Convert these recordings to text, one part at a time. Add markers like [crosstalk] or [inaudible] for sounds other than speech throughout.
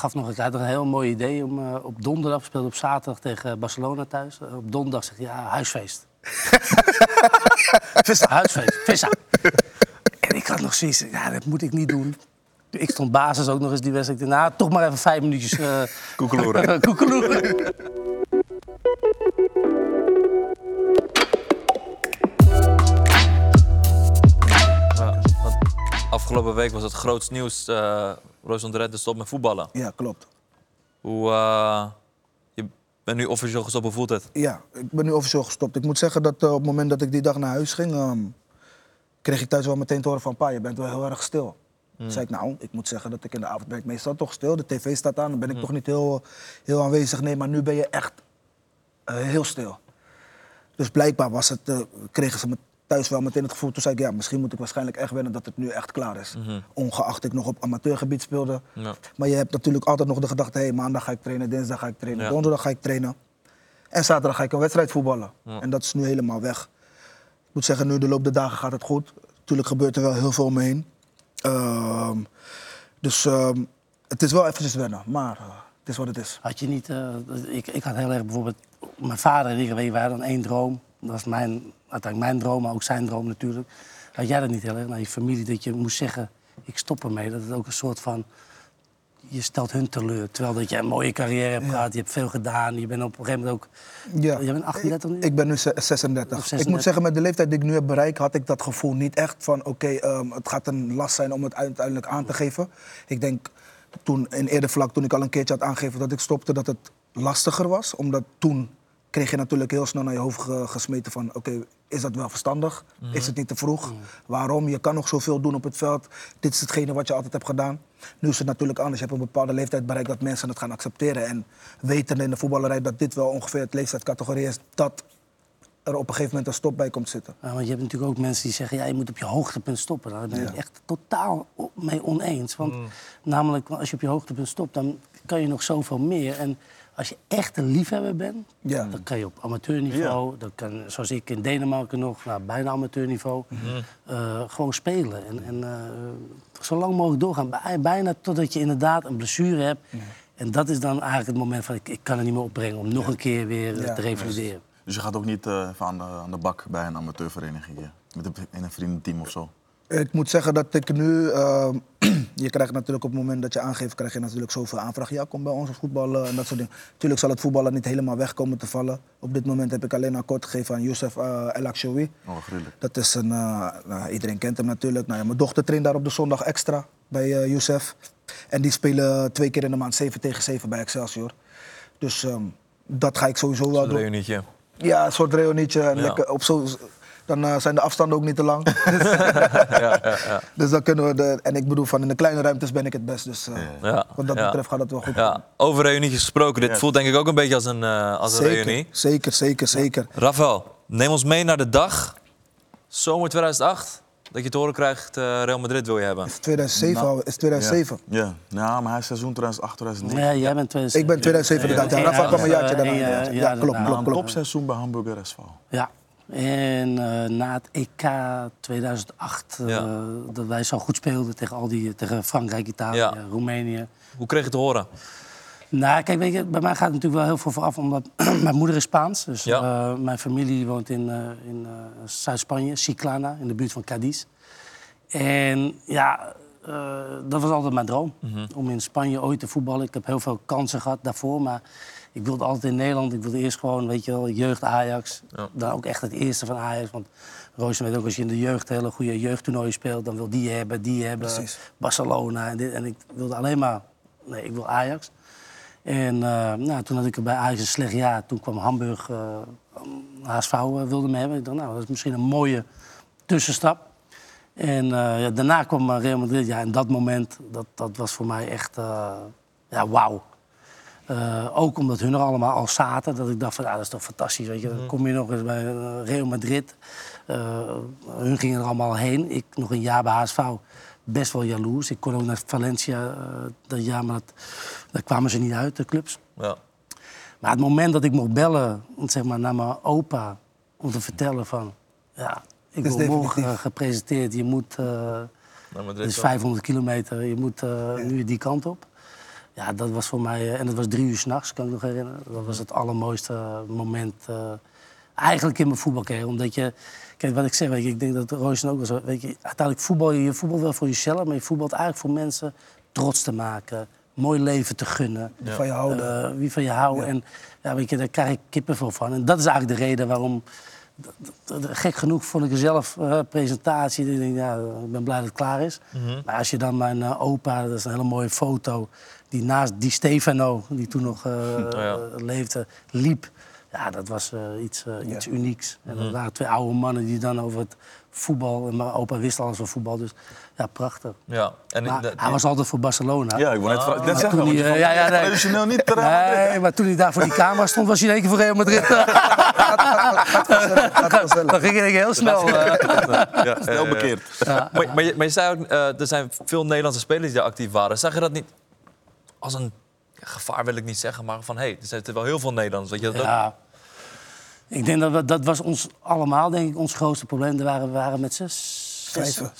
gaf nog, ik had een heel mooi idee om eh, op donderdag, we speelden op zaterdag tegen Barcelona thuis. Eh, op donderdag zeg je, ja, huisfeest. [laughs] Vissa. Huisfeest, Vissa. [laughs] en ik had nog zoiets, ja, dat moet ik niet doen. Ik stond basis ook nog eens die wedstrijd. Nou, toch maar even vijf minuutjes eh [laughs] Koekeloeren. afgelopen week was het grootst nieuws. eh Roosland Redden stopt met voetballen. Ja, klopt. Hoe, eh, je bent nu officieel gestopt, hoe voelt het? Ja, ik ben nu officieel gestopt. Ik moet zeggen dat eh, op het moment dat ik die dag naar huis ging, ehm, kreeg ik thuis wel meteen te horen van pa, je bent wel heel erg stil. Toen zei ik, nou, ik moet zeggen dat ik in de avond ben ik meestal toch stil. De tv staat aan, dan ben ik toch niet heel, heel aanwezig. Nee, maar nu ben je echt eh, heel stil. Dus blijkbaar was het, kregen ze me thuis wel meteen het gevoel. Toen zei ik, ja, misschien moet ik waarschijnlijk echt wennen dat het nu echt klaar is. Ongeacht ik nog op amateurgebied speelde. Ja. Maar je hebt natuurlijk altijd nog de gedachte, hé, maandag ga ik trainen, dinsdag ga ik trainen, Ja. donderdag ga ik trainen. En zaterdag ga ik een wedstrijd voetballen. En dat is nu helemaal weg. Ik moet zeggen, nu de loop der dagen gaat het goed. Natuurlijk gebeurt er wel heel veel om me heen. Ehm, dus ehm, het is wel eventjes wennen, maar eh, het is wat het is. Had je niet, eh, ik, ik had heel erg bijvoorbeeld, mijn vader en ik, wij hadden dan één droom. Dat was mijn, uiteindelijk mijn droom, maar ook zijn droom natuurlijk. Had jij dat niet heel erg naar je familie, dat je moest zeggen, ik stop ermee. Dat het ook een soort van, je stelt hun teleur. Terwijl dat je een mooie carrière hebt gehad, je hebt veel gedaan. Je bent op een gegeven moment ook, Ja. je bent 38 nu? Ik ben nu ze- 36. Of Ik 36. moet zeggen, met de leeftijd die ik nu heb bereikt, had ik dat gevoel niet echt van: oké, ehm, het gaat een last zijn om het uiteindelijk aan te geven. Ik denk toen in eerder vlak, toen ik al een keertje had aangegeven dat ik stopte, dat het lastiger was. Omdat toen kreeg je natuurlijk heel snel naar je hoofd ge- gesmeten van: oké, is dat wel verstandig? Is het niet te vroeg? Waarom? Je kan nog zoveel doen op het veld. Dit is hetgene wat je altijd hebt gedaan. Nu is het natuurlijk anders. Je hebt een bepaalde leeftijd bereikt dat mensen het gaan accepteren. En weten in de voetballerij dat dit wel ongeveer het leeftijdscategorie is dat er op een gegeven moment een stop bij komt zitten. Ja, want je hebt natuurlijk ook mensen die zeggen, ja, je moet op je hoogtepunt stoppen. Daar ben ik Ja. echt totaal mee oneens. Want namelijk, als je op je hoogtepunt stopt, dan kan je nog zoveel meer. En als je echt een liefhebber bent, Ja. dan kan je op amateurniveau, dan kan, zoals ik in Denemarken nog, nou, bijna amateurniveau, eh, gewoon spelen. En, en eh, zo lang mogelijk doorgaan, bij- bijna totdat je inderdaad een blessure hebt. En dat is dan eigenlijk het moment van, ik, ik kan het niet meer opbrengen om nog een keer weer eh, Ja. te revalideren. Dus je gaat ook niet eh, even aan de, aan de bak bij een amateurvereniging hier? Met een, in een vriendenteam of zo? Ik moet zeggen dat ik nu... ehm, [clears throat] je krijgt natuurlijk op het moment dat je aangeeft... krijg je natuurlijk zoveel aanvragen. Ja, kom bij ons voetballen en dat soort dingen. Tuurlijk zal het voetballen niet helemaal wegkomen te vallen. Op dit moment heb ik alleen akkoord gegeven aan Youssef uh, El Akshoui. Oh, gruwelijk. Dat is een... eh, nou, iedereen kent hem natuurlijk. Nou, ja, mijn dochter traint daar op de zondag extra bij eh Youssef. En die spelen twee keer in de maand 7 tegen 7 bij Excelsior. Dus ehm, dat ga ik sowieso wel Een doen. reunietje. Ja, een soort reunietje. En Ja. lekker op zo, dan eh, zijn de afstanden ook niet te lang. [laughs] Ja, ja, ja. dus dan kunnen we de, en ik bedoel, van in de kleine ruimtes ben ik het best. Dus eh, Ja, wat dat ja. betreft gaat het wel goed. Ja, over reunietjes gesproken. Dit Ja. voelt denk ik ook een beetje als een, eh, als een zeker, reunie. zeker, zeker, zeker. Rafael, neem ons mee naar de dag, zomer 2008, dat je te horen krijgt, eh, Real Madrid wil je hebben. Is 2007 Nou, al? Is 2007? Ja, ja. ja maar hij is seizoen 2008, 2009. Ja, jij bent 2007. Ik ben 2007 inderdaad. Ja, Ja, Rafa kwam een ja, jaartje daarna. ja, inderdaad. ja, Ja, ja, klopt, klopt, Een klopt. topseizoen bij Hamburger SV. Ja. En eh, na het EK 2008, eh, Ja. dat wij zo goed speelden tegen, al die, tegen Frankrijk, Italië, Ja. Roemenië. Hoe kreeg je het te horen? Nou, kijk, weet je, bij mij gaat het natuurlijk wel heel veel vooraf, omdat [clears throat] mijn moeder is Spaans. Dus Ja. eh, mijn familie woont in, in Zuid-Spanje, Chiclana, in de buurt van Cadiz. En ja, dat was altijd mijn droom, om in Spanje ooit te voetballen. Ik heb heel veel kansen gehad daarvoor, maar ik wilde altijd in Nederland. Ik wilde eerst gewoon, weet je wel, jeugd Ajax. Ja. Dan ook echt het eerste van Ajax. Want Roosje weet ook, als je in de jeugd hele goede jeugdtoernooien speelt... dan wil die hebben, die hebben, Precies. Barcelona. En, dit, en ik wilde alleen maar, nee, ik wil Ajax. En eh, nou, toen had ik er bij Ajax een slecht jaar. Toen kwam Hamburg, eh HSV eh, wilde me hebben. Ik dacht, nou, dat is misschien een mooie tussenstap. En ja, daarna kwam Real Madrid. Ja, en dat moment, dat, dat was voor mij echt, ja, wauw. Eh, ook omdat hun er allemaal al zaten. Dat ik dacht van, ja, dat is toch fantastisch. Weet je. Dan kom je nog eens bij eh, Real Madrid. Eh, hun gingen er allemaal heen. Ik nog een jaar bij HSV. Best wel jaloers. Ik kon ook naar Valencia eh, dat jaar, maar dat, daar kwamen ze niet uit, de clubs. Ja. Maar het moment dat ik mocht bellen zeg maar, naar mijn opa om te vertellen van... Ja, ik word morgen gepresenteerd, je moet... eh, is dan. 500 kilometer, je moet eh, nu die kant op. Ja, dat was voor mij... eh, en dat was drie uur s'nachts, kan ik nog herinneren. Dat was het allermooiste moment eh, eigenlijk in mijn voetbalcarrière. Omdat je... Kijk, wat ik zeg, weet je, ik denk dat Royce ook was. Weet je, uiteindelijk voetbal je, je voetbal wel voor jezelf... maar je voetbalt eigenlijk voor mensen trots te maken... mooi leven te gunnen. Die van je houden. Eh, wie van je houden. En ja, weet je, daar krijg ik kippenvel van. En dat is eigenlijk de reden waarom... Gek genoeg vond ik er zelf eh, presentatie. Ik denk, ja, ik ben blij dat het klaar is. Maar als je dan mijn eh, opa, dat is een hele mooie foto... die naast die Stefano, die toen nog eh, [laughs] ja. eh, leefde, liep. Ja, dat was eh, iets, iets unieks. En dat waren twee oude mannen die dan over het voetbal... en mijn opa wist alles van voetbal, dus ja, prachtig. Ja. En Maar de- hij was altijd voor Barcelona. Ja, ik wil net, vra- net Maar zeggen, toen hij, ja, ja, nee. traditioneel niet te Real Nee, maar toen hij daar voor die camera stond, was hij in één keer voor Real Madrid. Gaat vanzelf. Dan ging ik heel snel. ja, [laughs] Snel bekeerd. Ja. Maar, maar, je, maar je zei ook, eh, er zijn veel Nederlandse spelers die daar actief waren. Zag je dat niet als een gevaar, wil ik niet zeggen, maar van hé, hey, er zitten wel heel veel Nederlanders. Dat je dat ook... Ik denk dat we, dat was ons allemaal, denk ik, ons grootste probleem. Er waren, we waren met zes,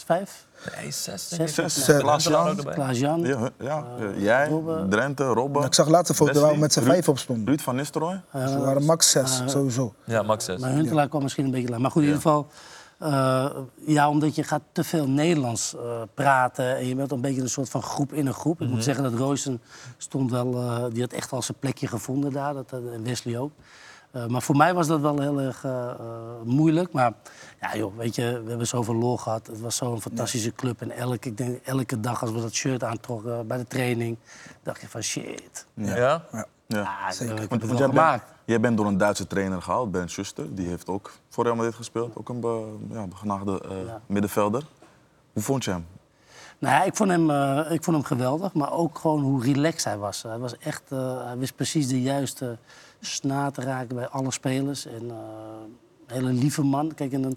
vijf, Nee, zes. zes. Klaas-Jan. Klaas-Jan. Ja, ja. jij, Robben. Drenthe, Robben. Ik zag laatste foto waar we met z'n vijf op stonden. Ruud van Nistelrooy. Dus er waren max zes, sowieso. Ja, Max zes. Maar Huntelaar kwam misschien een beetje laat. Maar goed, in ieder geval... eh, ja, omdat je gaat te veel Nederlands eh, praten... en je bent een beetje een soort van groep in een groep. Ik moet zeggen dat Roysen stond wel... eh, die had echt al zijn plekje gevonden daar. Dat, en Wesley ook. Eh, maar voor mij was dat wel heel erg moeilijk. Maar ja, joh, weet je, we hebben zoveel lol gehad. Het was zo'n fantastische club. En elke, ik denk, elke dag als we dat shirt aantrokken bij de training... dacht je van shit. Ja? Ja. Ah, Zeker. ik heb Want, het wel jij, gemaakt. bent, jij bent door een Duitse trainer gehaald, Ben Schuster. Die heeft ook voor Real Madrid gespeeld. Ook een be, ja, begenaagde eh, Ja. middenvelder. Hoe vond je hem? Nou ja, ik vond, hem, eh, ik vond hem geweldig, maar ook gewoon hoe relaxed hij was. Hij, was echt, eh, hij wist precies de juiste snaar te raken bij alle spelers. En eh, een hele lieve man. Kijk, en dan,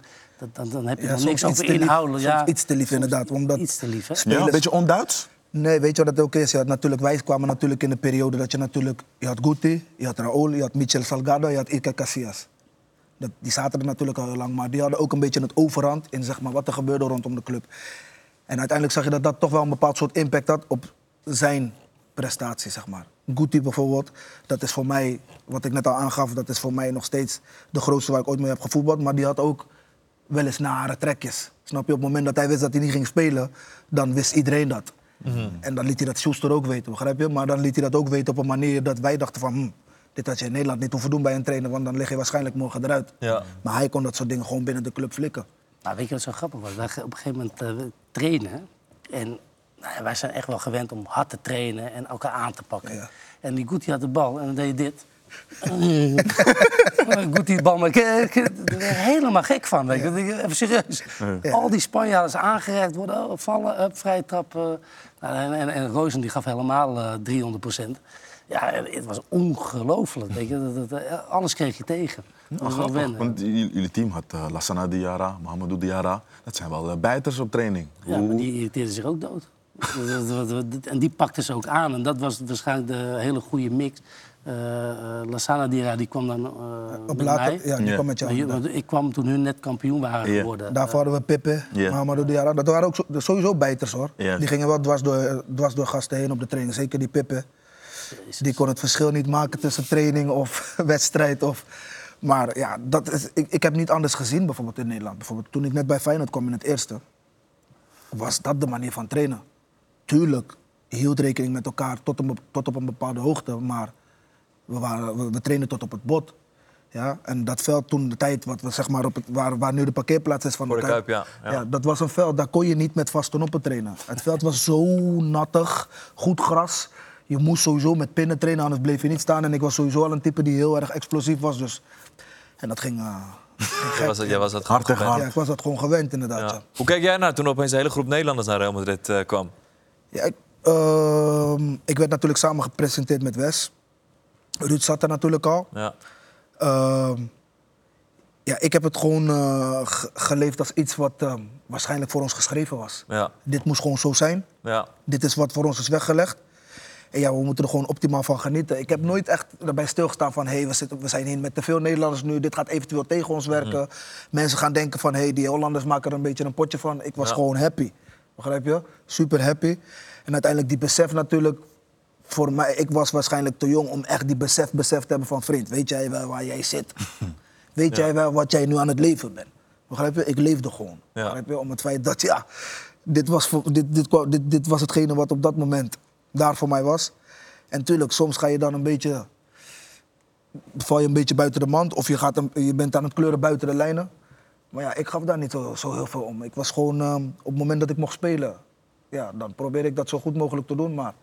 dan, dan heb je Ja, dan niks over inhoudelijk. Soms Ja, iets te lief, inderdaad, omdat- Iets te lief, hè? Ja, een beetje onduits? Nee, weet je wat het ook is? Je had natuurlijk, wij kwamen natuurlijk in de periode dat je natuurlijk... Je had Guti, je had Raúl, je had Michel Salgado, je had Iker Casillas. Dat, die zaten er natuurlijk al heel lang, maar die hadden ook een beetje het overhand in zeg maar, wat er gebeurde rondom de club. En uiteindelijk zag je dat dat toch wel een bepaald soort impact had op zijn prestatie, zeg maar. Guti bijvoorbeeld, dat is voor mij, wat ik net al aangaf, dat is voor mij nog steeds de grootste waar ik ooit mee heb gevoetbald. Maar die had ook wel eens nare trekjes. Snap je? Op het moment dat hij wist dat hij niet ging spelen, dan wist iedereen dat. En dan liet hij dat Schuster ook weten, begrijp je? Maar dan liet hij dat ook weten op een manier dat wij dachten van... Hm, dit had je in Nederland niet hoeven doen bij een trainer, want dan lig je waarschijnlijk morgen eruit. Ja. Maar hij kon dat soort dingen gewoon binnen de club flikken. Nou, weet je wat zo grappig was? Wij op een gegeven moment eh, trainen. En nou ja, wij zijn echt wel gewend om hard te trainen en elkaar aan te pakken. Ja. En die Guti had de bal en dan deed je dit. [laughs] Guti de bal, maar er helemaal gek van. Weet je. Even serieus. Al die Spanjaarden aangereikt worden, oh, vallen, up, vrije trap. eh. Nou, en, en, en Rozen die gaf helemaal eh 300 procent. Ja, het was ongelooflijk. Weet je. Dat, dat, eh, alles kreeg je tegen. Grappig, wennen. want jullie team had uh, Lassana Diarra, Mohamedou Diarra. Dat zijn wel eh, bijters op training. Ja, maar die irriteerde zich ook dood. [laughs] En die pakte ze ook aan. En dat was waarschijnlijk de hele goede mix. Eh eh Lassana Dira die kwam dan eh Op met later, mij. ja, die kwam met jou. want ik kwam toen hun net kampioen waren Ja. geworden. Daarvoor hadden we Pippe, Ja. Mahamadou Diarra. Dat waren ook zo- sowieso bijters hoor. Die gingen wel dwars door, dwars door gasten heen op de training. Zeker die Pippe. Die kon het verschil niet maken tussen training of [laughs] wedstrijd. Of... Maar ja, dat is, ik, ik heb niet anders gezien bijvoorbeeld in Nederland. Bijvoorbeeld toen ik net bij Feyenoord kwam in het eerste, was dat de manier van trainen. Tuurlijk hield rekening met elkaar tot, een, tot op een bepaalde hoogte, maar we, waren, we, we trainen tot op het bot. Ja? En dat veld toen de tijd, wat we, zeg maar op het, waar, waar nu de parkeerplaats is van Voor de Kuip, ja. Ja. dat was een veld, daar kon je niet met vaste noppen trainen. Het veld was zo nattig, goed gras. Je moest sowieso met pinnen trainen, anders bleef je niet staan. En ik was sowieso al een type die heel erg explosief was. Dus. En dat ging, eh, ging [laughs] Jij was, dat- jij was dat Hard gewoon tegen gewend. Ja, ik was dat gewoon gewend inderdaad. Ja. Ja. Hoe kijk jij naar toen opeens een hele groep Nederlanders naar Real Madrid eh, kwam? Ja, ik, ehm, ik werd natuurlijk samen gepresenteerd met Wes. Ruud zat er natuurlijk al. Ja. Ehm, ja, ik heb het gewoon eh, ge- geleefd als iets wat ehm, waarschijnlijk voor ons geschreven was. Ja. Dit moest gewoon zo zijn. Ja. Dit is wat voor ons is weggelegd. En ja, we moeten er gewoon optimaal van genieten. Ik heb nooit echt erbij stilgestaan van... hé, hey, we, zitten- we zijn hier met te veel Nederlanders nu. Dit gaat eventueel tegen ons werken. Mensen gaan denken van... hé, hey, die Hollanders maken er een beetje een potje van. Ik was Ja. gewoon happy. Begrijp je? Super happy. En uiteindelijk die besef natuurlijk voor mij, ik was waarschijnlijk te jong om echt die besef, besef te hebben van vriend. Weet jij wel waar jij zit? [laughs] Weet jij wel wat jij nu aan het leven bent? Begrijp je? Ik leefde gewoon. Ja. Begrijp je? Om het feit dat, ja, dit was, voor, dit, dit, dit, dit was hetgene wat op dat moment daar voor mij was. En tuurlijk, soms ga je dan een beetje, val je een beetje buiten de mand. Of je, gaat een, je bent aan het kleuren buiten de lijnen. Maar ja, ik gaf daar niet zo, zo heel veel om. Ik was gewoon, ehm, op het moment dat ik mocht spelen, ja, dan probeer ik dat zo goed mogelijk te doen. Maar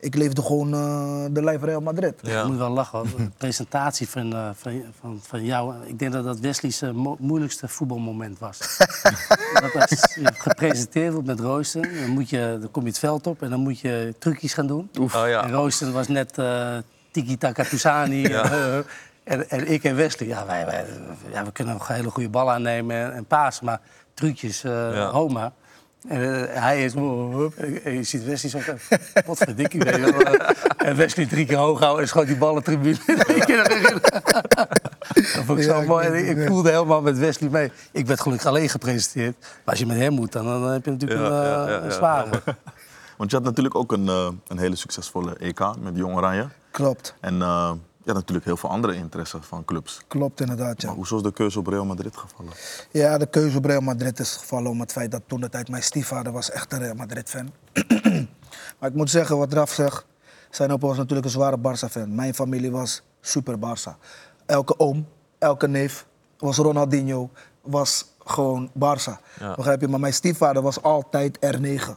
ik leefde gewoon eh, de lijf Real Madrid. Ja. Ik moet wel lachen. De presentatie van, eh, van, van, van jou. Ik denk dat dat Wesley's eh, mo- moeilijkste voetbalmoment was. [laughs] dat als je gepresenteerd wordt met Rooster, dan, moet je, dan kom je het veld op en dan moet je trucjes gaan doen. Oh ja. En Rooster was net eh Tiki Taka Tousani. eh, [laughs] en, en ik en Wesley, ja, wij, wij, ja, we kunnen nog een hele goede bal aannemen en, en pasen, maar trucjes, eh Ja. Homa. En eh, hij is... En je ziet Wesley zo... [laughs] Wat verdikkie, weet je wel. [laughs] En Wesley drie keer hoog houden en schoot die ballen tribune in één keer erin. [laughs] Dat vond ik zo Ja, mooi. ik ja. voelde helemaal met Wesley mee. Ik werd gelukkig alleen gepresenteerd. Maar als je met hem moet, dan, dan heb je natuurlijk Ja, een, ja, eh, ja, een ja, zware. Want je had natuurlijk ook een, eh, een hele succesvolle EK met Jong Oranje. Klopt, En je had natuurlijk heel veel andere interesses van clubs. klopt inderdaad, ja. Maar hoezo is de keuze op Real Madrid gevallen? Ja, de keuze op Real Madrid is gevallen om het feit dat toen de tijd mijn stiefvader was echt een Real Madrid-fan. [clears throat] maar ik moet zeggen, wat Raf zegt, zijn opa was natuurlijk een zware Barça-fan. Mijn familie was super Barça. Elke oom, elke neef was Ronaldinho, was gewoon Barça. Ja. Begrijp je? Maar mijn stiefvader was altijd R9.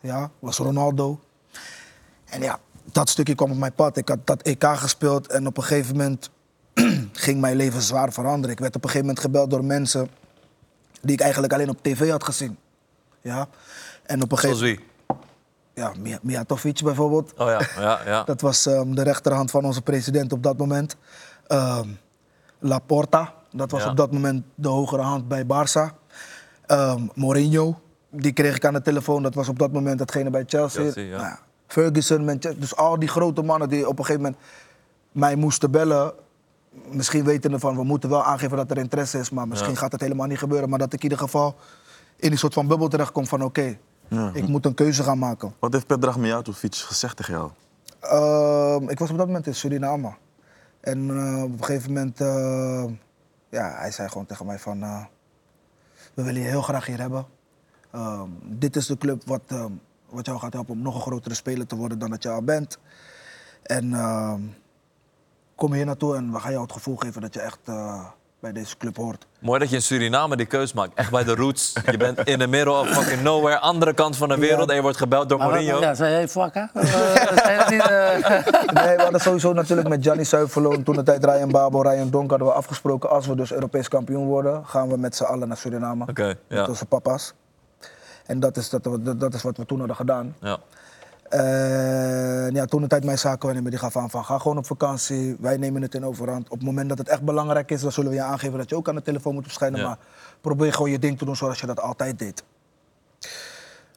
Ja, was Ronaldo. En ja, dat stukje kwam op mijn pad. Ik had dat EK gespeeld en op een gegeven moment [clears throat] ging mijn leven zwaar veranderen. Ik werd op een gegeven moment gebeld door mensen die ik eigenlijk alleen op tv had gezien. Ja. En op een Zoals gegeven wie? ja, Mijatovic bijvoorbeeld. Oh ja, [laughs] ja, ja. Dat was ehm, de rechterhand van onze president op dat moment. Ehm, Laporta, dat was Ja. op dat moment de hogere hand bij Barça. Ehm, Mourinho, die kreeg ik aan de telefoon. Dat was op dat moment datgene bij Chelsea. Chelsea, ja. Nou Ferguson, Manchester, dus al die grote mannen die op een gegeven moment mij moesten bellen. Misschien wetende van, we moeten wel aangeven dat er interesse is, maar misschien Ja. gaat het helemaal niet gebeuren. Maar dat ik in ieder geval in een soort van bubbel terechtkom van, oké, Ja. ik moet een keuze gaan maken. Wat heeft Pedrag Mijatovic gezegd tegen jou? Ehm, ik was op dat moment in Suriname. En eh, op een gegeven moment, eh, ja, hij zei gewoon tegen mij van, eh, we willen je heel graag hier hebben. Ehm, dit is de club wat, ehm, wat jou gaat helpen om nog een grotere speler te worden dan dat je al bent. En ehm, kom hier naartoe en we gaan jou het gevoel geven dat je echt eh, bij deze club hoort. Mooi dat je in Suriname die keus maakt. Echt bij de roots. Je bent in the middle of fucking nowhere, andere kant van de wereld. En je wordt gebeld door Maar wat- Mourinho. Ja, zei hij Vakka? Eh, zei dat niet, eh? Nee, we hadden sowieso natuurlijk met Gianni Zuiverlo en toen de tijd Ryan Babel, Ryan Donk hadden we afgesproken. Als we dus Europees kampioen worden, gaan we met z'n allen naar Suriname. Oké, ja. Met onze papa's. En dat is, dat, dat, is wat we toen hadden gedaan. Ja. Ja, toen de tijd mijn zakenwaarnemer die gaf aan van ga gewoon op vakantie. Wij nemen het in overhand. Op het moment dat het echt belangrijk is, dan zullen we je aangeven dat je ook aan de telefoon moet verschijnen. Ja. Maar probeer gewoon je ding te doen zoals je dat altijd deed.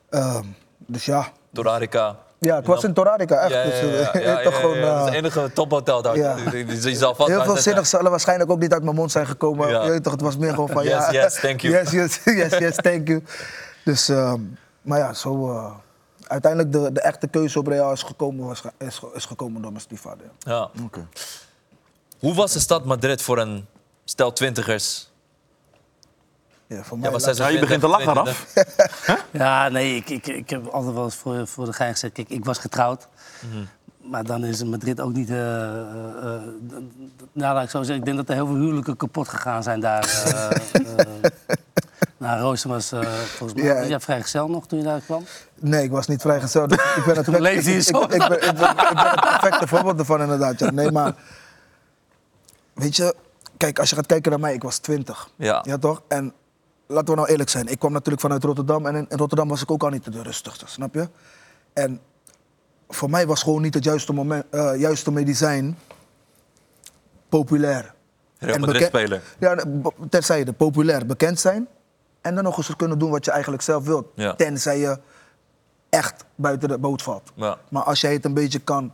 Ehm, dus ja. Torarica. Ja, het was in Torarica, echt. Ja, ja, ja, eh, [laughs] gewoon, eh, het enige tophotel daar. ja. Die zal vast Heel veel zinnig zullen waarschijnlijk ook niet uit mijn mond zijn gekomen. Ja. Je toch, het was meer gewoon van Yes, ja. yes, thank you. [laughs] Yes, yes, yes, yes, thank you. Dus, ehm, maar ja, zo. eh, uiteindelijk de, de echte keuze op Real is gekomen, was, is, is gekomen door mijn stiefvader. Ja. Oké. Hoe was de stad Madrid voor een stel twintigers? Ja, voor mij Ja, Ja, je begint te lachen, Raf. [laughs] Ja, nee, ik, ik, ik heb altijd wel eens voor, voor de gein gezegd. Kijk, ik was getrouwd. Mhm. Maar dan is in Madrid ook niet... eh eh, eh, nou, laat ik zo zeggen. Ik denk dat er heel veel huwelijken kapot gegaan zijn daar. eh [laughs] eh. Nou, Rooster was eh, volgens mij... Ja. Was jij vrijgezel nog toen je daar kwam? Nee, ik was niet vrijgesteld. Dus ik ben het Toen leefde je ik, zo. ik, ik, ben, ik, ben, ik ben het perfecte voorbeeld ervan inderdaad. Ja. Nee, maar weet je, kijk, als je gaat kijken naar mij, ik was 20. Ja. Ja, toch? En laten we nou eerlijk zijn. Ik kwam natuurlijk vanuit Rotterdam en in, in Rotterdam was ik ook al niet de rustigste, snap je? En voor mij was gewoon niet het juiste, moment, eh, juiste medicijn populair. Real Madrid speler. Ja, terzijde, populair, bekend zijn. En dan nog eens kunnen doen wat je eigenlijk zelf wilt. Ja. Tenzij je echt buiten de boot valt. Ja. Maar als jij het een beetje kan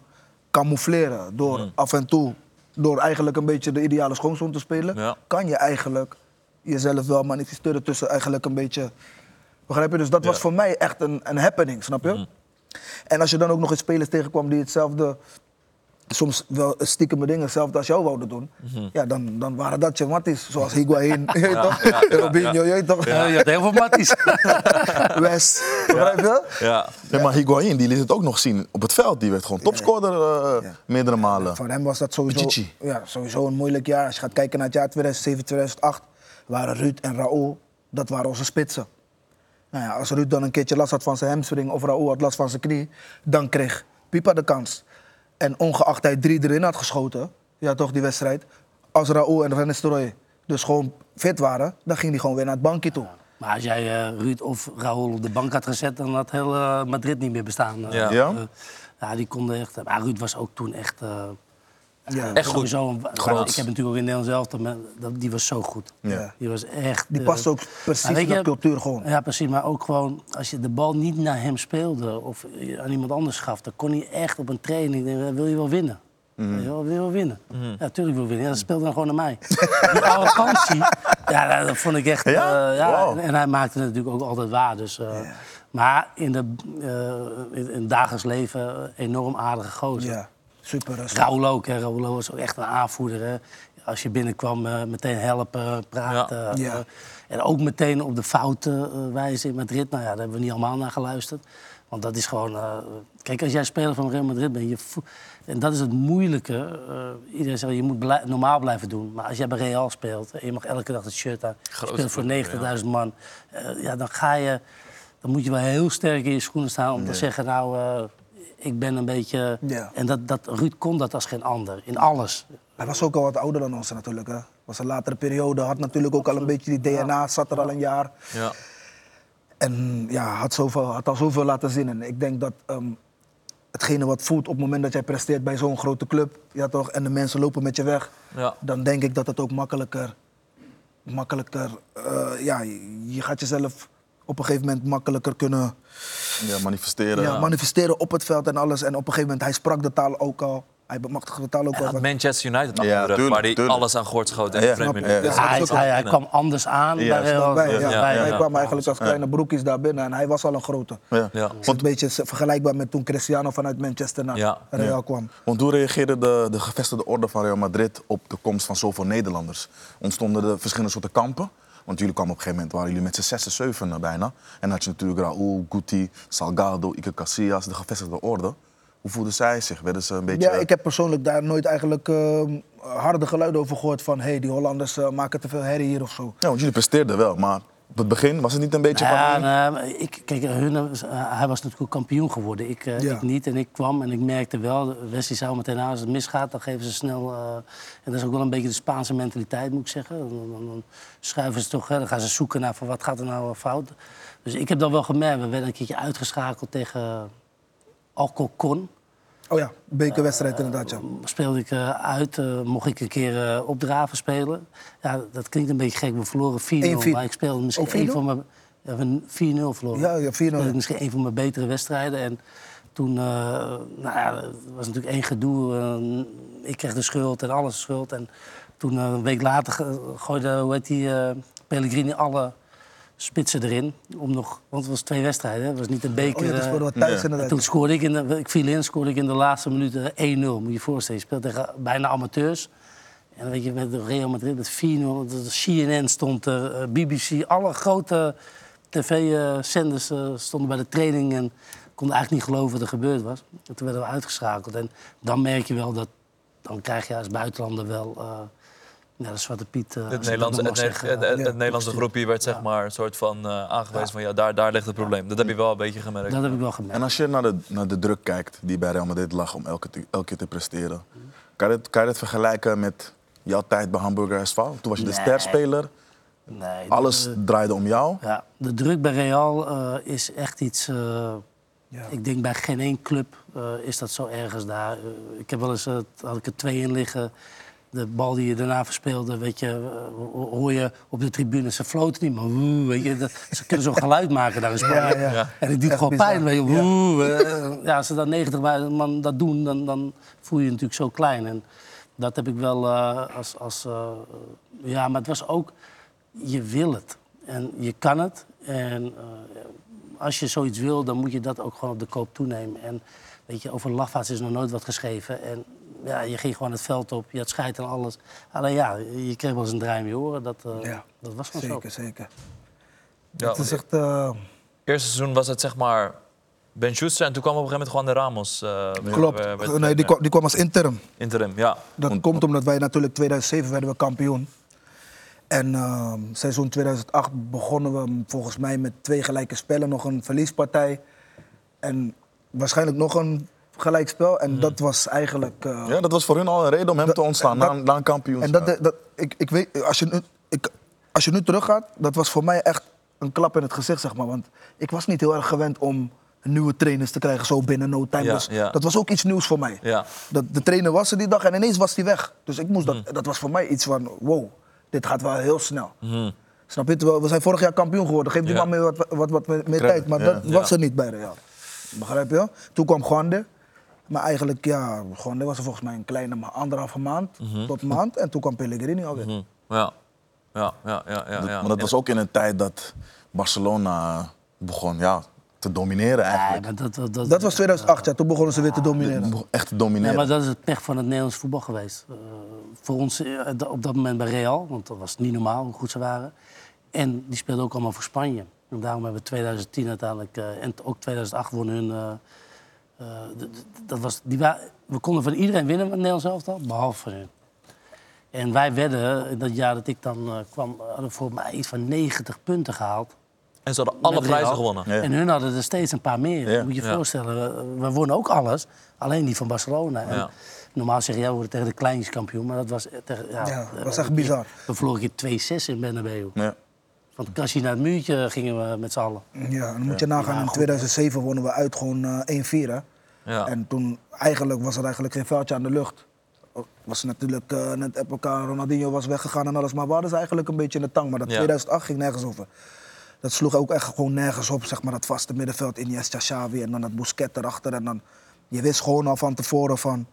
camoufleren door Mm. af en toe... door eigenlijk een beetje de ideale schoonzoon te spelen... Ja. kan je eigenlijk jezelf wel manifesteren tussen eigenlijk een beetje... Begrijp je? Dus dat was voor mij echt een, een happening, snap je? En als je dan ook nog eens spelers tegenkwam die hetzelfde, soms wel stiekem dingen, hetzelfde als jou wouden doen, ja, dan, dan waren dat je matties, zoals Higuain, [laughs] je weet toch? [laughs] Robinho, je weet toch? Ja, je had heel veel matties. [laughs] West, begrijp je? Ja. Ja, maar Higuain die liet het ook nog zien op het veld. Die werd gewoon topscorer eh, Ja. meerdere malen. Voor hem was dat sowieso, Pichichi. ja, sowieso een moeilijk jaar. Als je gaat kijken naar het jaar 2007, 2008, waren Ruud en Raoul, dat waren onze spitsen. Nou ja, als Ruud dan een keertje last had van zijn hamstring of Raoul had last van zijn knie, dan kreeg Pipa de kans. En ongeacht hij drie erin had geschoten, ja toch die wedstrijd, als Raoul en Van Nistelrooy dus gewoon fit waren, dan ging hij gewoon weer naar het bankje toe. Maar als jij eh, Ruud of Raoul op de bank had gezet, dan had heel eh, Madrid niet meer bestaan. Eh, Ja. Ja? ja, die konden echt. Maar Ruud was ook toen echt. Eh, Ja, Echt goed. Een, Groot. Ik heb natuurlijk ook in Nederland zelf, maar dat- die was zo goed. Ja. Die was echt. Die eh, past ook precies in de je- cultuur gewoon. Ja, precies. Maar ook gewoon, als je de bal niet naar hem speelde of aan iemand anders gaf, dan kon hij echt op een training denken, wil je wel winnen? Je wel, wil je wel winnen? Ja, natuurlijk wil ik winnen. Ja, dan speelde dan gewoon naar mij. [laughs] Die arrogantie, ja, dat vond ik echt... Ja? eh, ja. En hij maakte het natuurlijk ook altijd waar. Dus, eh, Maar in, de, eh, in, in het dagelijks leven enorm aardige gozer. Ja, super rustig. Raoul ook, hè. Raoul was ook echt een aanvoerder. Hè. Als je binnenkwam, eh, meteen helpen, praten. Ja. eh, Ja. en ook meteen op de fouten eh, wijzen in Madrid. Nou ja, daar hebben we niet allemaal naar geluisterd. Want dat is gewoon... eh, kijk, als jij speler van Real Madrid bent... Je en dat is het moeilijke. eh, iedereen zegt, je moet blij- normaal blijven doen. Maar als jij bij Real speelt... en je mag elke dag het shirt aan... speelt voor club, 90.000 man... eh, ja, dan ga je... Dan moet je wel heel sterk in je schoenen staan om te zeggen... nou, eh, ik ben een beetje... Ja. En dat, dat, Ruud kon dat als geen ander, in alles. Hij was ook al wat ouder dan ons natuurlijk. Hè. Was een latere periode, had natuurlijk ook al een beetje die DNA, zat er al een jaar. Ja. En ja, had, zoveel, had al zoveel laten zien. En ik denk dat ehm, hetgene wat voelt op het moment dat jij presteert bij zo'n grote club, ja toch, en de mensen lopen met je weg, Ja. dan denk ik dat het ook makkelijker, makkelijker, eh, ja, je gaat jezelf op een gegeven moment makkelijker kunnen Ja, manifesteren. ja, manifesteren op het veld en alles. En op een gegeven moment, hij sprak de taal ook al, hij bemachtigde de taal ook al. Manchester United achter Ja, de rug, tuurlijk, waar hij tuurlijk. alles aan gort schoot in Ja, hij, hij, hij kwam anders aan Ja, bij hij, ja, hij ja. kwam eigenlijk als kleine broekjes daar binnen en hij was al een grote. Ja. Is een beetje vergelijkbaar met toen Cristiano vanuit Manchester naar Ja. Real kwam. Want hoe reageerde de, de gevestigde orde van Real Madrid op de komst van zoveel Nederlanders? Ontstonden er verschillende soorten kampen? Want jullie kwamen op een gegeven moment, waren jullie met z'n zessen, zeven eh, bijna. En dan had je natuurlijk Raúl, Guti, Salgado, Iker Casillas, de gevestigde orde. Hoe voelden zij zich? Werden ze een beetje... Ja, ik heb persoonlijk daar nooit eigenlijk ehm, harde geluiden over gehoord van hey, die Hollanders eh, maken te veel herrie hier of zo. Ja, want jullie presteerden wel, maar op het begin was het niet een beetje Ja, van... nou, maar ik, kijk, hun, eh, hij was natuurlijk kampioen geworden. Ik, eh, Ja. ik niet. En ik kwam en ik merkte wel, Wesley zou meteen aan, als het misgaat, dan geven ze snel... eh, en dat is ook wel een beetje de Spaanse mentaliteit, moet ik zeggen. Dan, dan, dan schuiven ze toch, hè, dan gaan ze zoeken naar van wat gaat er nou eh, fout. Dus ik heb dat wel gemerkt. We werden een keertje uitgeschakeld tegen Alcocon. Oh ja, bekerwedstrijd inderdaad, ja. speelde ik eh, uit, eh, mocht ik een keer eh, opdraven spelen. Ja, dat klinkt een beetje gek, we verloren 4-0. 1-4. Maar ik speelde misschien Oh, 4-0? een van mijn... We hebben 4-0 verloren. Ja, ja, 4-0. Speelde ik misschien een van mijn betere wedstrijden. En toen, nou ja, er was natuurlijk één gedoe. ik kreeg de schuld en alles de schuld. En toen een week later gooide, hoe heet die, Pellegrini alle spitsen erin. Om nog, want het was twee wedstrijden, hè. het was niet een beker. Oh ja, eh, thuis Ja. toen scoorde ik, in de, ik viel in, scoorde ik in de laatste minuten 1-0. Moet je je voorstellen, je speelt tegen bijna amateurs. En dan weet je, met Real Madrid met 4-0, de CNN stond er, eh, BBC, alle grote tv-zenders eh, stonden bij de training en konden eigenlijk niet geloven wat er gebeurd was. En toen werden we uitgeschakeld. En dan merk je wel dat, dan krijg je als buitenlander wel uh, ja, de Zwarte Piet. Uh, Het, Nederlandse, het, zeggen, het, het, ja. het Nederlandse groepje werd zeg maar een soort van uh, aangewezen van ja, daar, daar ligt het probleem. Dat heb je wel een beetje gemerkt. Dat heb ik wel gemerkt. En als je naar de, naar de druk kijkt die bij Real Madrid lag om elke, elke keer te presteren, kan je, het, kan je het vergelijken met jouw tijd bij Hamburger SV? Toen was je de Nee. sterspeler, Nee, alles de, draaide om jou. ja, de druk bij Real uh, is echt iets. Uh, Ja. Ik denk bij geen één club uh, is dat zo ergens daar. Uh, ik heb wel eens, uh, had ik er twee in liggen. De bal die je daarna verspeelde, weet je, hoor je op de tribune. Ze floten niet, maar woe, weet je, dat, ze kunnen zo'n geluid maken daar in Spanje. Ja, ja. En het doet gewoon pijn, weet je. Woe, ja. ja, als ze dan 90 man dat doen, dan, dan voel je je natuurlijk zo klein. En dat heb ik wel uh, als... als uh, ja, maar het was ook... Je wil het. En je kan het. En uh, als je zoiets wil, dan moet je dat ook gewoon op de koop toenemen. En weet je, over lafvaarts is nog nooit wat geschreven. En ja, je ging gewoon het veld op, je had scheid en alles. Alleen ja, je kreeg wel eens een draai in je oren. Dat, eh, Ja, dat was gewoon Zeker, zeker. Ja, het is want echt... eh, Eerste seizoen was het zeg maar Ben Schuster en toen kwam op een gegeven moment Juan de Ramos. eh, werd- klopt. werd- werd- nee, die, kwam, die kwam als interim. Interim, ja. Dat komt omdat wij natuurlijk 2007 werden we kampioen. En ehm, seizoen 2008 begonnen we volgens mij met twee gelijke spellen. Nog een verliespartij. En waarschijnlijk nog een gelijkspel. En dat was eigenlijk... eh, Ja, dat was voor hun al een reden om hem Dat- te ontstaan dat- na, na een kampioenschap. En dat, dat, ik, ik weet, als je, nu, ik, als je nu teruggaat, dat was voor mij echt een klap in het gezicht, zeg maar. Want ik was niet heel erg gewend om nieuwe trainers te krijgen zo binnen no time. Ja, dus ja. dat was ook iets nieuws voor mij. Ja. Dat, de trainer was er die dag en ineens was hij weg. Dus ik moest Mhm. dat, dat was voor mij iets van, wow, dit gaat wel heel snel. Mhm. Snap je? We zijn vorig jaar kampioen geworden. Geef die Ja. man meer wat, wat, wat meer tijd. Maar ja. dat was er niet bij Real. Begrijp je? Toen kwam Gwande. Maar eigenlijk, ja, Gwande was er volgens mij een kleine ma- anderhalve maand tot maand. En toen kwam Pellegrini alweer. Hm, Ja. Ja, ja, ja, ja. Dat- ja. maar dat was ook in een tijd dat Barcelona begon ja, te domineren Ja, eigenlijk. maar dat, dat, dat, Dat was 2008, ja. Toen begonnen ze weer te domineren. Begon Echt te Ja, domineren. maar dat is het pech van het Nederlands voetbal geweest. Eh, voor ons eh, op dat moment bij Real, want dat was niet normaal hoe goed ze waren. En die speelden ook allemaal voor Spanje. En daarom hebben we 2010 uiteindelijk, eh, en ook 2008 wonnen hun. eh, dat was, die wa- we konden van iedereen winnen met Nederlands elftal, behalve van hun. En wij werden, in dat jaar dat ik dan eh, kwam, hadden voor mij iets van 90 punten gehaald. En ze hadden alle prijzen gewonnen. Ja. En hun hadden er steeds een paar meer. Ja. Moet je je Ja. voorstellen, we, we wonnen ook alles. Alleen die van Barcelona. En. Normaal zeg je, ja, we worden tegen de kleintjes kampioen. Maar dat was, tegen, ja, Ja, dat eh, was echt bizar. We verloren een keer 2-6 in Bernabeu. Ja. Van het kastje naar het muurtje gingen we met z'n allen. Ja, dan moet je nagaan. In 2007 wonnen we uit gewoon eh 1-4. hè. Ja. En toen eigenlijk was er eigenlijk geen veldje aan de lucht. Was natuurlijk eh, net elkaar, Ronaldinho was weggegaan en alles. Maar we hadden ze eigenlijk een beetje in de tang. Maar dat Ja. 2008 ging nergens over. Dat sloeg ook echt gewoon nergens op, zeg maar. Dat vaste middenveld, Iniesta, Xavi en dan dat Busquets erachter. En dan, je wist gewoon al van tevoren van...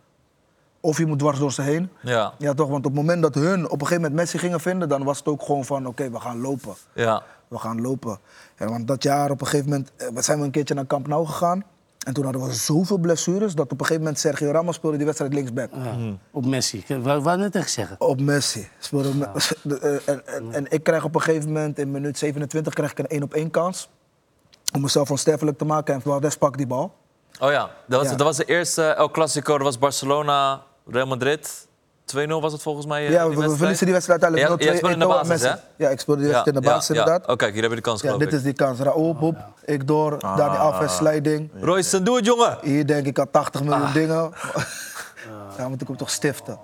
Of je moet dwars door ze heen. Ja. Ja toch, want op het moment dat hun op een gegeven moment Messi gingen vinden... dan was het ook gewoon van, oké, we gaan lopen Ja. we gaan lopen. En want dat jaar op een gegeven moment eh, we zijn we een keertje naar Camp Nou gegaan. En toen hadden we zoveel blessures dat op een gegeven moment Sergio Ramos speelde die wedstrijd linksback. Ja, Op Messi. Ik wou net tegen zeggen. Op Messi. Speelde Me- [laughs] Eh, en, en, en ik krijg op een gegeven moment in minuut 27 krijg ik een 1 op 1 kans. Om mezelf onsterfelijk te maken. En Valdez pakt die bal. Oh ja, dat was, Ja. dat was de eerste El Clasico. Dat was Barcelona, Real Madrid. 2-0 was het volgens mij. eh, ja, die we, verliezen die wedstrijd uiteindelijk. Ja, jij 0-2, speelde in de basis. Ja, ik speelde die wedstrijd in de basis inderdaad. Oh kijk, hier heb je de kans Ja, dit ik. is die kans. Raoul, boep, ik door, Dani Alves, sliding. Royce, doe het jongen! Hier denk ik al 80 miljoen Ah. dingen. [laughs] [laughs] Ja, moet ik hem toch stiften.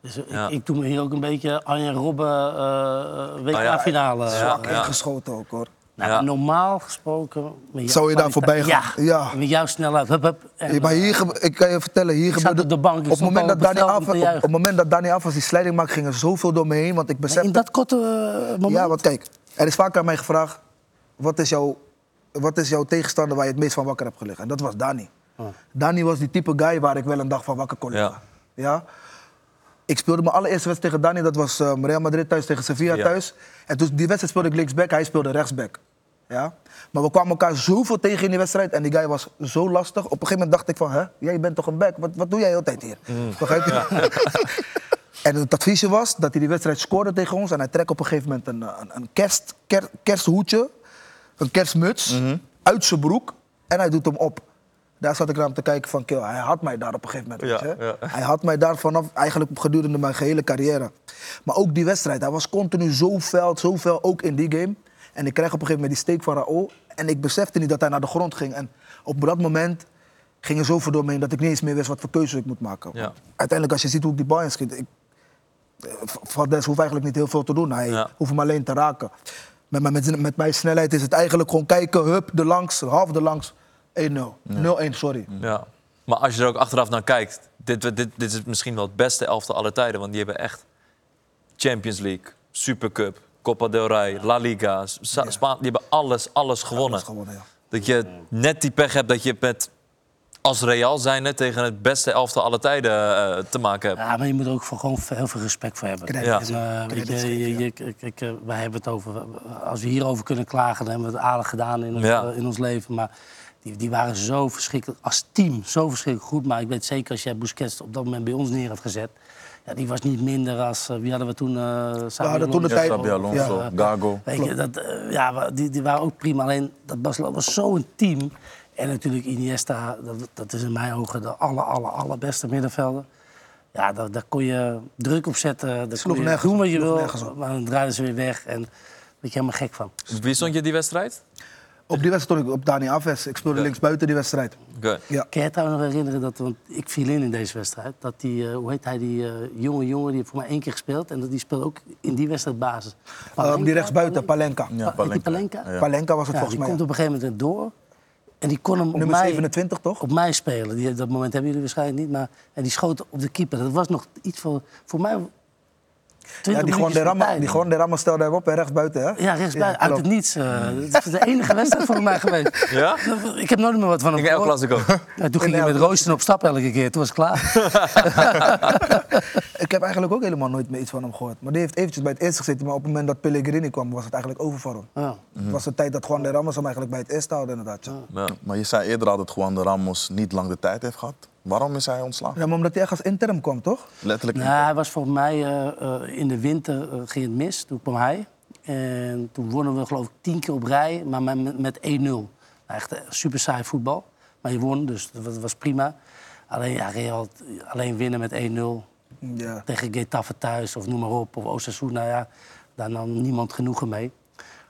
Dus ik, Ja. ik doe me hier ook een beetje Arjen Robben eh Oh ja. WK-finale. Ja. Zwak ingeschoten ook hoor. Nou, Ja. Normaal gesproken... Zou je daar voorbij gaan? Ja, Ja. met jouw snelheid. Hup, hup. En, maar hier, gebe- ik kan je vertellen, hier gebeurde... op de bank, ik op, het moment dat Dani op, op het moment dat Dani Alves die slijding maakt, ging er zoveel door me heen. Want ik in besefte... dat korte eh, moment? Ja, want kijk, er is vaak aan mij gevraagd... Wat is, jouw, wat is jouw tegenstander waar je het meest van wakker hebt gelegen? En dat was Dani. Oh. Dani was die type guy waar ik wel een dag van wakker kon liggen. Ja. Ja. Ik speelde mijn allereerste wedstrijd tegen Dani. Dat was eh, Real Madrid thuis tegen Sevilla Ja. thuis. En toen, die wedstrijd speelde ik linksback, hij speelde rechtsback. Ja? Maar we kwamen elkaar zoveel tegen in die wedstrijd. En die guy was zo lastig. Op een gegeven moment dacht ik van... Hè, jij bent toch een back? Wat, wat doe jij altijd hier? [laughs] Begrijp je? [laughs] En het adviesje was dat hij die wedstrijd scoorde tegen ons. En hij trekt op een gegeven moment een, een, een kerst, ker- kersthoedje, een kerstmuts, uit zijn broek. En hij doet hem op. Daar zat ik naar te kijken van, kill, hij had mij daar op een gegeven moment. Ja, ja. Hij had mij daar vanaf, eigenlijk gedurende mijn gehele carrière. Maar ook die wedstrijd, hij was continu zo fel, zo fel, ook in die game. En ik kreeg op een gegeven moment die steek van Raoul. En ik besefte niet dat hij naar de grond ging. En op dat moment ging er zoveel door me heen dat ik niet eens meer wist wat voor keuze ik moet maken. Ja. Uiteindelijk, als je ziet hoe ik die bal inschiet, ik, Valdes hoeft eigenlijk niet heel veel te doen. Hij Ja. hoeft hem alleen te raken. Met, mijn- met, met mijn snelheid is het eigenlijk gewoon kijken, hup, de langs, half de langs, 1-0. 0-1, sorry. Ja. Maar als je er ook achteraf naar kijkt, dit, dit, dit is misschien wel het beste elftal aller tijden. Want die hebben echt Champions League, Supercup, Copa del Rey, La Liga, die hebben alles, alles gewonnen. Dat is gewonnen, ja. Dat je net die pech hebt dat je met als Real zijnde tegen het beste elftal aller tijden eh, te maken hebt. Ja, maar je moet er ook voor gewoon heel veel respect voor hebben. En, eh, je, je, je- eh, wij hebben het over, als we hierover kunnen klagen, dan hebben we het aardig gedaan in ons, Ja. eh, in ons leven. Maar die, die waren zo verschrikkelijk, als team, zo verschrikkelijk goed. Maar ik weet zeker, als jij Busquets op dat moment bij ons neer had gezet, ja, die was niet minder als, eh, wie hadden we toen? eh Xabi hadden toen de tijd- Xabi Alonso, Ja. Gago. Weet je, dat, eh, ja, die, die waren ook prima. Alleen dat Barcelona was zo'n team. En natuurlijk Iniesta, dat, dat is in mijn ogen de aller, aller, allerbeste middenvelder. Ja, daar, daar kon je druk op zetten. Daar Sloeg kon je nergens doen wat je wil. Maar dan draaiden ze weer weg. En daar je helemaal gek van. Wie stond je die wedstrijd? Op die wedstrijd stond ik op Dani Alves. Ik speelde Ja. links buiten die wedstrijd. Oké. Ja. Kan je trouwens nog herinneren dat, want ik viel in in deze wedstrijd, dat die, eh, hoe heet hij, die eh, jonge jongen, die heeft voor mij één keer gespeeld. En dat die speelde ook in die wedstrijd basis. Ehm, die rechtsbuiten, Palenka. Ja, Pa- heet die Palenka. Palenka? Ja. Palenka was het Ja, volgens die mij. komt op een gegeven moment door. En die kon hem op Nummer mij, 27 toch? op mij spelen. Die, dat moment hebben jullie waarschijnlijk niet. Maar, en die schoot op de keeper. Dat was nog iets voor, voor mij... Ja, die gewoon de rammen, die gewoon de rammen stelde hem op en rechtsbuiten, hè? Ja, rechtsbuiten. uit klopt. het niets. eh het is de enige [laughs] wedstrijd voor mij geweest. Ja? Ik heb nooit meer wat van hem Ik heb El gehoord. Clasico. Ja, [laughs] toen ging hij met Roosten op stap elke keer. Toen was het klaar. [laughs] Ik heb eigenlijk ook helemaal nooit meer iets van hem gehoord. Maar die heeft eventjes bij het eerste gezeten, maar op het moment dat Pellegrini kwam, was het eigenlijk over voor hem. Ja. Het was de tijd dat Juan de Ramos hem eigenlijk bij het eerste haalde, inderdaad. Ja. Ja. Maar je zei eerder al dat Juan de Ramos niet lang de tijd heeft gehad. Waarom is hij ontslagen? Ja, maar omdat hij echt als interim kwam, toch? Letterlijk. Nou, hij was volgens mij eh, eh, in de winter eh, ging het mis. Toen kwam hij. En toen wonnen we geloof ik tien keer op rij, maar met, met 1-0. Nou, Echt super saai voetbal. Maar je won, dus dat was, prima. Alleen, ja, Real, alleen winnen met 1-0 Ja. tegen Getafe thuis of noem maar op. Of Osasuna, ja, daar nam niemand genoegen mee.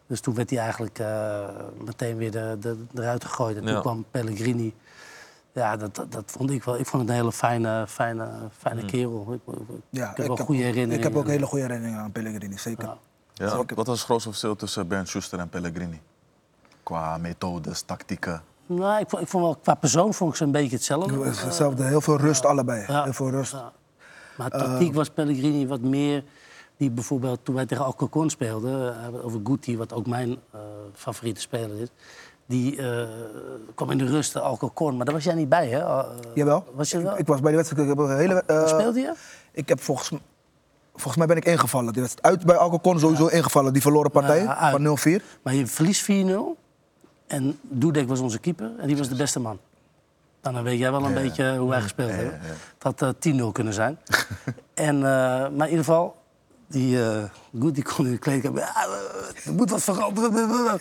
Dus toen werd hij eigenlijk eh, meteen weer de, de, eruit gegooid. En toen Ja. kwam Pellegrini. Ja, dat, dat, dat vond ik wel. Ik vond het een hele fijne, fijne, fijne kerel. Ik, ik- Ja, ik heb wel goede herinneringen. Ik heb ook hele goede herinneringen aan Pellegrini, zeker. Ja. Ja, wat was het grootste verschil tussen Bernd Schuster en Pellegrini? Qua methodes, tactieken. Nou, ik, vond, ik vond wel, qua persoon vond ik ze een beetje hetzelfde. Hetzelfde, heel veel rust allebei. Ja. Heel veel rust. Ja. Maar tactiek was Pellegrini wat meer... Die bijvoorbeeld toen wij tegen Alcorcon speelden... eh, over Guti, wat ook mijn eh, favoriete speler is... Die eh, kwam in de rust, Alcorcon. Maar daar was jij niet bij, hè? Eh, Jawel. Was je wel? Ik, ik was bij de wedstrijd. Ik heb een hele, eh, Speelde je? Ik heb volgens, volgens mij ben ik ingevallen. Die wedstrijd uit bij Alcocon sowieso ingevallen. Die verloren partij van 0-4. Maar je verliest 4-0. En Dudek was onze keeper. En die was de beste man. Nou, dan weet jij wel een beetje hoe wij gespeeld hebben. Het had eh, 10-0 kunnen zijn. [laughs] en, maar in ieder geval, die eh Goed, die kon in de kleedkamer. Ja, eh, er moet wat veranderen.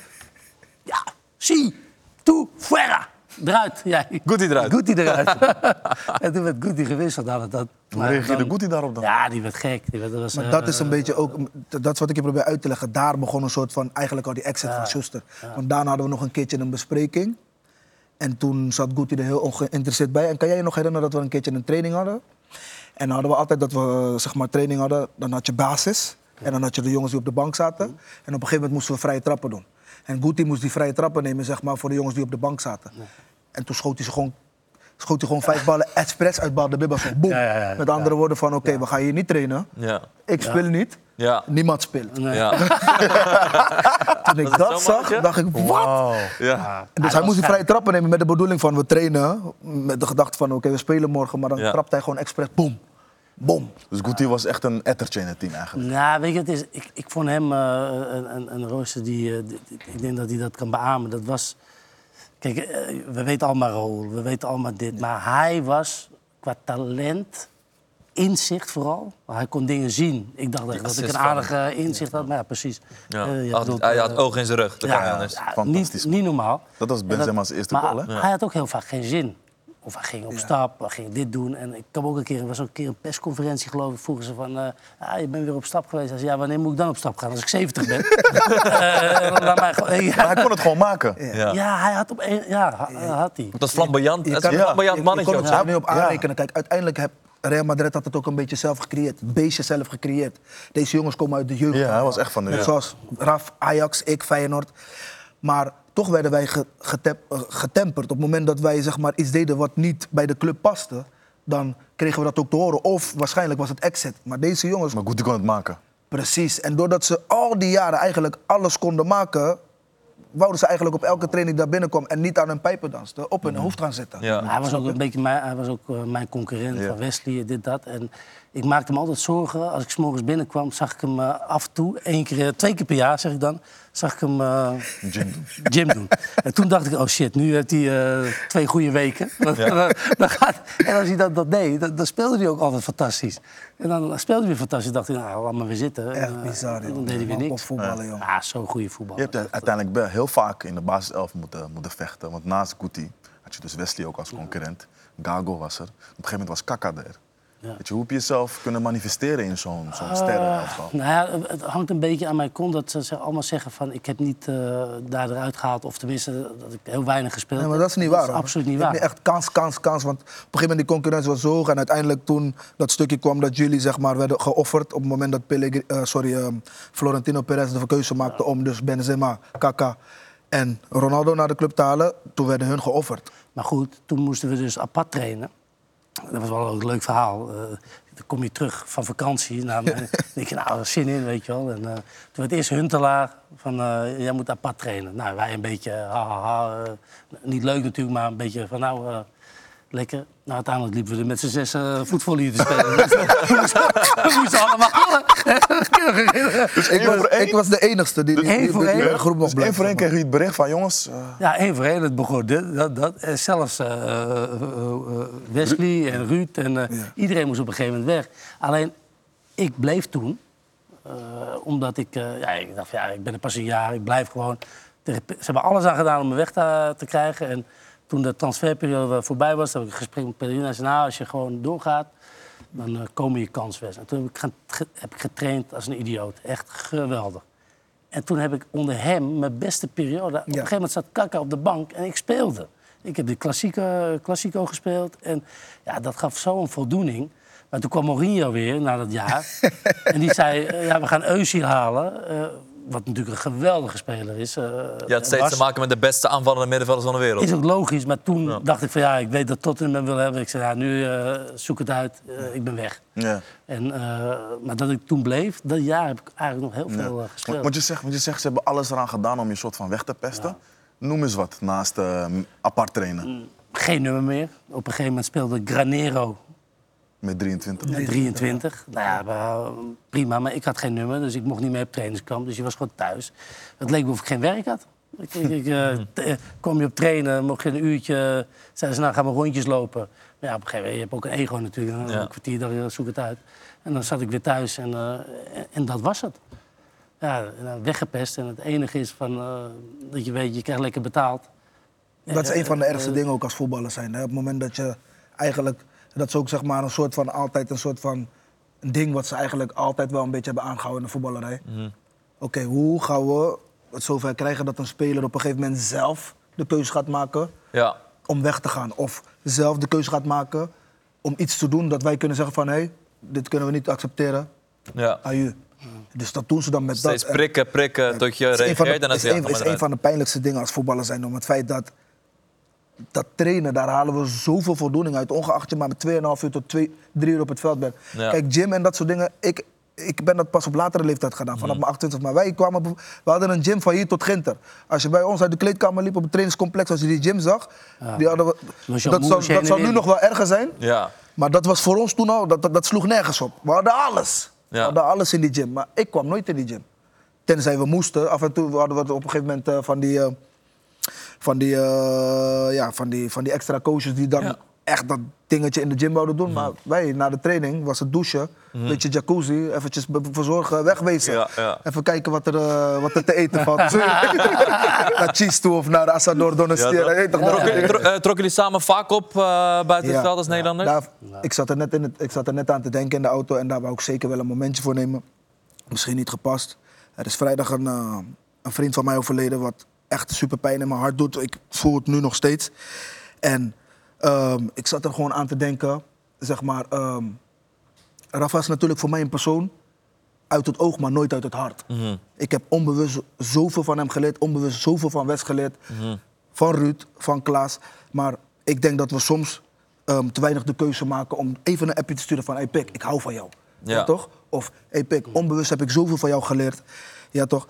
Ja, zie, toe, fuera. Eruit, jij. Guti eruit. Guti eruit. [laughs] en toen werd Guti gewisseld. Nou, dat, Hoe reageerde Guti daarop dan? Ja, die werd gek. Die werd, dat was, Maar eh, dat is een beetje ook, dat is wat ik je probeer uit te leggen. Daar begon een soort van, eigenlijk al die exit van Schuster. Want daarna hadden we nog een keertje een bespreking. En toen zat Guti er heel ongeïnteresseerd bij. En kan jij je nog herinneren dat we een keertje een training hadden? En dan hadden we altijd dat we zeg maar training hadden, dan had je basis. En dan had je de jongens die op de bank zaten. En op een gegeven moment moesten we vrije trappen doen. En Guti moest die vrije trappen nemen zeg maar, voor de jongens die op de bank zaten. En toen schoot hij ze gewoon, schoot hij gewoon vijf ballen expres uit bal de bibba. Ja, ja, ja. Met andere woorden van, oké, we gaan hier niet trainen. Ja. Ik speel niet. Ja. Niemand speelt. Nee. Ja. [laughs] Toen ik dat zag, mannetje? dacht ik, wat? Ja. Dus hij moest die vrije trappen nemen met de bedoeling van we trainen. Met de gedachte van oké, we spelen morgen. Maar dan Ja. trapt hij gewoon expres, boom. Boom. Dus Guti was echt een ettertje in het team eigenlijk. Nou, weet je, het is, ik, ik vond hem eh, een, een, een rooster die, eh, die- die- Ik denk dat hij dat kan beamen. Dat was. Kijk, eh, we weten allemaal Raoul, we weten allemaal dit. Maar hij was qua talent, inzicht vooral. Hij kon dingen zien. Ik dacht echt dat ik een aardige inzicht had. Maar ja, precies. Ja. Je Had- bedoelt, hij had oog in zijn rug. Dat kan niet ja, anders. ja, Fantastisch. niet, niet normaal. Dat was En Benzema's eerste maar goal, hè? Hij had ook heel vaak geen zin. Of hij ging op stap, hij ging dit doen. En ik kwam ook een keer, er was ook een keer een persconferentie geloof ik. Vroegen ze van, eh, ah, je bent weer op stap geweest. Hij zei, ja, wanneer moet ik dan op stap gaan? Als ik 70 ben. [laughs] Eh, laat mij gewoon- ja. Maar hij kon het gewoon maken. Ja. Ja, hij had op een, ja, ha- had hij. Dat is flamboyant. Het is een flamboyant Je- je mannetje. kon het nu op aanrekenen. Kijk, uiteindelijk heb Real Madrid had het ook een beetje zelf gecreëerd. Het beestje zelf gecreëerd. Deze jongens komen uit de jeugd. Ja, hij was echt van de jeugd. zoals Raf, Ajax, ik, Feyenoord. Maar toch werden wij getep- eh, getemperd. Op het moment dat wij zeg maar, iets deden wat niet bij de club paste... dan kregen we dat ook te horen. Of waarschijnlijk was het exit. Maar deze jongens Maar Guti kon het maken. Precies. En doordat ze al die jaren eigenlijk alles konden maken, wouden ze eigenlijk op elke training daar binnenkwam en niet aan hun pijpen dansten, op hun hoofd gaan zitten. Ja. Hij was ook een beetje mijn, hij was ook, eh, mijn concurrent Ja. van Wesley, dit, dat. En ik maakte hem altijd zorgen. Als ik 's morgens binnenkwam, zag ik hem eh, af en toe, één keer, eh, twee keer per jaar zeg ik dan, zag ik hem eh, Jim doen. gym doen. En toen dacht ik, oh shit, nu heeft hij eh, twee goede weken. [laughs] Dan, dan gaat, en als hij dat, dat deed, dan, dan speelde hij ook altijd fantastisch. En dan speelde hij weer fantastisch. dacht ik, nou, laat maar weer zitten. Echt eh, bizar, en. Dan deed hij weer niks. op voetballen, joh. Ja, zo'n goede voetbal. Je hebt uiteindelijk wel heel vaak in de basiself moeten, moeten vechten. Want naast Guti had je dus Wesley ook als concurrent. Gago was er. Op een gegeven moment was Kaka er. Ja. Weet je, hoe heb je jezelf kunnen manifesteren in zo'n zo'n Uh, sterrenelftal? nou ja, het hangt een beetje aan mijn kont dat ze allemaal zeggen van ik heb niet eh, daar eruit gehaald. Of tenminste, dat ik heel weinig gespeeld Nee, maar heb. dat is niet waar. hoor. absoluut niet waar. echt kans, kans, kans. Want op een gegeven moment die concurrentie was zo hoog. En uiteindelijk toen dat stukje kwam dat jullie zeg maar, werden geofferd. Op het moment dat eh, sorry, ehm, Florentino Perez de keuze maakte om dus Benzema, Kaka en Ronaldo naar de club te halen. Toen werden hun geofferd. Maar goed, toen moesten we dus apart trainen. Dat was wel een leuk verhaal. Eh, dan kom je terug van vakantie. Nou, dan [laughs] denk je, nou, zin in, weet je wel. En, eh, toen werd eerst Huntelaar van, eh, jij moet apart trainen. Nou, wij een beetje, ha, ha, ha, niet leuk natuurlijk, maar een beetje van, nou, lekker. Nou, uiteindelijk liepen we er met z'n zes uh, voetvolley te spelen. [laughs] we, moesten, allemaal... [laughs] Dus ik, was, ik was de enigste die, die, Één die- één? groep nog Dus één bleef. voor één kreeg u het bericht van jongens. eh, Ja, één voor één. Het begon dit, dat, dat. En zelfs eh, eh, eh, Wesley en Ruud en eh, Ja. iedereen moest op een gegeven moment weg. Alleen, ik bleef toen, eh, omdat ik, eh, ja, ik dacht, ja, ik ben er pas een jaar, ik blijf gewoon. Ze hebben alles aan gedaan om me weg te, te krijgen. En toen de transferperiode voorbij was, heb ik een gesprek met Pellegrino. Hij zei, nou, als je gewoon doorgaat, dan eh, komen je kanswedstrijden. En toen heb ik, ge- heb ik getraind als een idioot. Echt geweldig. En toen heb ik onder hem mijn beste periode. Op een gegeven moment zat Kaka op de bank en ik speelde. Ik heb de klassieke, Classico gespeeld. En ja, dat gaf zo'n voldoening. Maar toen kwam Mourinho weer na dat jaar. [laughs] en die zei, eh, ja, we gaan Eusie halen. eh, wat natuurlijk een geweldige speler is. eh, Je had steeds was. te maken met de beste aanvallende middenvelders van de wereld. Is ook logisch, maar toen dacht ik van ja, ik weet dat Tottenham wil hebben. Ik zei, ja, nu eh, zoek het uit, eh, ik ben weg. ja. En, eh, maar dat ik toen bleef, dat jaar heb ik eigenlijk nog heel veel gespeeld. want je zegt, want je zegt, ze hebben alles eraan gedaan om je soort van weg te pesten. Noem eens wat naast eh, apart trainen Geen nummer meer. Op een gegeven moment speelde Granero met 23. met 23. Nou ja, maar, prima, maar ik had geen nummer, dus ik mocht niet mee op trainingskamp. Dus je was gewoon thuis. Het leek me of ik geen werk had. Ik, ik, ik, eh, t- eh, kwam je op trainen, mocht je een uurtje... Zeiden ze, nou, gaan we rondjes lopen. Maar ja, op een gegeven moment, je hebt ook een ego natuurlijk. Ja. Een kwartier, dan zoek het uit. En dan zat ik weer thuis en, eh, en, en dat was het. Ja, weggepest. En het enige is van, eh, dat je weet, je krijgt lekker betaald. Dat is Eh, een van de ergste eh, dingen ook als voetballer zijn. Hè? Op het moment dat je eigenlijk... Dat is ook zeg maar een soort van altijd een soort van... Een ding wat ze eigenlijk altijd wel een beetje hebben aangehouden in de voetballerij. Oké, hoe gaan we het zover krijgen dat een speler op een gegeven moment zelf de keuze gaat maken Ja. om weg te gaan? Of zelf de keuze gaat maken om iets te doen dat wij kunnen zeggen van... hé, hey, dit kunnen we niet accepteren, ja. aju. Dus dat doen ze dan met Steeds dat. En- prikken, prikken, tot je het is een van de- reageert dan is een, is een van de pijnlijkste dingen als voetballer zijn. Om het feit dat dat trainen, daar halen we zoveel voldoening uit. Ongeacht je maar met 2,5 uur tot 2, 3 uur op het veld bent. Ja. Kijk, gym en dat soort dingen. Ik, ik ben dat pas op latere leeftijd gedaan, vanaf mijn 28. Maar wij kwamen, we hadden een gym van hier tot Ginter. Als je bij ons uit de kleedkamer liep op het trainingscomplex, als je die gym zag, die hadden we, dat, zou, dat zou nu nog wel erger zijn. Ja. Maar dat was voor ons toen al, dat, dat, dat sloeg nergens op. We hadden alles. We hadden alles in die gym. Maar ik kwam nooit in die gym. Tenzij we moesten. Af en toe hadden we op een gegeven moment eh, van die, eh, van, die, eh, ja, van, die, van die extra coaches die dan Ja. echt dat dingetje in de gym wouden doen. Maar wij, na de training, was het douchen, een beetje jacuzzi, eventjes verzorgen, wegwezen. Ja, ja. Even kijken wat er, eh, wat er te eten valt. [laughs] naar Cheese toe of naar Asador. Ja, dat Trokken, eh, trokken jullie samen vaak op eh, buiten het veld als Nederlanders? Daar, ik, zat er net in het, ik zat er net aan te denken in de auto en daar wou ik zeker wel een momentje voor nemen. Misschien niet gepast. Er is vrijdag een, eh, een vriend van mij overleden wat echt super pijn in mijn hart doet. Ik voel het nu nog steeds. En ehm, ik zat er gewoon aan te denken, zeg maar... ehm Rafa is natuurlijk voor mij een persoon uit het oog, maar nooit uit het hart. Ik heb onbewust zoveel van hem geleerd, onbewust zoveel van Wes geleerd. Van Ruud, van Klaas. Maar ik denk dat we soms ehm, te weinig de keuze maken om even een appje te sturen van... Hey Pik, ik hou van jou. Ja. Ja. toch? Of hey Pik, onbewust heb ik zoveel van jou geleerd. Ja toch?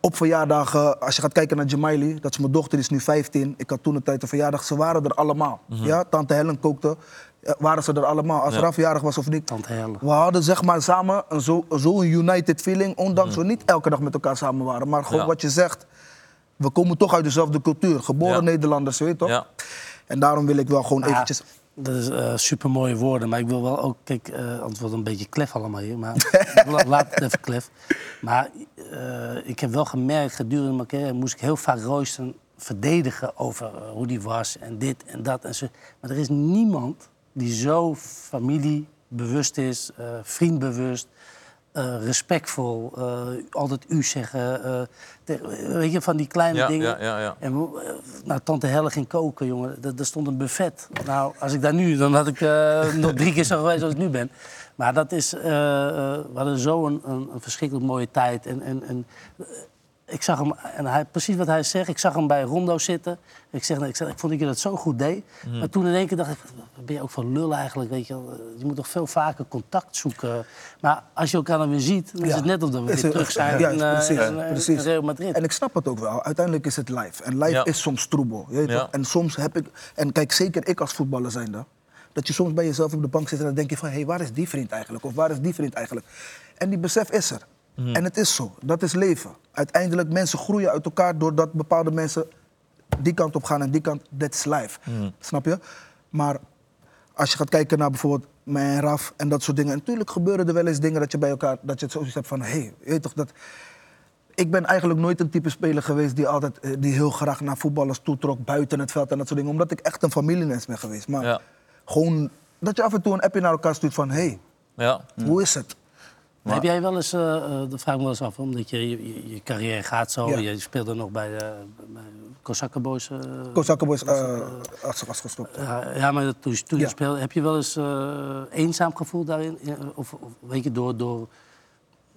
Op verjaardagen, als je gaat kijken naar Jamaili, dat is mijn dochter, die is nu 15. Ik had toen een tijd een verjaardag, ze waren er allemaal. Ja, tante Helen kookte, eh, waren ze er allemaal. Als Ja. Raf jarig was of niet. Tante Helle. We hadden zeg maar samen een zo- zo'n united feeling, ondanks we niet elke dag met elkaar samen waren. Maar gewoon Ja. wat je zegt, we komen toch uit dezelfde cultuur. Geboren Ja. Nederlanders, weet je toch? Ja. En daarom wil ik wel gewoon Ja, eventjes... dat is eh super mooie woorden, maar ik wil wel ook, kijk, eh want het wordt een beetje klef allemaal hier, maar [laughs] la- laat het even klef. Maar eh, ik heb wel gemerkt, gedurende mijn carrière moest ik heel vaak Royston verdedigen over eh, hoe die was en dit en dat en zo. Maar er is niemand die zo familiebewust is, eh, vriendbewust, eh, respectvol, eh, altijd u zeggen. eh, weet je, van die kleine Ja, dingen. ja, ja, ja. En nou, tante Helle ging koken, jongen. Er, stond een buffet. Nou, als ik daar nu, dan had ik nog drie keer zo geweest als ik nu ben. Maar dat is, we hadden zo een, een, een verschrikkelijk mooie tijd. En, en, en ik zag hem, en hij, precies wat hij zegt, ik zag hem bij Rondo zitten. Ik, zeg, ik, zeg, ik vond dat je dat zo goed deed. Mhm. Maar toen in één keer dacht ik, wat ben je ook van lul eigenlijk, weet je wel. Je moet toch veel vaker contact zoeken. Maar als je elkaar dan weer ziet, dan is het net of dat we weer terug zijn [laughs] Ja, in, eh, precies, in, eh, precies. in Real Madrid. En ik snap het ook wel. Uiteindelijk is het live. En live Ja. is soms troebel. Je weet Ja. toch? En soms heb ik... En kijk, zeker ik als voetballer zijnde... dat je soms bij jezelf op de bank zit en dan denk je van... hé, hey, waar is die vriend eigenlijk? Of waar is die vriend eigenlijk? En die besef is er. Mhm. En het is zo. Dat is leven. Uiteindelijk, mensen groeien uit elkaar... doordat bepaalde mensen die kant op gaan en die kant... Dat is live. Mhm. Snap je? Maar als je gaat kijken naar bijvoorbeeld mij en Raf en dat soort dingen... natuurlijk gebeuren er wel eens dingen dat je bij elkaar... dat je het zoiets hebt van... hé, hey, je weet toch dat ik ben eigenlijk nooit een type speler geweest die altijd eh, die heel graag naar voetballers toetrok buiten het veld en dat soort dingen. Omdat ik echt een familiemens ben geweest. Maar Ja. gewoon dat je af en toe een appje naar elkaar stuurt van hé, hey, Ja. hoe is het? Maar Heb jij wel eens, eh, eh, dat vraag ik me wel eens af, omdat je, je, je carrière gaat zo. Ja. Je speelde nog bij de bij Kozakkenboys. eh, Kozakkenboys uh, als, als gestopt. ja, ja, maar toen, toen Ja. je speelde, heb je wel eens eh, eenzaam gevoeld daarin? Of, of weet je, door, door,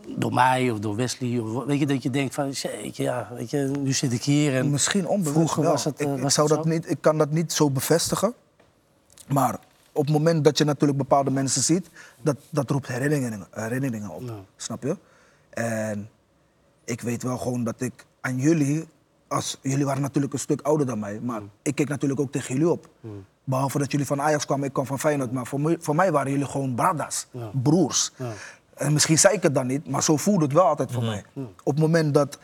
door mij of door Wesley? Of, weet je, dat je denkt van, jeetje, ja, weet je, nu zit ik hier en Misschien onbewust vroeger wel. was het, eh, ik, zou het dat zo? niet, ik kan dat niet zo bevestigen. Maar op het moment dat je natuurlijk bepaalde mensen ziet, dat, dat roept herinneringen, herinneringen op. Ja. Snap je? En ik weet wel gewoon dat ik aan jullie, als, jullie waren natuurlijk een stuk ouder dan mij, maar ik keek natuurlijk ook tegen jullie op. Behalve dat jullie van Ajax kwamen, ik kwam van Feyenoord. Maar voor mij, voor mij waren jullie gewoon bradas, Ja. broers. Ja. En misschien zei ik het dan niet, maar zo voelde het wel altijd voor mij. Op het moment dat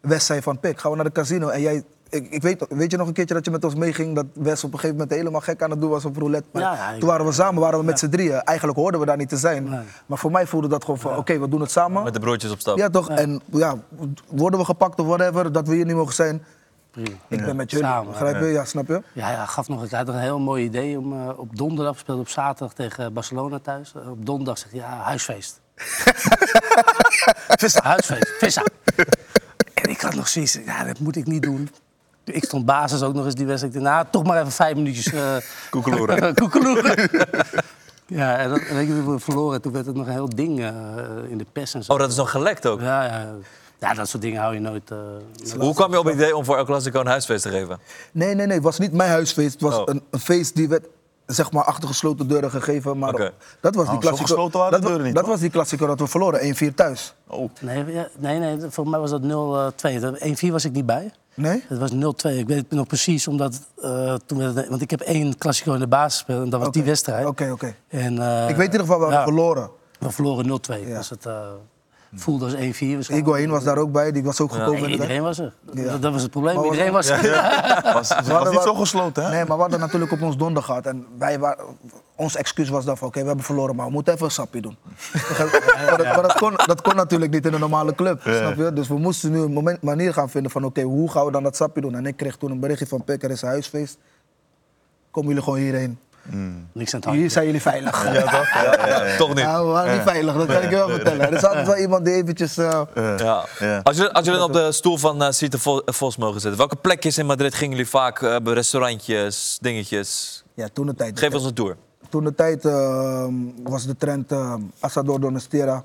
Wes zei van Pik, gaan we naar de casino. En jij, ik, ik weet, weet je nog een keertje dat je met ons meeging, dat Wes op een gegeven moment helemaal gek aan het doen was op roulette. Maar Ja, ja, ik- toen waren we samen, waren we met z'n drieën. Eigenlijk hoorden we daar niet te zijn. Nee. Maar voor mij voelde dat gewoon van, oké, we doen het samen. Met de broertjes op stap. Ja toch? En ja, worden we gepakt of whatever, dat we hier niet mogen zijn. Prima. Ik ben met jullie. Samen, Begrijp je? Ja, snap je? Ja, hij gaf nog, hij had nog een heel mooi idee om eh, op donderdag, we speelden op zaterdag tegen Barcelona thuis. Eh, op donderdag zeg je, ja, huisfeest. Vissa, [laughs] huisfeest, vissa. en ik had nog zoiets, ja, dat moet ik niet doen. Ik stond basis ook nog eens die wedstrijd. Ik dacht, Nou, toch maar even vijf minuutjes. eh Koekeloeren. [laughs] koekeloeren. [laughs] ja, en, dat, en weet je, we verloren. Toen werd het nog een heel ding eh, in de pers en zo. Oh, dat is nog gelekt ook. Ja, ja. ja, dat soort dingen hou je nooit... eh, Hoe kwam je op het idee om voor El Clasico een huisfeest te geven? Nee, nee, nee. Het was niet mijn huisfeest. Het was Oh. een, een feest die werd zeg maar achter gesloten deuren gegeven. Maar dat was die Oh, de dat, deuren niet, Dat hoor. was die dat we verloren. 1-4 thuis. Oh. Nee, nee, nee, voor mij was dat 0-2. 1-4 was ik niet bij. Nee? Het was 0-2. Ik weet het nog precies, omdat eh, toen want ik heb één Classico in de basis gespeeld en dat was die Oké. wedstrijd. Oké, oké. En, eh, Ik weet in ieder geval, we hadden ja, verloren. We verloren 0-2. Ja. Dus het eh, voelde als 1-4 waarschijnlijk. Higuain was daar ook bij. Die was ook gekomen. Iedereen was er. Ja. Dat, dat was het probleem. Iedereen was er. [laughs] [laughs] Was, het was hadden niet zo gesloten, hè? Nee, maar we hadden natuurlijk op ons donder gehad. En wij waren, ons excuus was dan van, oké, we hebben verloren, maar we moeten even een sapje doen. maar [laughs] dat, maar dat, kon, dat kon natuurlijk niet in een normale club, snap je? Dus we moesten nu een moment, manier gaan vinden van, oké, hoe gaan we dan dat sapje doen? En ik kreeg toen een berichtje van Pek, er is een huisfeest. Komen jullie gewoon hierheen. Niks aan het. Hier zijn jullie veilig. Ja, toch? Ja, ja, ja. Toch niet? Ja, we waren niet veilig, dat kan ik je wel vertellen. Er is altijd wel iemand die eventjes... eh, Ja. Ja. Als, jullie, als dan op de stoel van uh, Vos mogen zitten, welke plekjes in Madrid gingen jullie vaak? eh, bij restaurantjes, dingetjes? ja, toen de tijd. Geef ons een tour. Toen de tijd ehm, was de trend uh, Asador Donestera.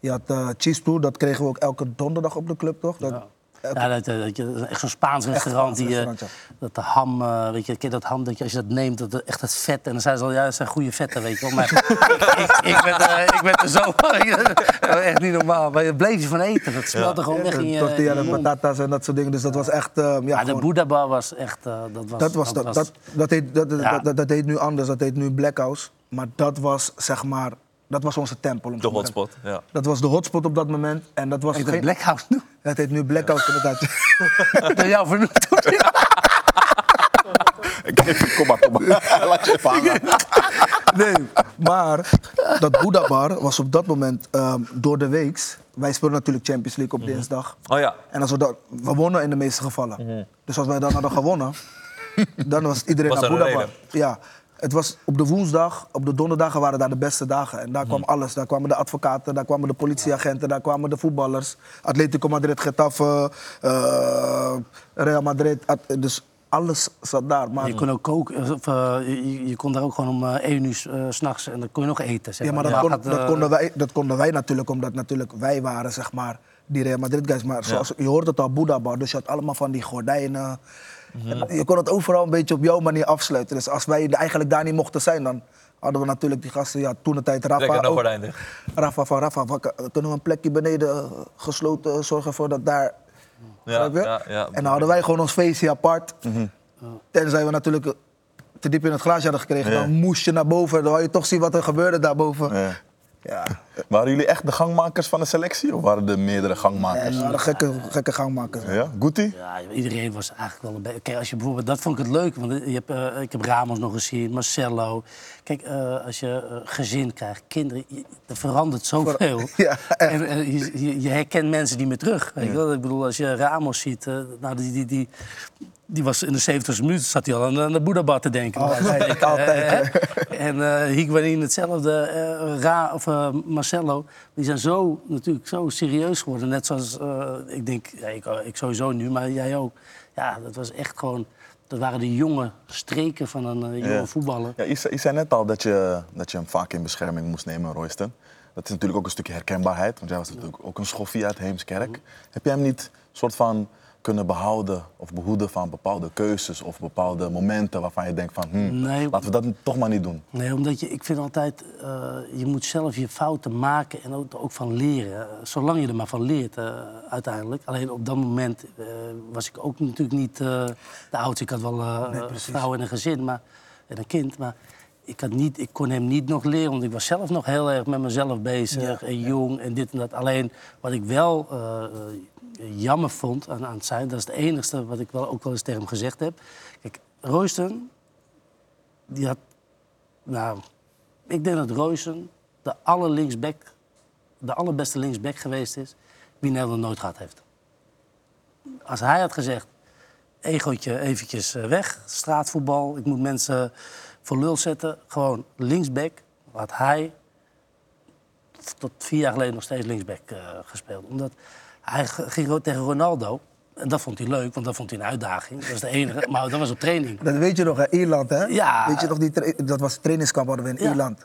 Je had eh Cheese Tour, dat kregen we ook elke donderdag op de club, toch? Dat, Ja. Ja, dat, eh, dat je, echt zo'n Spaans restaurant. Die, eh, restaurant, Dat de ham, eh, weet je, ken dat ham, dat je, als je dat neemt, dat echt het vet. En dan zijn ze al, ja, dat zijn goede vetten, weet je wel. Maar [laughs] ik, ik, ben, eh, ik ben er zo, [laughs] echt niet normaal. Maar je bleef je van eten, dat smelt er gewoon weg in je, Tortilla en patatas en dat soort dingen. Dus dat was echt... eh, ja, Maar de gewoon- Buddha Bar was echt, dat was... Dat, was, dat, dat, dat, heet, Ja. dat, dat heet nu anders, dat heet nu Black House. Maar dat was, zeg maar, dat was onze tempel. om De hotspot, ja. Dat was de hotspot op dat moment. En dat was Heet het geen- Black House nu? Het heet nu Black House inderdaad. [laughs] [laughs] Door jou vernoemd. Kom maar, kom maar. Laat je hangen. Nee, maar dat Buddha Bar was op dat moment ehm, door de weeks. Wij speelden natuurlijk Champions League op dinsdag. Oh ja, En als we, dat, we wonnen in de meeste gevallen. Dus als wij dan hadden gewonnen, [laughs] dan was iedereen Was naar een Buddha Bar. Ja, het was op de woensdag, op de donderdagen waren daar de beste dagen. En daar kwam alles. Daar kwamen de advocaten, daar kwamen de politieagenten, daar kwamen de voetballers. Atletico Madrid, Getafe, eh, Real Madrid. Dus alles zat daar. Maar, Je kon ook koken, of, eh, je, je kon daar ook gewoon om eh 1 uur eh, s'nachts en dan kon je nog eten. Zeg ja, maar dat, kon, dat, eh, konden wij, dat konden wij natuurlijk, omdat natuurlijk wij waren, zeg maar, die Real Madrid guys. Maar zoals, je hoort het al, Bar, dus je had allemaal van die gordijnen. En je kon het overal een beetje op jouw manier afsluiten. Dus als wij eigenlijk daar niet mochten zijn, dan hadden we natuurlijk die gasten, ja, toen de tijd Rafa. ook. Rafa van Rafa, van, kunnen we een plekje beneden eh, gesloten zorgen voor dat daar. Ja, ja, ja. En dan hadden wij gewoon ons feestje apart. Tenzij we natuurlijk eh, te diep in het glaasje hadden gekregen, dan moest je naar boven. Dan wou je toch zien wat er gebeurde daarboven. Ja. Ja, Waren jullie echt de gangmakers van de selectie? Of waren er meerdere gangmakers? de gekke, gekke gangmakers. Ja, Guti? Ja, iedereen was eigenlijk wel een beetje... Kijk, als je bijvoorbeeld... Dat vond ik het leuk, want je hebt, eh, ik heb Ramos nog gezien, Marcelo. Kijk, eh, als je eh, gezin krijgt, kinderen, je- er verandert zoveel. [laughs] Ja, echt. en je, herkent mensen niet meer terug. Weet je wel? Ik bedoel, als je Ramos ziet, eh, nou, die, die, die, die was in de 70ste minuut, zat hij al aan, aan de Boeddha te denken. bij wijze van Altijd, altijd, [laughs] hè? En eh Higuain hetzelfde, eh, Ra, of eh, Marcelo, die zijn zo natuurlijk zo serieus geworden. Net zoals, eh, ik denk, ja, ik, ik sowieso nu, maar jij ook. Ja, dat was echt gewoon, dat waren de jonge streken van een eh, jonge Ja. voetballer. Ja, je, zei, je zei net al dat je, dat je hem vaak in bescherming moest nemen, Royston. Dat is natuurlijk ook een stukje herkenbaarheid, want jij was natuurlijk ook een schoffie uit Heemskerk. Heb jij hem niet soort van kunnen behouden of behoeden van bepaalde keuzes of bepaalde momenten waarvan je denkt van, hm, Nee. laten we dat toch maar niet doen? Nee, omdat je, ik vind altijd, eh, je moet zelf je fouten maken en ook, ook van leren. Eh, Zolang je er maar van leert, eh, uiteindelijk. Alleen op dat moment eh, was ik ook natuurlijk niet eh, de oudste. Ik had wel eh, een vrouw en een gezin maar, en een kind, maar ik, had niet, ik kon hem niet nog leren. Want ik was zelf nog heel erg met mezelf bezig en jong en dit en dat. Alleen wat ik wel jammer vond aan, aan het zijn, dat is het enige wat ik wel, ook wel eens tegen hem gezegd heb. Kijk, Royston, die had nou, ik denk dat Roysen de aller linksback, de allerbeste linksback geweest is wie Nederland nooit gehad heeft. Als hij had gezegd, egootje eventjes eh, weg, straatvoetbal, ik moet mensen voor lul zetten, gewoon linksback, had hij tot vier jaar geleden nog steeds linksback eh, gespeeld. Omdat hij ging ook tegen Ronaldo. En dat vond hij leuk, want dat vond hij een uitdaging. Dat was de enige. Maar dat was op training. Dat weet je nog, hè? Ierland, hè? Ja. Weet je nog, die dat was het trainingskamp hadden we in Ja. Ierland.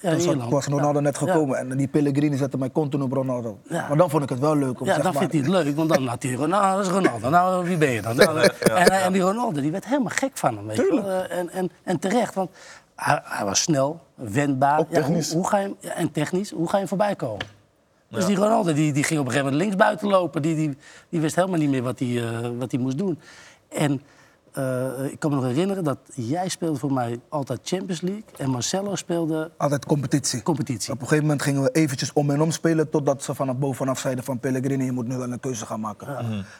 Ja, Toen zat- was Ronaldo Ja. net gekomen en die Pellegrini zette mij continu op Ronaldo. Ja. Maar dan vond ik het wel leuk om Ja, zeg dan maar, vindt hij het leuk, want dan had hij Ronaldo. Dat is Ronaldo. Nou, wie ben je dan? Nou, [laughs] en, en die Ronaldo, die werd helemaal gek van hem. Weet je wel. Eh, En, en, en terecht, want hij, hij was snel, wendbaar. Ook Ja, hoe, technisch. hoe ga je, hem- ja, en technisch, hoe ga je hem voorbij komen? Dus die Ronaldo die, die ging op een gegeven moment linksbuiten lopen. Die, die, die wist helemaal niet meer wat hij, eh, wat moest doen. En eh, ik kan me nog herinneren dat jij speelde voor mij altijd Champions League. En Marcelo speelde Altijd competitie. competitie. Op een gegeven moment gingen we eventjes om en om spelen... totdat ze vanaf bovenaf zeiden van Pellegrini, je moet nu wel een keuze gaan maken.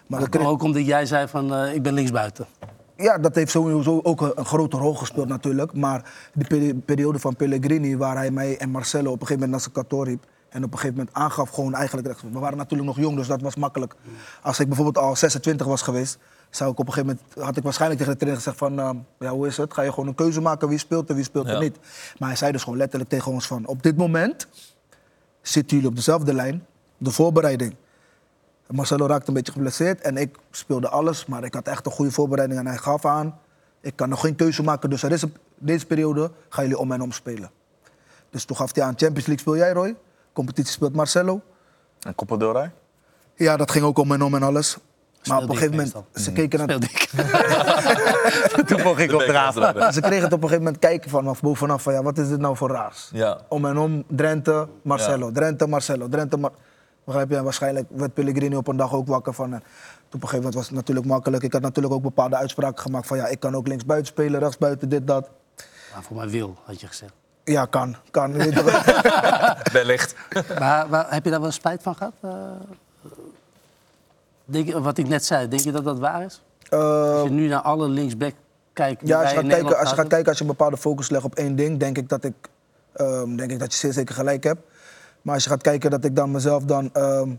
Maar we kregen- Ook omdat jij zei van, eh, ik ben linksbuiten. Ja, dat heeft sowieso ook een, een grote rol gespeeld natuurlijk. Maar die peri- periode van Pellegrini, waar hij mij en Marcelo op een gegeven moment naar zijn kantoor riep. En op een gegeven moment aangaf gewoon eigenlijk... We waren natuurlijk nog jong, dus dat was makkelijk. Als ik bijvoorbeeld al 26 was geweest, zou ik op een gegeven moment... had ik waarschijnlijk tegen de trainer gezegd van... ehm, ja, hoe is het? Ga je gewoon een keuze maken wie speelt en wie speelt er Ja. niet? Maar hij zei dus gewoon letterlijk tegen ons van... Op dit moment zitten jullie op dezelfde lijn, de voorbereiding. Marcelo raakte een beetje geblesseerd en ik speelde alles, maar ik had echt een goede voorbereiding en hij gaf aan. Ik kan nog geen keuze maken, dus er is een- deze periode gaan jullie om en om spelen. Dus toen gaf hij aan, Champions League speel jij Roy, competitie speelt Marcelo. En Copa del Rey? Ja, dat ging ook om en om en alles. Maar op een gegeven moment, ze keken naar... Speelde ik. [laughs] Toen mocht ik opdraven. Ze kregen het op een gegeven moment kijken vanaf bovenaf van ja, wat is dit nou voor raars? Ja. Om en om, Drenthe, Marcelo, Drenthe, Marcelo, Drenthe, Mar Begrijp je? En waarschijnlijk werd Pellegrini op een dag ook wakker van... En toen op een gegeven moment was het natuurlijk makkelijk. Ik had natuurlijk ook bepaalde uitspraken gemaakt van ja, ik kan ook linksbuiten spelen, rechtsbuiten, dit, dat. Maar voor mij wil, had je gezegd. Ja, kan, kan. [laughs] Wellicht. Maar, maar heb je daar wel spijt van gehad? Eh, denk wat ik net zei, denk je dat dat waar is? Eh, Als je nu naar alle linksback kijkt. Ja, als je, gaat kijken, als je gaat hadden. kijken, als je een bepaalde focus legt op één ding, denk ik dat ik, ehm, denk ik dat je zeer zeker gelijk hebt. Maar als je gaat kijken dat ik dan mezelf dan ehm,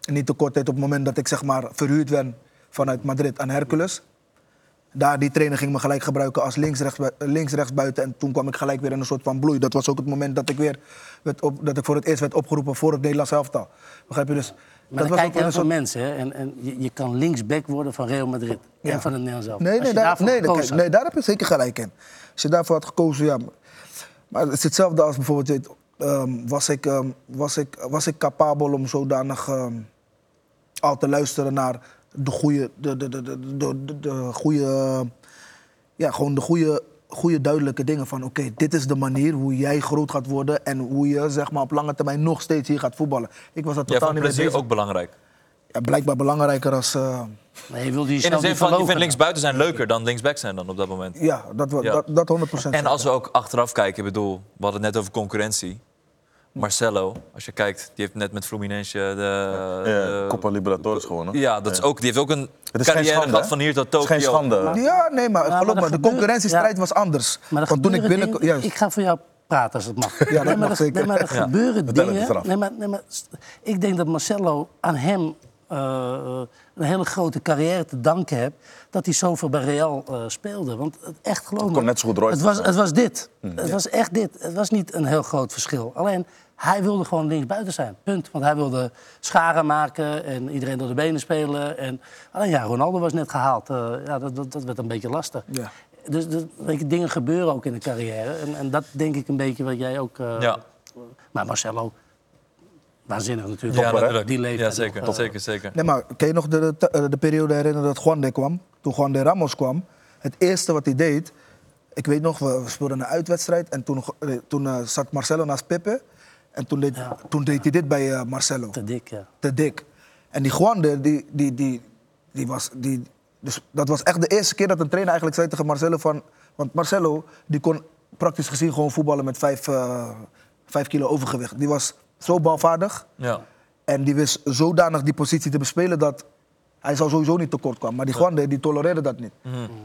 niet tekort deed op het moment dat ik zeg maar verhuurd werd vanuit Madrid aan Hercules. Daar die trainer ging me gelijk gebruiken als links-rechts links, rechts buiten. En toen kwam ik gelijk weer in een soort van bloei. Dat was ook het moment dat ik weer werd op, dat ik voor het eerst werd opgeroepen voor het Nederlands elftal. Begrijp je dus? Maar dat dan was kijken ook heel een veel soort- mensen. Hè? En, en je, je kan linksback worden van Real Madrid. Ja. En van het Nederlands zelf. Nee, nee, daar, nee, had. nee, daar heb je zeker gelijk in. Als je daarvoor had gekozen, ja. Maar het is hetzelfde als bijvoorbeeld, ehm, was, ik, ehm, was, ik, was ik capabel om zodanig ehm, al te luisteren naar de goede, de, de, de, de, de, de, de goede, ja, gewoon de goede, goede duidelijke dingen van, oké, dit is de manier hoe jij groot gaat worden en hoe je, zeg maar, op lange termijn nog steeds hier gaat voetballen. Ik was dat totaal niet mee plezier bezig. ook belangrijk. Ja, blijkbaar belangrijker als, eh, Nee, je wilde In de zin van, je vindt linksbuiten zijn leuker dan linksback zijn dan op dat moment. ja, dat, Ja. dat, dat 100%. En als we ook achteraf kijken, ik bedoel, we hadden het net over concurrentie. Marcelo, als je kijkt, die heeft net met Fluminense de... Ja, de- Copa Libertadores gewonnen. ja, dat is ook, die heeft ook een Het is geen carrière schande, gehad van hier tot Het is Tokio. geen schande. Ja, nee, maar maar geloof me, de concurrentiestrijd ja. was anders. Maar Want toen ik binnen... Ik ga voor jou praten als het mag. [laughs] dat nee, maar mag er, zeker. nee, maar er Ja. gebeuren het dingen. Nee, maar, nee, maar ik denk dat Marcelo aan hem eh, een hele grote carrière te danken heeft dat hij zoveel bij Real eh, speelde. Want het, echt geloof Het me, kon net zo goed het was, het was dit. Het was echt dit. Het was niet een heel groot verschil. Alleen hij wilde gewoon linksbuiten zijn. Punt. Want hij wilde scharen maken en iedereen door de benen spelen. En, alleen ja, Ronaldo was net gehaald. Eh, ja, dat, dat, dat werd een beetje lastig. Ja. Dus, dus weet je, dingen gebeuren ook in de carrière. En, en dat denk ik een beetje wat jij ook... eh, Ja. Maar Marcelo, waanzinnig natuurlijk. Ja, Op natuurlijk. Die leeftijd ja, zeker, nog, eh, zeker, zeker. Nee, maar kan je nog de, de, de periode herinneren dat Juan de kwam? Toen Juan de Ramos kwam, het eerste wat hij deed... Ik weet nog, we speelden een uitwedstrijd en toen, toen zat Marcelo naast Pepe. En toen deed, Ja. toen deed hij dit bij eh, Marcelo. Te dik, ja. te dik. En die Juan, de, die, die, die, die was... Die, dus dat was echt de eerste keer dat een trainer eigenlijk zei tegen Marcelo van... Want Marcelo, die kon praktisch gezien gewoon voetballen met vijf, eh, vijf kilo overgewicht. Die was zo balvaardig Ja. en die wist zodanig die positie te bespelen dat... Hij zou sowieso niet tekort komen. Maar die Juan, die, tolereerde dat niet.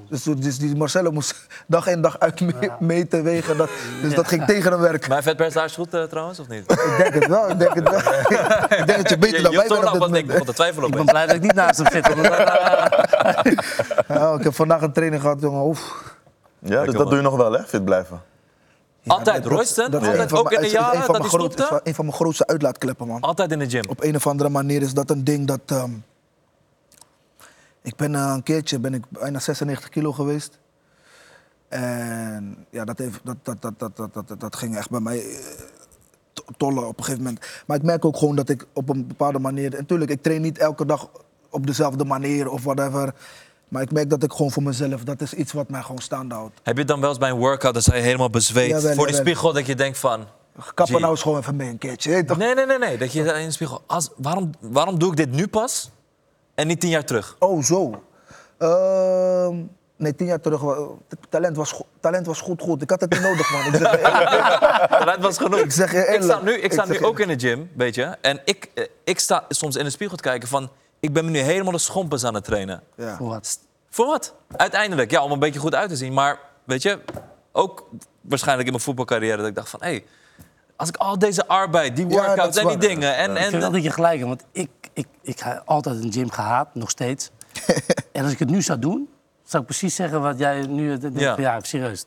Dus, dus die Marcelo moest [laughs] dag in dag uit mee, meten, wegen. Dat, dus dat ging tegen hem werken. Mijn vetpercentage goed eh, trouwens, of niet? Ik denk het wel. Ik denk, het wel. [laughs] ik denk dat je beter Je, dan je wij toch bent op dit ik begon te twijfelen Ik op. ben blij dat ik niet naast hem zit. dan- [laughs] Ja, ik heb vandaag een training gehad, jongen. Oef. Ja, dus dat doe je nog wel, hè? Fit blijven. Altijd, dat- Royston? dat is een Altijd, van ook mijn- in de is- is jaren van dat mijn hij stopte? is Een van mijn grootste uitlaatkleppen, man. Altijd in de gym. Op een of andere manier is dat een ding dat... ehm, ik ben eh, een keertje ben ik bijna 96 kilo geweest. En ja, dat, heeft, dat, dat, dat, dat, dat, dat, dat ging echt bij mij eh, to- tollen op een gegeven moment. Maar ik merk ook gewoon dat ik op een bepaalde manier... En natuurlijk, ik train niet elke dag op dezelfde manier of whatever. Maar ik merk dat ik gewoon voor mezelf... Dat is iets wat mij gewoon staande houdt. Heb je dan wel eens bij een workout, dat zij helemaal bezweet voor die spiegel, dat je denkt van... Kappen nou eens gewoon even mee een keertje. toch? Nee, nee, nee, nee. Dat je in de spiegel... Als, waarom, waarom doe ik dit nu pas en niet tien jaar terug? Oh, zo. Ehm, nee, tien jaar terug. Talent was, talent was goed, goed. Ik had het niet nodig, man. Ik zeg. Dat [laughs] was genoeg. Ik zeg je Ik sta nu, ik Ik sta nu ook in de gym, weet je. En ik, eh, ik sta soms in de spiegel te kijken van... Ik ben me nu helemaal de schompers aan het trainen. Ja. Voor wat? Voor wat? Uiteindelijk, ja, om een beetje goed uit te zien. Maar weet je, ook waarschijnlijk in mijn voetbalcarrière... dat ik dacht van, hé, hey, als ik al deze arbeid, die workouts en die waar. dingen... En, Ik vind en, dat je gelijk hebt, want ik, ik, ik heb altijd een gym gehaat, nog steeds. [laughs] en als ik het nu zou doen, zou ik precies zeggen wat jij nu denkt. Ja. Serieus.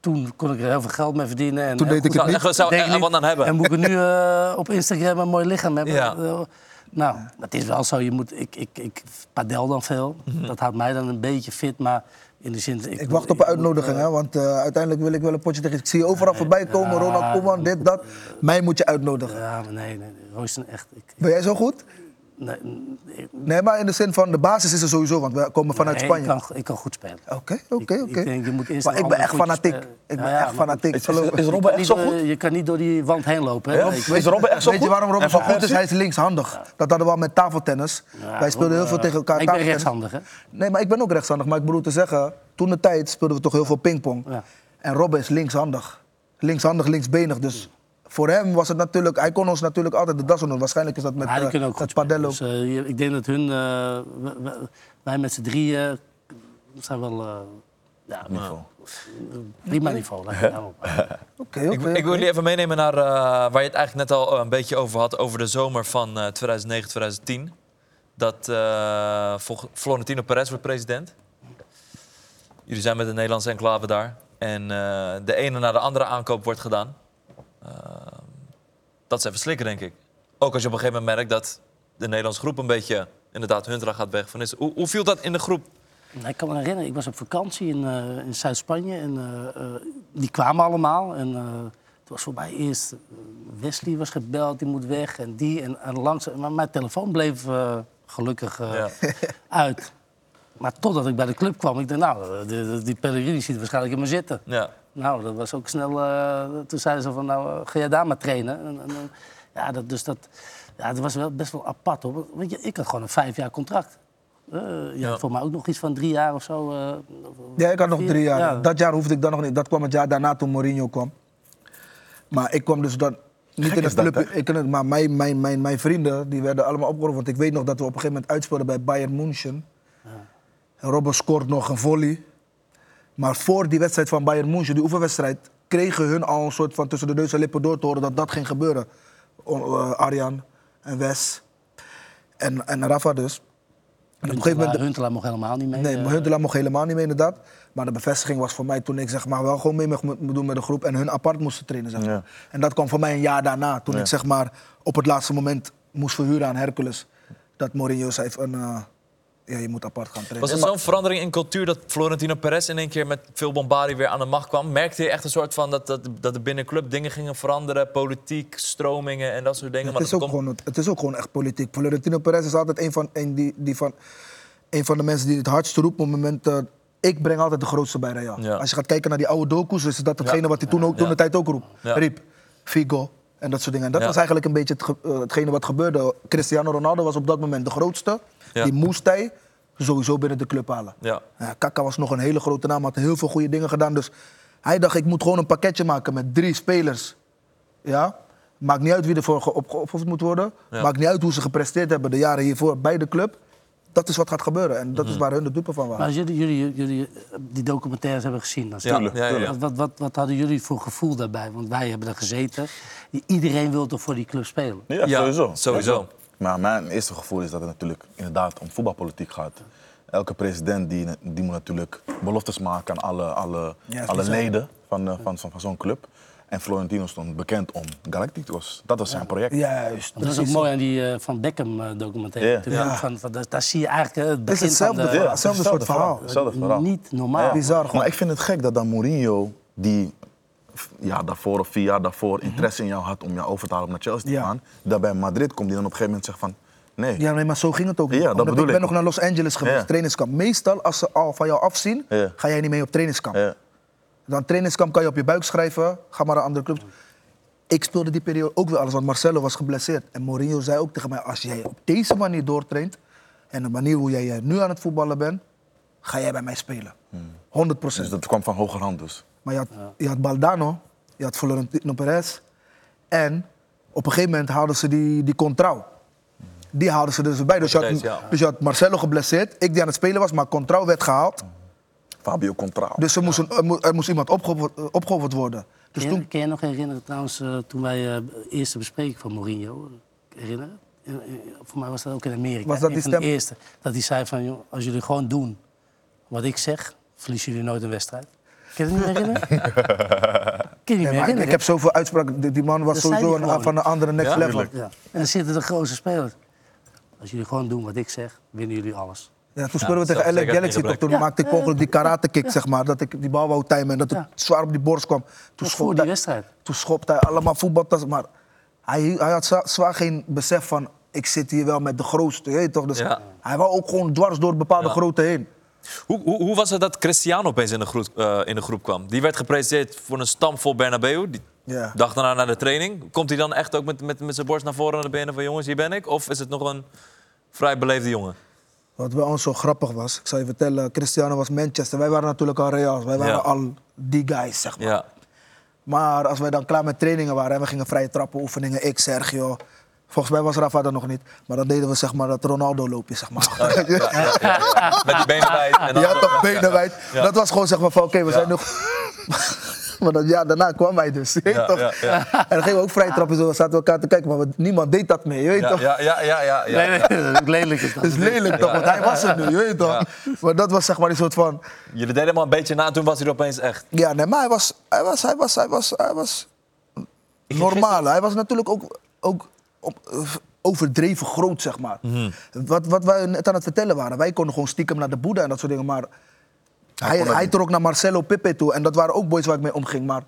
Toen kon ik er heel veel geld mee verdienen. En Toen deed ik het niet. Zou- ik er wat aan hebben. En moet ik nu eh, op Instagram een mooi lichaam hebben? Ja. Eh, nou, het is wel zo. Je moet, ik, ik, ik padel dan veel. Mhm. Dat houdt mij dan een beetje fit, maar in de zin... Ik wacht op een uitnodiging, hè, want eh, uiteindelijk wil ik wel een potje tegen. Ik zie je overal voorbij komen, Ronald Koeman, dit, dat. Mij moet je uitnodigen. Ja, maar nee, nee. Royston echt... Ik, Ben jij zo goed? Nee, maar in de zin van de basis is er sowieso, want we komen vanuit nee, Spanje. Ik kan, ik kan goed spelen. Oké, oké, oké. ik denk, je moet eerst Maar ik ben echt fanatiek. spelen. Ik ben Ja, echt fanatiek. Is, is, is Robben echt zo goed? Je kan niet door die wand heen lopen. Hè? Ja? Nee, ik- Is Robben echt zo Weet je waarom Robben En zo goed is? Hij is linkshandig. Dat hadden we al met tafeltennis. Ja, Wij speelden heel veel tegen elkaar Ik ben rechtshandig, hè? Nee, maar ik ben ook rechtshandig. Maar ik bedoel te zeggen, toen de tijd speelden we toch heel veel pingpong. En Robben is linkshandig. Linkshandig, linksbenig. Dus voor hem was het natuurlijk... Hij kon ons natuurlijk altijd de das onder. Waarschijnlijk is dat met, Maar die eh, met. Padello. Dus, eh, ik denk dat hun, eh, wij met z'n drieën, zijn wel eh, ja, Niveau. prima niveau. ik. [laughs] Oké, Ik, oké. ik wil jullie even meenemen naar waar je het eigenlijk net al een beetje over had, over de zomer van eh 2009, 2010. Dat eh, Florentino Perez wordt president. Jullie zijn met de Nederlandse enclave daar. En eh, de ene na de andere aankoop wordt gedaan. Eh, dat is even slikken, denk ik. Ook als je op een gegeven moment merkt dat de Nederlandse groep een beetje... Inderdaad, Huntra gaat weg. Van is, hoe, hoe viel dat in de groep? Nou, Ik kan me herinneren, ik was op vakantie in, eh, in Zuid-Spanje en eh, eh, die kwamen allemaal. En het was voor mij eerst, Wesley was gebeld, die moet weg en die. En, en langs, maar mijn telefoon bleef gelukkig Ja. [laughs] uit. Maar totdat ik bij de club kwam, ik dacht, nou, de- die Pellegrini ziet waarschijnlijk in me zitten. Ja. Nou, dat was ook snel. eh, toen zeiden ze van, nou, eh, ga jij daar maar trainen. En, en, en, ja, dat, dus dat, ja, dat was wel best wel apart hoor. Want je, ik had gewoon een vijf jaar contract. Eh je Ja. had voor mij ook nog iets van drie jaar of zo. eh, Ja, ik had nog vier- drie jaar. Ja. Dat jaar hoefde ik dan nog niet. Dat kwam het jaar daarna toen Mourinho kwam. Maar ik kwam dus dan niet Gek in de dat, club. hè? ik, ken het, maar mijn, mijn, mijn, mijn vrienden die werden allemaal opgeroepen. Want ik weet nog dat we op een gegeven moment uitspeelden bij Bayern München. En Robben scoort nog een volley. Maar voor die wedstrijd van Bayern München, die oefenwedstrijd, kregen hun al een soort van tussen de neus en lippen door te horen dat dat ging gebeuren. Eh, Arjan en Wes en, en Rafa dus. En op een gegeven moment. Huntelaar mocht helemaal niet mee. Nee, maar Huntelaar mocht helemaal niet mee inderdaad. Maar de bevestiging was voor mij toen ik zeg maar wel gewoon mee mocht mo- doen met de groep en hun apart moesten trainen. Zeg maar. Ja. En dat kwam voor mij een jaar daarna, toen Ja. ik zeg maar op het laatste moment moest verhuren aan Hercules. Dat Mourinho zei van, eh, ja, je moet apart gaan trainen. Was het zo'n verandering in cultuur dat Florentino Perez in één keer met veel bombardie weer aan de macht kwam? Merkte je echt een soort van dat, dat, dat de binnenclub dingen gingen veranderen, politiek, stromingen en dat soort dingen? Het is, ook komt- gewoon, het is ook gewoon echt politiek. Florentino Perez is altijd een van, een die, die van, een van de mensen die het hardst roept op het moment... dat ik breng altijd de grootste bij Real. Ja. Als je gaat kijken naar die oude docu's, is dat hetgene wat hij toen, ook, toen de tijd ook roep, Ja. riep. Figo en dat soort dingen. En dat Ja. was eigenlijk een beetje het, eh, hetgene wat gebeurde. Cristiano Ronaldo was op dat moment de grootste. Ja. Die moest hij sowieso binnen de club halen. Ja. Kaka was nog een hele grote naam, had heel veel goede dingen gedaan. Dus hij dacht, ik moet gewoon een pakketje maken met drie spelers. Ja? Maakt niet uit wie ervoor ge- opgeofferd moet worden. Maakt niet uit hoe ze gepresteerd hebben de jaren hiervoor bij de club. Dat is wat gaat gebeuren. En dat Mhm. is waar hun de dupe van Maar waren. als jullie, jullie, jullie eh, die documentaires hebben gezien, dan Ja, Tuurlijk, ja, ja, ja. Wat, wat, wat, hadden jullie voor gevoel daarbij? Want wij hebben er gezeten. Iedereen wil toch voor die club spelen? Ja, Ja, sowieso. sowieso. Maar mijn eerste gevoel is dat het natuurlijk inderdaad om voetbalpolitiek gaat. Elke president die, die moet natuurlijk beloftes maken aan alle, alle, alle leden van, eh, van, van, van zo'n club. En Florentino stond bekend om Galacticos. Dat was zijn project. Juist. Dat is ook mooi aan die eh, Van Beckham eh, documentaire. Ja. Ja. Van, van, daar, daar zie je eigenlijk eh, het Het begin is hetzelfde, van de... verhaal, hetzelfde soort verhaal. Hetzelfde verhaal. Niet normaal. Bizar. Maar ik vind het gek dat dan Mourinho, die ja, daarvoor of vier jaar daarvoor interesse in jou had om jou over te halen om naar Chelsea te Ja. gaan, dat bij Madrid komt, die dan op een gegeven moment zegt van nee. Ja, nee, maar zo ging het ook. niet. Ja, dat ik ben nog naar Los Angeles geweest, Ja. trainingskamp. Meestal, als ze al van jou afzien, Ja. ga jij niet mee op trainingskamp. Dan trainingskamp kan je op je buik schrijven, ga maar naar andere clubs. Ik speelde die periode ook weer alles, want Marcelo was geblesseerd. En Mourinho zei ook tegen mij, als jij op deze manier doortraint... en de manier hoe jij nu aan het voetballen bent, ga jij bij mij spelen. 100% Dus dat kwam van hogerhand dus. Maar je had, je had Baldano, je had Florentino Perez. En op een gegeven moment haalden ze die, die Contrao. Die haalden ze dus erbij. Dus je, had, dus je had Marcelo geblesseerd, ik die aan het spelen was, maar Contrao werd gehaald. Fabio Contrao. Dus er moest, een- er moest, iemand opgeofferd, eh, opgeofferd worden. Dus Ken, toen, ken je nog herinneren trouwens, eh, toen wij eh, de eerste bespreking van Mourinho, eh, herinneren? Eh, eh, Voor mij was dat ook in Amerika. Was dat die van de stem? eerste. Dat hij zei van, joh, als jullie gewoon doen wat ik zeg, verliezen jullie nooit een wedstrijd. Ken je het niet meer [laughs] herinneren? Je Nee, ik heb zoveel uitspraken. Die, die man was Dat sowieso een, van een andere next Ja? level. Ja. En dan zitten de grootste spelers. Als jullie gewoon doen wat ik zeg, winnen jullie alles. Ja, toen speelden we tegen LA Galaxy. Toch? Toen Ja, maakte ik mogelijk die karate kick, zeg maar. Dat ik die bal wou timen en dat het Ja. zwaar op die borst kwam. Toen schopte die hij, wedstrijd. toen schopte hij allemaal voetbaltas. Maar hij, hij had zwaar geen besef van ik zit hier wel met de grootste, je toch? Dus Ja. hij wou ook gewoon dwars door bepaalde Ja. grootte heen. Hoe, hoe, hoe was het dat Cristiano opeens in de, groep, eh, in de groep kwam? Die werd gepresenteerd voor een stampvol Bernabeu. Die Ja. dag daarna naar de training. Komt hij dan echt ook met, met, met zijn borst naar voren naar de benen van jongens, hier ben ik? Of is het nog een vrij beleefde jongen? Wat bij ons zo grappig was, ik zal je vertellen, Cristiano was Manchester. Wij waren natuurlijk al Real, wij waren Ja. al die guys, zeg maar. Ja. Maar als wij dan klaar met trainingen waren en we gingen vrije trappen oefeningen, ik, Sergio. Volgens mij was Rafa er nog niet. Maar dan deden we zeg maar dat Ronaldo-loopje, zeg maar. Ja, ja. Met die benen wijd. En dan Ja, toch benen wijd. Dat was gewoon zeg maar van, oké, we zijn nog... [laughs] maar dan, ja, daarna kwam hij dus, je weet toch? ja, ja. En dan gingen we ook vrije trappen, zo we zaten elkaar te kijken, maar we- niemand deed dat mee, je weet Ja, toch? ja, ja, ja, ja, ja. Nee, nee, [laughs] lelijk is dat. [laughs] Dat is lelijk toch, want hij was er nu, je weet toch? Maar dat was zeg maar een soort van... Jullie deden hem al een beetje na, toen was hij er opeens echt. Ja, nee, maar hij was, hij was, hij was, hij was, hij was normaal. Hij was natuurlijk ook, ook op, overdreven groot, zeg maar. Mhm. Wat, wat wij net aan het vertellen waren, wij konden gewoon stiekem naar de Boeddha en dat soort dingen, maar hij, hij trok naar Marcelo Pippe toe en dat waren ook boys waar ik mee omging, maar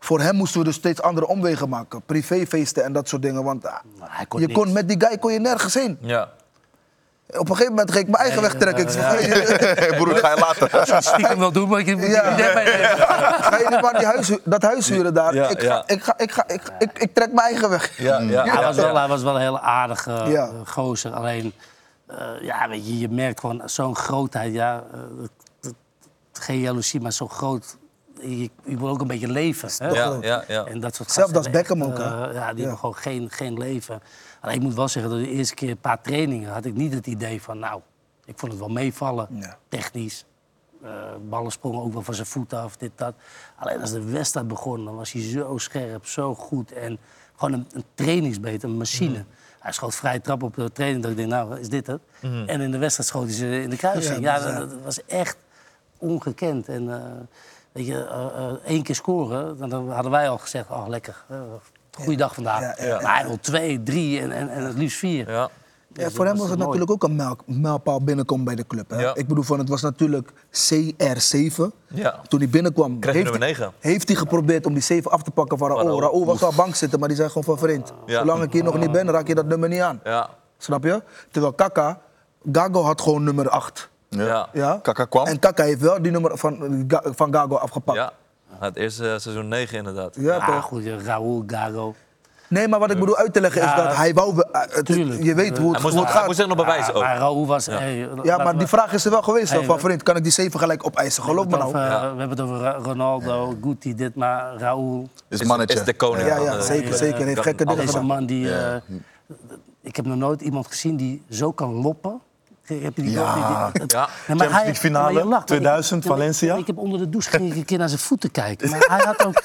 voor hem moesten we dus steeds andere omwegen maken. Privéfeesten en dat soort dingen, want ah, hij kon je kon, met die guy kon je nergens heen. Ja. Op een gegeven moment ging ik mijn eigen weg trekken. Ik zei, [laughs] [laughs] ga je- Broer, ga je laten. Stiekem wel doen, maar ik moet Ja. niet. [laughs] Ga je niet maar die huis, dat huis huren daar? Ja, ik, ja. ga, ik, ga, ik, ga, ik, ik, ik trek mijn eigen weg. Ja, ja, Hij was, wel, hij was wel een heel aardige Ja. ja. gozer. Alleen, eh, ja, weet je, je merkt gewoon zo'n grootheid. Ja, eh, geen jaloezie, maar zo groot. Je, je wil ook een beetje leven. Hè? Ja, ja, ja. En dat soort Zelfs als Beckham ook, eh, ja, die Ja. hebben gewoon geen, geen leven. Alleen ik moet wel zeggen, dat de eerste keer een paar trainingen had ik niet het idee van, nou, ik vond het wel meevallen, Ja. technisch. Eh, ballen sprongen ook wel van zijn voeten af, dit, dat. Alleen als de wedstrijd begon, dan was hij zo scherp, zo goed. En gewoon een, een trainingsbeet, een machine. Mhm. Hij schoot vrij trap op de training. Dat ik denk, nou, is dit het? En in de wedstrijd schoot hij ze in de kruising. Ja, Ja, dat is, dat, dat was echt ongekend. En eh, weet je, eh, eh, één keer scoren, dan- dan hadden wij al gezegd, oh lekker. eh Goeiedag vandaag. Ja, ja, ja. Maar hij wil twee, drie en, en, en het liefst vier. Ja. Ja, Dus voor hem was het mooi. natuurlijk ook een mijl- mijlpaal binnenkomen bij de club. Hè? Ja. Ik bedoel, van, het was natuurlijk CR7. Ja. Toen hij binnenkwam, Kreeg heeft, nummer hij, 9. heeft hij geprobeerd om die 7 af te pakken van Raoul. Raoul. Was al bank zitten, maar die zei gewoon van vriend. Ja. Zolang ik hier nog niet ben, raak je dat nummer niet aan. Ja. Snap je? Terwijl Kaka, Gago had gewoon nummer 8. Ja. Ja? Kaka kwam. En Kaka heeft wel die nummer van, van Gago afgepakt. Ja. Het eerste eh, seizoen 9 inderdaad. Ja, Ja, toch? goed, eh, Raoul, Gago. Nee, maar wat ik bedoel uit te leggen is Ja, dat hij wou... eh, het- tuurlijk. Je weet hoe Hij het, moest, hoe het hij gaat. moest zich nog bewijzen Ja, ook. maar Raoul was... hey, Ja, laten maar we- die vraag is er wel geweest. Hey, van vriend, kan ik die 7 gelijk opeisen? Geloof me we, hebben nou. het over, eh, we hebben het over Ra- Ronaldo, Guti, dit, maar Raoul... Is Is, mannetje. is de koning. Ja, ja, eh, zeker, eh, zeker. Heeft kan gekke dingen. Deze gedaan. man die... eh, ik heb nog nooit iemand gezien die zo kan loppen. Heb je die Ja. die- die- Ja. Nee, maar Champions League finale, maar je lacht, maar ik- 2000, ja, maar- Valencia. Ik heb onder de douche ging ik een keer naar zijn voeten kijken. Maar hij had ook...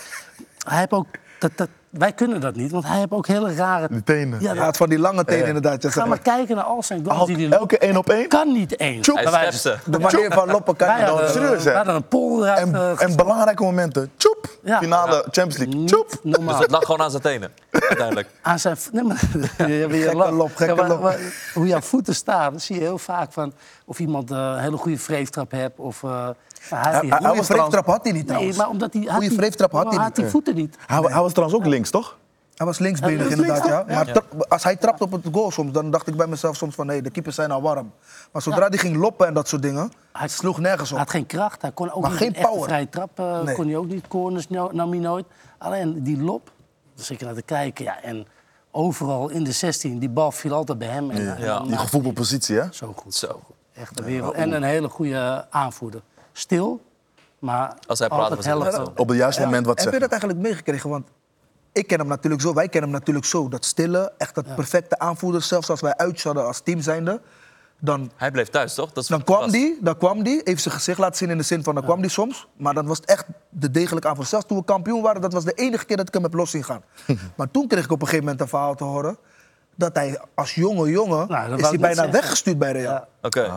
Hij heeft ook dat, dat, wij kunnen dat niet, want hij heeft ook hele rare... Die tenen. Ja, had van die lange tenen inderdaad. ja, Ga maar kijken naar al zijn goals Elke, die hij elke één op één. Kan niet eens. Hij Bij is wijze- schepste. De manier van loppen kan niet. hadden, serieus, hè? hadden een pol En, eh, en belangrijke momenten. Tjoep. Ja. Finale Champions League. Tjoep. normaal. Dus het lag gewoon aan zijn tenen, uiteindelijk. [laughs] aan zijn... Nee, maar, [laughs] Gekke lop, gekke Ja, maar- lop. maar hoe jouw voeten staan, dan zie je heel vaak van... of iemand eh, een hele goede vreeftrap heeft of... eh, maar hij, Hij- was vreeftrap had hij niet nee, trouwens. maar omdat hij... had Goeie die- vreeftrap had maar hij had niet. die voeten niet. Hij, hij was trouwens ook links, toch? Hij was linksbenig Hij was inderdaad, ja. links, Maar als hij trapt op het goal soms, dan dacht ik bij mezelf soms van... nee, de keepers zijn al warm. Maar zodra hij ging loppen en dat soort dingen, hij sloeg nergens Hij op. had geen kracht, hij kon ook Maar niet geen power. vrije trap, Nee. kon hij ook niet, corners nam hij nooit. Alleen die lop, dus ik naar te kijken, ja, en overal in de 16, die bal viel altijd bij hem. En, en Ja. Die maakte gevoetbalpositie, hè? hij Zo goed. Zo. Echt een wereld. En een hele goede aanvoerder. Stil, maar Als hij praat, hij. Op het juiste Ja, moment wat Heb je dat eigenlijk meegekregen? Want ik ken hem natuurlijk zo, wij kennen hem natuurlijk zo. Dat stille, echt dat perfecte aanvoerder. Zelfs als wij uit zouden als team zijnde, dan Hij bleef thuis, toch? Dat is Dan kwam die, dan kwam die, heeft zijn gezicht laten zien in de zin van dan kwam die soms. Maar dan was het echt de degelijke aanval. Zelfs toen we kampioen waren, dat was de enige keer dat ik hem heb los zien gaan. [laughs] maar toen kreeg ik op een gegeven moment een verhaal te horen. Dat hij als jonge jongen, Nou, is hij bijna zeggen. weggestuurd bij Real. Ja. Oké.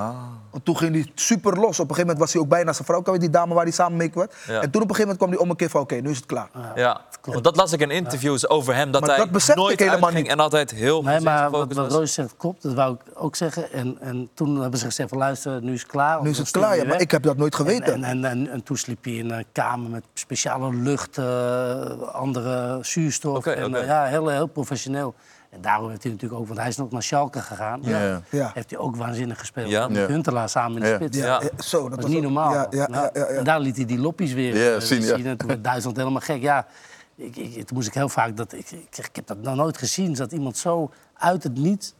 Want toen ging hij super los. Op een gegeven moment was hij ook bijna zijn vrouw. Die dame waar hij samen mee kwam? Ja. En toen op een gegeven moment kwam hij om een keer van oké, nu is het klaar. Ja, want dat las ik in interviews over hem. Dat Maar hij dat nooit ik helemaal niet. en altijd heel Nee, maar wat, gefocust wat. Roos zegt klopt, dat wou ik ook zeggen. En, en toen hebben ze gezegd van luister, nu is het klaar. Nu is het klaar, ja, maar ik heb dat nooit geweten. En, en, en, en toen sliep hij in een kamer met speciale lucht, eh, andere zuurstof. Oké, en, eh, ja, heel, heel professioneel. En daarom heeft hij natuurlijk ook, want hij is nog naar Schalke gegaan. Ja. Ja. Heeft hij ook waanzinnig gespeeld. Ja. Met. Huntelaar samen in de Ja. spits. Ja, Ja. zo, dat Dat was was niet ook- normaal. Ja, ja, Nou, ja, ja, ja. En daar liet hij die loppies weer Ja, eh, zien, ja. zien. En toen werd Duitsland helemaal gek. Ja, ik, ik, toen moest ik heel vaak... Dat, ik, ik, zeg, ik heb dat nog nooit gezien. Dat iemand zo uit het niet...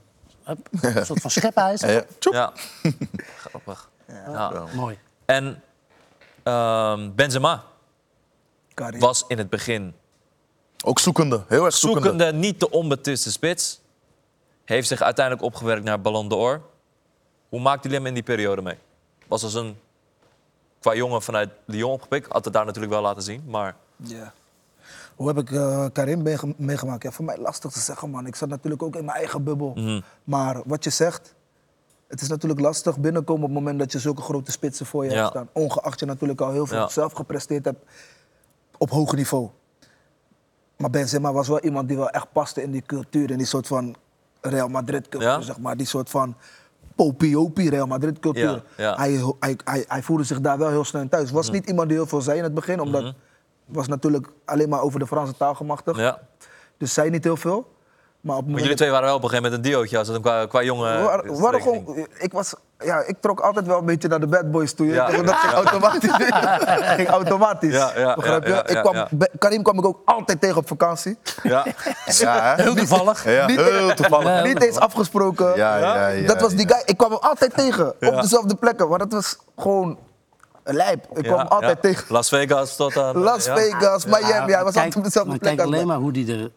[laughs] Een soort van schepijs. Ja, ja. [laughs] Grappig. Ja. Mooi. En ehm, Benzema was in het begin Ook zoekende, heel erg zoekende. zoekende, niet de onbetwiste spits. Heeft zich uiteindelijk opgewerkt naar Ballon d'Or. Hoe maakte jullie hem in die periode mee? Was als een qua jongen vanuit Lyon opgepikt. Had het daar natuurlijk wel laten zien, maar Ja. Hoe heb ik eh, Karim meege- meegemaakt? Ja, voor mij lastig te zeggen, man. Ik zat natuurlijk ook in mijn eigen bubbel. Mhm. Maar wat je zegt, het is natuurlijk lastig binnenkomen op het moment dat je zulke grote spitsen voor je Ja. hebt staan. Ongeacht je natuurlijk al heel veel Ja. zelf gepresteerd hebt op hoog niveau. Maar Benzema was wel iemand die wel echt paste in die cultuur, in die soort van Real Madrid cultuur, Ja. zeg maar. Die soort van popiopi Real Madrid cultuur. Ja, ja. Hij, hij, hij, hij voelde zich daar wel heel snel in thuis. Was niet iemand die heel veel zei in het begin, omdat Mhm. was natuurlijk alleen maar over de Franse taal gemachtigd. Dus zei niet heel veel. Maar op jullie twee waren wel op een gegeven moment een diootje als het qua, qua jongen. gewoon, ik, was, ja, ik trok altijd wel een beetje naar de bad boys toe. Ja. toch, Dat ging automatisch. [laughs] ging automatisch. Ja, ja, begrijp je? ja, ja, ik kwam, ja. Karim kwam ik ook altijd tegen op vakantie. Ja. [laughs] Ja, hè? Heel toevallig. Ja, Niet- heel toevallig. [laughs] Niet eens afgesproken. Ja, ja, ja, dat was die ja. guy. Ik kwam hem altijd tegen. Op dezelfde plekken. Maar dat was gewoon een lijp. Ik kwam altijd tegen. Las Vegas tot aan. Las ja. Vegas, Miami. Hij was kijk, altijd op dezelfde plek. Kijk alleen maar hoe die er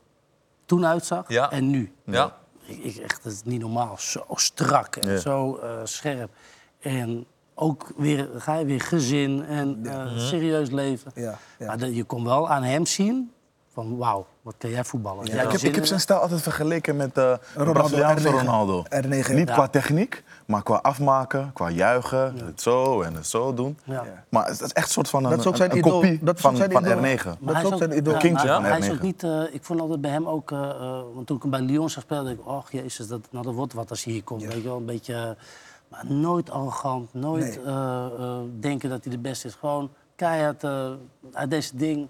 toen uitzag Ja. en nu. Ja. Ik, ik, echt, dat is niet normaal. Zo strak en Ja. zo eh, scherp. En ook weer, ga je weer gezin en eh, Mhm. serieus leven. Ja, ja. Maar de- je kon wel aan hem zien van wauw, wat kan jij voetballen. Jij Ik heb, ik zijn stijl altijd vergeleken met eh de Ronaldo, Braziliaanse R9. Ronaldo. R9. Niet Ja. qua techniek, maar qua afmaken, qua juichen. Het zo en het zo doen. Ja. Maar het is echt een soort van een, Dat is ook een- zijn een idool. kopie Dat is van, ook zijn van idool. R9. Maar Dat hij is ook zijn idool. ja, Kindje van hij is R9. ook niet, eh, ik vond altijd bij hem ook, eh, eh, want toen ik hem bij Lyon zag spelen, dacht ik, oh jezus, dat, nou, dat wordt wat als hij hier komt. Weet je wel, een beetje, maar nooit arrogant, nooit Nee. eh, eh, denken dat hij de beste is. Gewoon keihard eh, uit deze ding.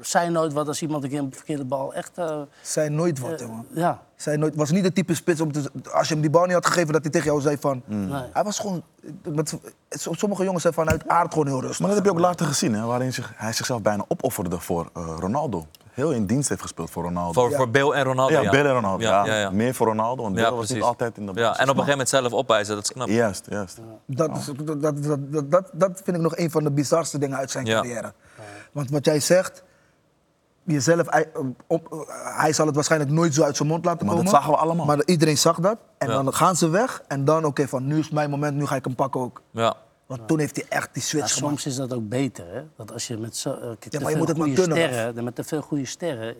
Zei nooit wat als iemand een keer een verkeerde bal echt... eh, Zei nooit wat, eh, jongen. ja, Zei nooit, was niet de type spits om te, als je hem die bal niet had gegeven dat hij tegen jou zei van. nee. Hij was gewoon. Met, sommige jongens zijn vanuit aard gewoon heel rustig. Maar dat heb je ook later gezien, hè, waarin zich, hij zichzelf bijna opofferde voor eh, Ronaldo. Heel in dienst heeft gespeeld voor Ronaldo. Voor, voor Bill en Ronaldo. ja, ja, Bill en Ronaldo. Ja, Ja, ja, ja. Meer voor Ronaldo, want Bill was niet altijd in de Ja, en op een gegeven moment zelf opeisen, dat is knap. Juist, juist. Dat, is- dat, dat, dat, dat, dat vind ik nog een van de bizarste dingen uit zijn Ja. carrière. Want wat jij zegt, jezelf, hij, op, hij zal het waarschijnlijk nooit zo uit zijn mond laten Maar komen. dat zagen we allemaal. Maar iedereen zag dat. En Ja. dan gaan ze weg. En dan, oké, van nu is mijn moment, nu ga ik hem pakken ook. Ja. Want toen heeft hij echt die Ja, switch gemaakt. soms is dat ook beter. Hè? Dat als je met zo, eh, te maar je veel moet het maar kunnen, sterren, met te veel goede sterren, eh,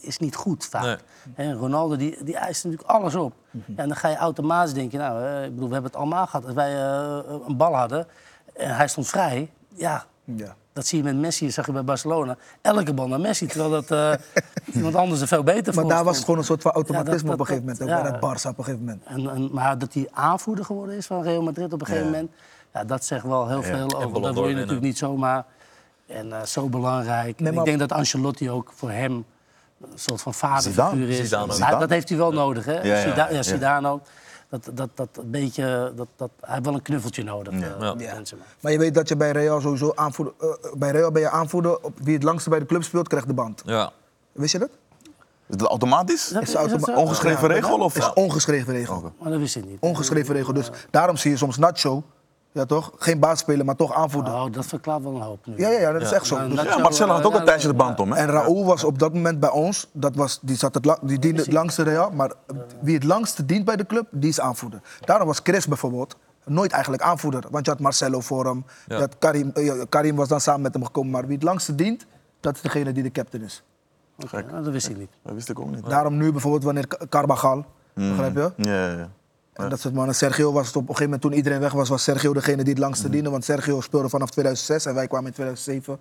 is niet goed vaak. Nee. Hè, Ronaldo die, die eist natuurlijk alles op. Mhm. ja, en dan ga je automatisch denken, nou, eh, ik bedoel, we hebben het allemaal gehad. Als wij eh, een bal hadden en hij stond vrij, ja, Ja. Dat zie je met Messi, dat zag je bij Barcelona. Elke bal naar Messi, terwijl dat eh, [laughs] iemand anders er veel beter voor Maar daar was het gewoon een soort van Ja, dat- automatisme dat- op een gegeven moment. Ook dat- bij ja. dat Barça op een gegeven moment. En, en, maar dat hij aanvoerder geworden is van Real Madrid op een gegeven Ja. moment... Ja, dat zegt wel heel veel over. Dat word je natuurlijk niet zomaar. En eh, zo belangrijk. Nee, En maar- Ik denk dat Ancelotti ook voor hem een soort van vaderfiguur Zidane. is. Zidane Zidane. dat heeft hij wel nodig, hè? Ja, ja, Zida- ja, ja. Zidane ook. Dat, dat, dat, een beetje, dat, dat, hij heeft wel een knuffeltje nodig, eh, Ja. Benzema. Maar je weet dat je bij Real sowieso aanvoerder... eh, eh, bij Real ben je aanvoerder. Op wie het langste bij de club speelt, krijgt de band. Ja. Wist je dat? Is dat automatisch? dat- Is automa- zo? Ongeschreven Ja, regel? Of? is ongeschreven regel. Maar dat wist ik niet. Ongeschreven regel. Dus daarom zie je soms Nacho, ja toch? Geen baasspeler, maar toch aanvoerder. Oh, dat verklaart wel een hoop nu. Ja, ja, ja, dat is echt zo. Maar Dus- Ja, Marcelo had ook eh, een tijdje de band om, hè? En Raúl was op dat moment bij ons, dat was, die, zat het la- die diende het langste Real, maar wie het langste dient bij de club, die is aanvoerder. Daarom was Chris bijvoorbeeld nooit eigenlijk aanvoerder, want je had Marcelo voor hem, je had Karim, eh, Karim was dan samen met hem gekomen, maar wie het langste dient, dat is degene die de captain is. Oké, nou, dat wist ik niet. Dat wist ik ook niet. Daarom nu bijvoorbeeld wanneer Ka- Carvajal, begrijp je? Ja, ja, ja. En dat soort mannen. Sergio was het op een gegeven moment, toen iedereen weg was, was Sergio degene die het langste Mhm. diende. Want Sergio speelde vanaf 2006 en wij kwamen in 2007.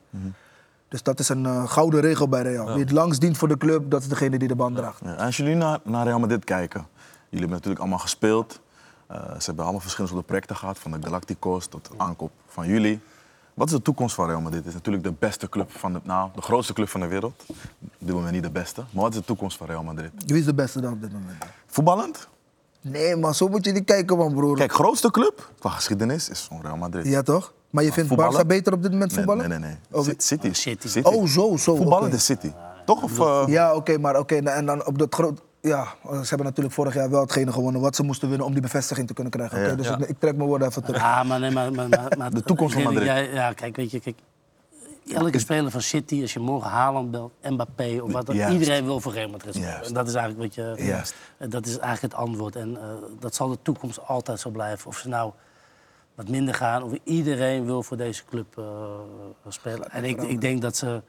Dus dat is een eh, gouden regel bij Real. Wie het langst dient voor de club, dat is degene die de band draagt. En als jullie naar, naar Real Madrid kijken, jullie hebben natuurlijk allemaal gespeeld. Eh, ze hebben allemaal verschillende soorten projecten gehad, van de Galacticos tot de aankoop van jullie. Wat is de toekomst van Real Madrid? Het is natuurlijk de beste club van de, nou, de grootste club van de wereld. Op dit moment niet de beste. Maar wat is de toekomst van Real Madrid? Wie is de beste dan op dit moment? Voetballend? Nee, maar zo moet je niet kijken, man, broer. Kijk, grootste club qua geschiedenis is gewoon Real Madrid. Ja, toch? Maar je vindt voetballen? Barca beter op dit moment nee, voetballen? nee, nee. nee. Oh, Ci- City. City. Oh, zo, zo. Voetballen oké. is City. Toch? Of, eh, Ja, oké, maar oké. en dan op dat groot... Ja, ze hebben natuurlijk vorig jaar wel hetgene gewonnen wat ze moesten winnen om die bevestiging te kunnen krijgen. Oké, Ja. dus Ja. ik, ik trek mijn woorden even terug. Ja, maar nee, maar... maar, maar, [laughs] De toekomst van Madrid. jij- ja, kijk, weet je, kijk, elke speler van City, als je morgen Haaland belt, Mbappé of wat dan, Juist. iedereen wil voor Real Madrid spelen. En dat is eigenlijk wat je, Juist. dat is eigenlijk het antwoord. En eh, dat zal de toekomst altijd zo blijven. Of ze nou wat minder gaan, of iedereen wil voor deze club eh, spelen. En ik, ik denk dat ze,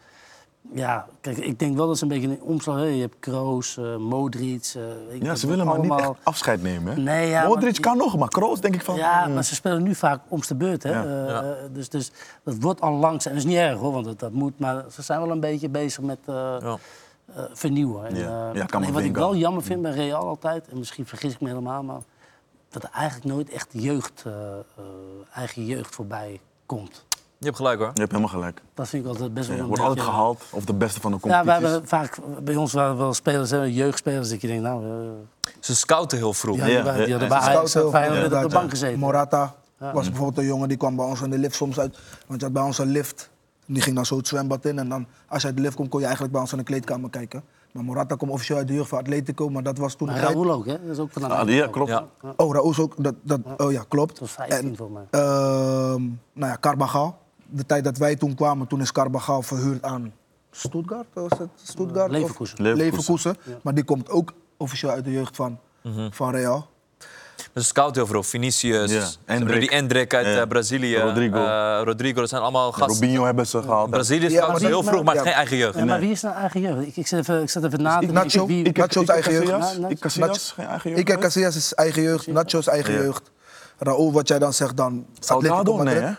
ja, kijk, ik denk wel dat ze een beetje een omslag hebben. Je hebt Kroos, eh Modric. eh, ja, ze willen maar niet allemaal- echt afscheid nemen. Hè? Nee, ja, Modric maar- kan nog, maar Kroos denk ik van... Ja, mm. maar ze spelen nu vaak om de beurt. Hè? Ja. Eh, Ja. dus, dus dat wordt al langzaam. En dat is niet erg hoor, want dat, dat moet. Maar ze zijn wel een beetje bezig met eh, Ja. eh, vernieuwen. En, Ja. eh, Ja, alleen wat ik wel jammer vind bij Real altijd, en misschien vergis ik me helemaal, maar dat er eigenlijk nooit echt jeugd, eh, eh, eigen jeugd voorbij komt. Je hebt gelijk hoor. Je hebt helemaal gelijk. Dat vind ik altijd best wel Ja, een wordt altijd gehaald. Of de beste van de Ja, competitie. we hebben vaak, bij ons waren wel spelers, hè, jeugdspelers, dat je denkt, nou, eh, Ze scouten heel vroeg. Ja, bij- die ja, hadden ja. bij Ajax Feyenoord op de bank ja. gezeten. Morata was bijvoorbeeld een jongen die kwam bij ons in de lift soms uit. Want je had bij ons een lift. Die ging dan zo het zwembad in. En dan, als je uit de lift komt, kon je eigenlijk bij ons in de kleedkamer kijken. Maar Morata kwam officieel uit de jeugd van Atletico. Maar dat was toen Maar tijd. Raoul ook, hè? Dat is ook van Ah, ja, klopt. Ja. Oh, Raúl is ook. Dat, dat, oh ja, klopt. Dat was 15 En, voor mij. ehm, nou ja, Carvajal. De tijd dat wij toen kwamen, toen is Carvajal verhuurd aan Stuttgart. Was het Stuttgart? of- Leverkusen. Leverkusen. Maar die komt ook officieel uit de jeugd van, van Real. Ze scouten heel vroeg. Vinicius, Ja. Endrick. die Endrick uit Ja. eh, Brazilië. Rodrigo. Eh, Rodrigo, dat zijn allemaal gasten. Robinho hebben ze gehaald. Brazilië Ja, die- heel vroeg, maar ja. geen eigen jeugd. Ja, maar wie is nou eigen jeugd? Ik, ik, zat even, ik zat even na te Nacho. Wie- ik- Nacho's eigen jeugd. Ik Casillas, geen eigen jeugd. Ik Casillas is eigen jeugd, Nacho's eigen jeugd. Raúl, wat jij dan zegt dan. Salgado? Nee, hè?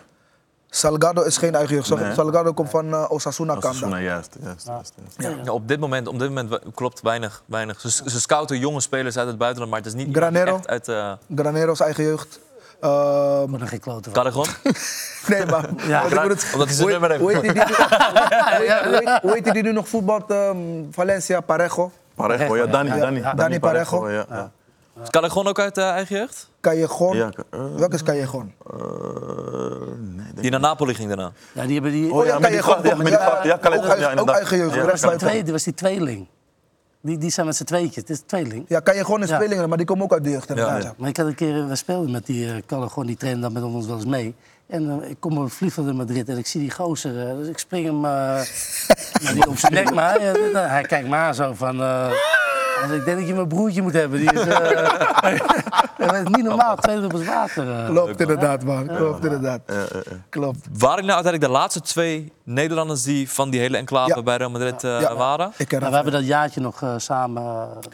Salgado is geen eigen jeugd. Nee. Salgado komt van eh, Osasuna Kanda. Osasuna, juist. juist, juist, juist. Ja, op dit moment, op dit moment klopt weinig. weinig. Ze, ze scouten jonge spelers uit het buitenland, maar het is niet Granero? echt uit... eh Granero's eigen jeugd. Ehm, Ik word er geen klote van. [laughs] Nee, maar... [laughs] Ja. moet het- Omdat hij zijn hoe- nummer heeft. Hoe heet die nu nog voetbalt? ehm, Valencia, Parejo. Parejo, ja, Dani, Ja, Dani. ja. Dani Parejo. ja, ja. Is Callejon ook uit eh, eigen jeugd? Callejon. Ja, eh, Welke is Callejon? eh, nee, Die naar Napoli ging daarna. Ja, die hebben die... Oh ja, die Callejon. ja, met die gat- ja, Callejon, ook, eigen- ja, ook eigen jeugd. Ja, de rest die buiten. twee, die was die tweeling. Die, die zijn met z'n tweetjes. Het is tweeling. Ja, Callejon is Ja. tweelingen, maar die komen ook uit de jeugd. ja. ja. Maar ik had een keer, we speelden met die uh, gewoon die trainde dan met ons wel eens mee. En eh, ik kom op in Madrid en ik zie die gozer. eh, dus ik spring hem eh, [laughs] maar die op zijn nek. Maar hij, eh, hij kijkt me aan zo van... eh, als ik denk dat je mijn broertje moet hebben. Die is, eh, [laughs] dat is niet normaal, twee druppels water. eh. Klopt inderdaad, man. Klopt inderdaad. Klopt. Waren jullie nou uiteindelijk de laatste twee Nederlanders die van die hele enclave Ja. bij Real Madrid eh, Ja. waren? Ik ken Maar we hebben dat jaartje nog eh, samen eh,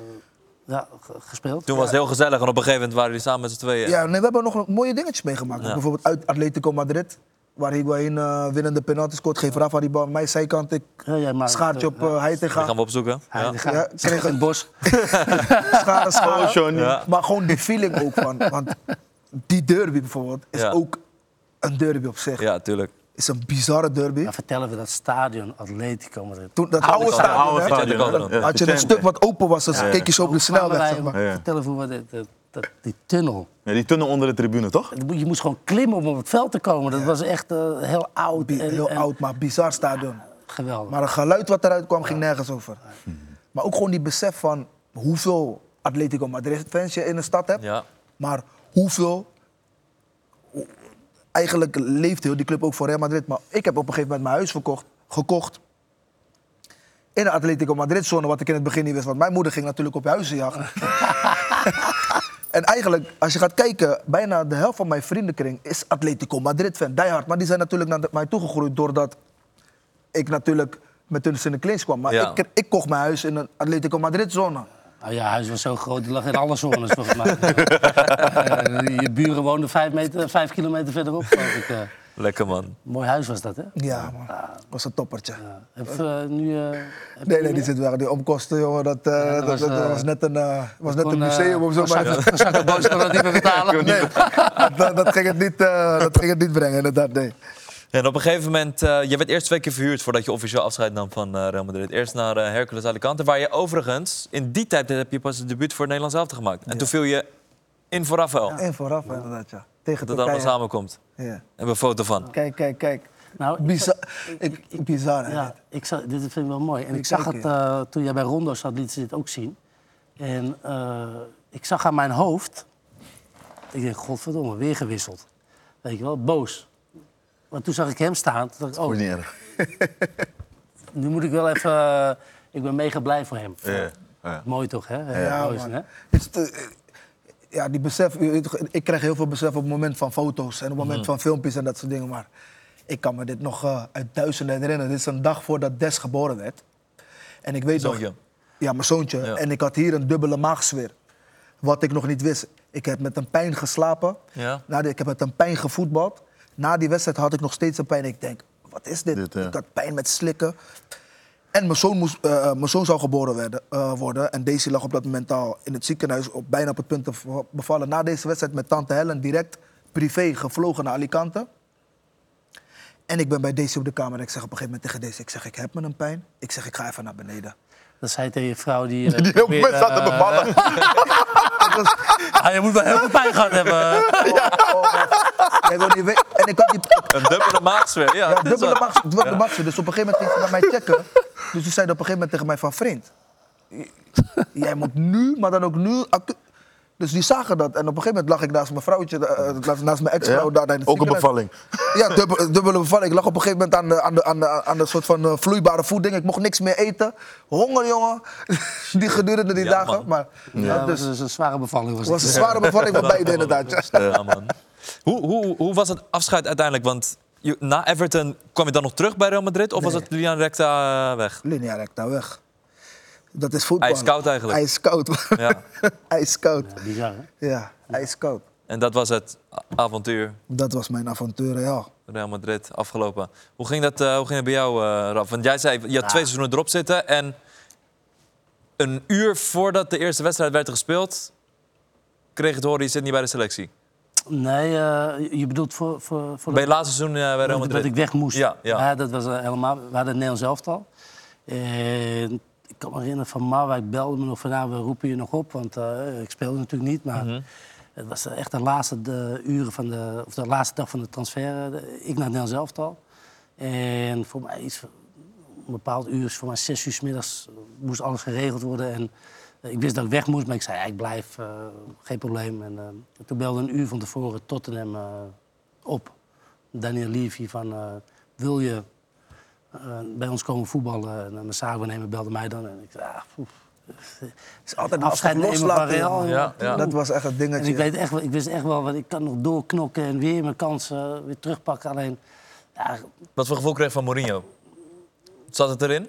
ja, gespeeld. Toen was het heel gezellig en op een gegeven moment waren jullie samen met z'n tweeën. Ja, nee, we hebben nog mooie dingetjes meegemaakt. Ja. Bijvoorbeeld uit Atletico Madrid. Waar Higuain eh winnende penalty scoort. Geef Rafa die bal aan mijn zijkant. Ik Ja, ja, maar- schaartje op ja. uh, Die Heitinga. gaan we opzoeken. Ja. Ja, kreeg het bos. [laughs] Scharen, Oh, scharen. Ja. Maar gewoon die feeling ook van. Want die derby bijvoorbeeld is Ja. ook een derby op zich. ja, tuurlijk. Is een bizarre derby. Dan vertellen we dat stadion Atletico Madrid. Toen, dat Oude stadion, stadion, oude Had je een stuk wat open was, dan Ja. keek je zo op de Hoe snelweg. Zeg maar. Ja. Vertellen voor wat dit- dat- die tunnel. Ja, die tunnel onder de tribune, toch? Je moest gewoon klimmen om op het veld te komen. Dat was echt eh, heel oud. Bi- en- Heel en oud, maar bizar stadion. Geweldig. Maar het geluid wat eruit kwam, ging nergens over. Maar ook gewoon die besef van hoeveel Atletico Madrid-fans je in de stad hebt. Ja. Maar hoeveel... hoe- Eigenlijk leeft heel die club ook voor Real Madrid. Maar ik heb op een gegeven moment mijn huis verkocht, gekocht. In de Atletico Madrid-zone, wat ik in het begin niet wist. Want mijn moeder ging natuurlijk op huizenjacht. [laughs] en eigenlijk, als je gaat kijken, bijna de helft van mijn vriendenkring is Atletico Madrid-fan. Diehard. Maar die zijn natuurlijk naar mij toegegroeid doordat ik natuurlijk met hun in de kwam. Maar Ja. ik, ik kocht mijn huis in een Atletico Madrid-zone. Nou ja, huis was zo groot, die lag in alle zones volgens mij. [laughs] Eh, je buren woonden vijf, meter, vijf kilometer verderop, geloof ik. Lekker man. mooi huis was dat, hè? Ja, man. was een toppertje. Ja. Heb, eh, nu, eh, heb Nee, nee, die zit weg. Die omkosten, jongen, dat, eh, dat dat, was, dat was net een, eh, was net een Kon, museum of zo. Maar [laughs] kon dat niet meer betalen. nee, dat, dat ging het niet, eh, dat ging het niet brengen, inderdaad, nee. En op een gegeven moment, eh, je werd eerst twee keer verhuurd voordat je officieel afscheid nam van Real Madrid. Eerst naar Hercules Alicante, waar je overigens in die tijd heb je pas het debuut voor het Nederlands elftal gemaakt. En toen viel je in voor Rafael, En vooraf inderdaad, ja. Tegen dat allemaal samenkomt. Ja. Hebben we een foto van. Kijk, kijk, kijk. Nou, ik- Bizar. Ik, bizar, hè? Ja, ik zag, dit vind ik wel mooi. En ik Ik zag het eh, toen jij bij Rondo zat, liet ze dit ook zien. En eh, ik zag aan mijn hoofd. Ik denk, godverdomme, weer gewisseld. Weet je wel, boos. Maar toen zag ik hem staan. Toen dacht ik, oh, niet erg. [laughs] nu moet ik wel even. eh, ik ben mega blij voor hem. Ja, ja. Mooi toch, hè? Ja, Mooi hè? Ja, die besef, ik krijg heel veel besef op het moment van foto's en op het moment van filmpjes en dat soort dingen. Maar ik kan me dit nog eh, uit duizenden herinneren. Dit is een dag voordat Des geboren werd. En ik weet Zoontje. nog... Ja, mijn zoontje. Ja. En ik had hier een dubbele maagzweer. Wat ik nog niet wist. Ik heb met een pijn geslapen. Ja. Na die, ik heb met een pijn gevoetbald. Na die wedstrijd had ik nog steeds een pijn. Ik denk, wat is dit? Dit, ja. Ik had pijn met slikken. En mijn zoon, moest, eh, eh, mijn zoon zou geboren werden, eh, worden. En Daisy lag op dat moment al in het ziekenhuis, op, bijna op het punt te bevallen. Na deze wedstrijd met tante Helen direct privé gevlogen naar Alicante. En ik ben bij Daisy op de kamer en ik zeg op een gegeven moment tegen Daisy... ik zeg, ik heb me een pijn. Ik zeg, ik ga even naar beneden. Dat zei tegen je vrouw die... eh, Die op het probeert, moment zat te eh, bevallen. [laughs] ah, je moet wel heel veel pijn gehad hebben. [laughs] Oh, niet weten- en ik had die, Een dubbele maagzweer, ja. Ja, dubbele max. Dus op een gegeven moment ging ze naar mij checken. Dus die zei op een gegeven moment tegen mij van... Vriend, jij moet nu, maar dan ook nu... Dus die zagen dat. En op een gegeven moment lag ik naast mijn vrouwtje, eh, naast- naast mijn ex-vrouw. Ja? daar Ook een bevalling. Ja, dubbel- dubbele bevalling. Ik lag op een gegeven moment aan de, aan de, aan de, aan de soort van eh, vloeibare voeding. Ik mocht niks meer eten. Honger, jongen. [laughs] Die gedurende die Ja, dagen. man. Maar Ja, ja, dat dus was een zware bevalling. Was het was een zware bevalling voor beide inderdaad. ja. Man. Hoe, hoe, hoe was het afscheid uiteindelijk? Want na Everton kwam je dan nog terug bij Real Madrid? Of was het Julian Recta eh, weg? Linea recta weg. Dat is voetbal. IJskoud eigenlijk. IJskoud. Ja. [laughs] IJskoud. Ja, bizar, hè? Ja, ijskoud. En dat was het avontuur Dat was mijn avontuur, ja. Real Madrid afgelopen. Hoe ging dat, eh, hoe ging het bij jou, eh Raf? Want jij zei, je had twee seizoenen erop zitten... en een uur voordat de eerste wedstrijd werd gespeeld... kreeg het horen, je zit niet bij de selectie. Nee, eh, je bedoelt voor... voor, voor Bij het laatste seizoen eh, bij Real dat, Madrid. dat ik weg moest. Ja, ja. dat was helemaal... We hadden het Nederlands elftal. En kan me herinneren van Marwijk belde me nog van... We roepen je nog op, want eh, ik speelde natuurlijk niet. Maar Mhm. het was echt de laatste de uren van de... Of de laatste dag van de transfer. eh, ik naar Nederlands elftal. En voor mij iets... Een bepaald uur, voor mij zes uur 's middags, moest alles geregeld worden. En eh, ik wist dat ik weg moest, maar ik zei, ja, ik blijf, eh, geen probleem. En eh, toen belde een uur van tevoren Tottenham eh, op. Daniel Levy van, eh, wil je eh, bij ons komen voetballen? En eh, mijn zaakwaarnemer belde mij dan. En ik zei, ah, poef. Het is altijd Een afscheid nemen van Real. jongen. Ja, ja. Dat was echt En dingetje. ik, weet echt, ik wist echt wel, want ik kan nog doorknokken en weer mijn kansen weer terugpakken. Alleen, ja, Wat voor gevoel kreeg van Mourinho? Zat het erin?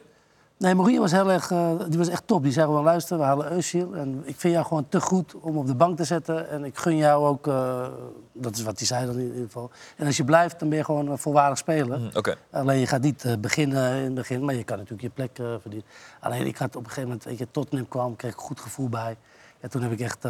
Nee, Mourinho was heel erg, eh, die was echt top. Die zei gewoon, luister, we halen Özil. En ik vind jou gewoon te goed om op de bank te zetten. En ik gun jou ook, eh, dat is wat hij zei dan in ieder geval. En als je blijft, dan ben je gewoon een volwaardig speler. Oké. Alleen je gaat niet eh, beginnen in het begin, maar je kan natuurlijk je plek verdienen. Alleen ik had op een gegeven moment, weet je, Tottenham kwam, kreeg ik een goed gevoel bij. En toen heb ik echt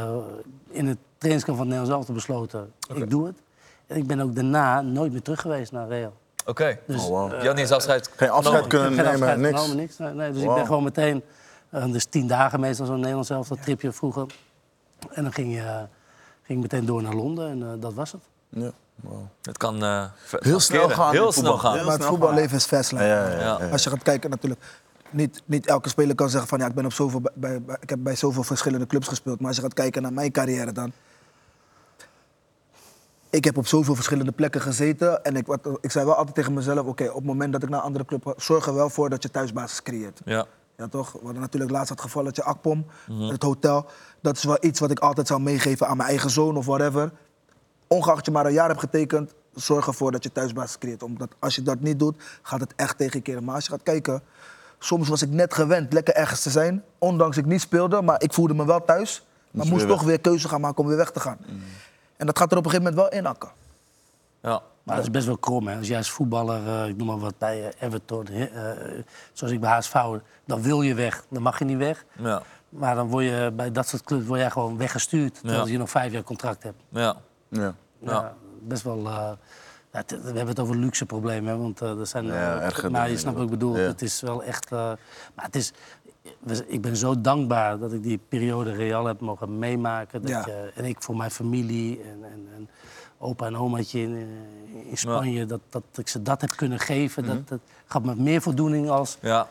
in het trainingskamp van het Nederlands elftal besloten, ik doe het. En ik ben ook daarna nooit meer terug geweest naar Real. Oké. Dus, Oh, wow. Je had niet eens afscheid Geen afscheid genomen. kunnen nemen, afscheid niks. genomen, niks. Nee, nee, dus ik ben gewoon meteen, eh, dus tien dagen meestal zo'n Nederlands zelf, dat tripje vroeger. En dan ging, je, ging ik meteen door naar Londen en eh, dat was het. Ja, wow. Het kan eh, Heel snel gaan Heel snel gaan. Maar het voetballeven is fastline. Ja, ja, ja, Ja. Als je gaat kijken natuurlijk. Niet, niet elke speler kan zeggen van ja, ik, ben op zoveel, bij- ik heb bij zoveel verschillende clubs gespeeld. Maar als je gaat kijken naar mijn carrière dan. Ik heb op zoveel verschillende plekken gezeten. En ik, wat, ik zei wel altijd tegen mezelf, oké, op het moment dat ik naar een andere club ga, zorg er wel voor dat je thuisbasis creëert. Ja. Ja, toch? We hadden natuurlijk laatst het gevalletje Akpom, het hotel. Dat is wel iets wat ik altijd zou meegeven aan mijn eigen zoon of whatever. Ongeacht je maar een jaar hebt getekend, zorg ervoor dat je thuisbasis creëert. Omdat als je dat niet doet, gaat het echt tegen je keren. Maar als je gaat kijken, soms was ik net gewend lekker ergens te zijn. Ondanks ik niet speelde, maar ik voelde me wel thuis. Maar Moest toch weer keuze gaan maken om weer weg te gaan. En dat gaat er op een gegeven moment wel inakken. Ja. Maar dat is best wel krom, hè. Als jij als voetballer, eh, ik noem maar wat, bij eh, Everton, eh, eh, zoals ik bij HSV, dan wil je weg, dan mag je niet weg. Ja. Maar dan word je bij dat soort clubs word jij gewoon weggestuurd, terwijl Ja. je nog vijf jaar contract hebt. Ja. Ja. Ja, Ja. best wel, eh, Ja, we hebben het over luxe problemen, hè, want er zijn... Ja, eh, erger maar je snapt wat ik ook. bedoel. Ja. Het is wel echt... eh, maar het is... Ik ben zo dankbaar dat ik die periode Real heb mogen meemaken. Dat Ja. je, en ik voor mijn familie en, en, en opa en omaatje in, eh, in Spanje, dat, dat ik ze dat heb kunnen geven. Mhm. Dat, dat gaat me meer voldoening als... Ja.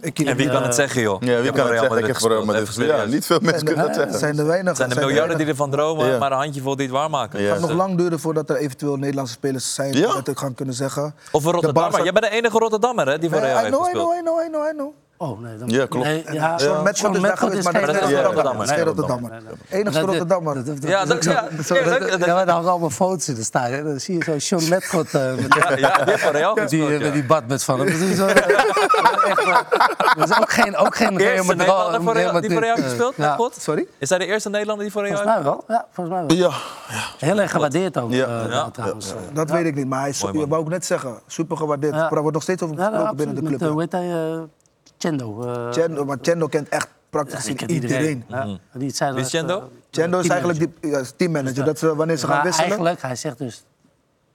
Ik, En wie kan eh, het zeggen, joh? Ja, wie kan het zeggen? Gespeeld. Ja, niet veel mensen zijn, kunnen dat er, zeggen. zijn er weinig. Het zijn de miljarden die ervan dromen, Ja. maar een handjevol die het waarmaken. Ja. Het gaat nog lang duren voordat er eventueel Nederlandse spelers zijn Ja. dat ik ga kunnen zeggen. Of een Rotterdammer. Jij bent de enige Rotterdammer hè, die voor Real I heeft know, I gespeeld. know, I know, I know, I know. Oh, nee. Dan, Ja, klopt. Nee, ja. Metcalf Sean is daar geweest, maar geen dat is geen geen Rotterdammer. Geen Rotterdammer. Enigste Rotterdammer. Ja, dat, ja, maar hangen allemaal foto's in te staan. hè. Dan zie je zo Sean Metcalf eh, ja, ja, die Real met die, gespeeld, met van hem. Dat is, ook geen, ook geen Real Madrid- Nederlander die voor Real gespeeld, eh. God? Sorry? Is hij de eerste Nederlander die voor Real Volgens mij wel. Ja, volgens mij wel. Ja, Heel erg gewaardeerd ook, Ja. eh, Ja. trouwens. eh. Dat weet ik niet, maar hij wou ik net zeggen, super gewaardeerd. Ja. Er wordt nog steeds over Ja, gesproken binnen de club. Met, hè. eh, hoe heet hij? Chendo. eh, Chendo, maar Chendo kent echt praktisch kent iedereen. Ja. Die Wie is dat, Chendo? eh, Chendo is eigenlijk teammanager. die, ja, teammanager. Dat ze, wanneer ze gaan wisselen, eigenlijk, hij zegt dus...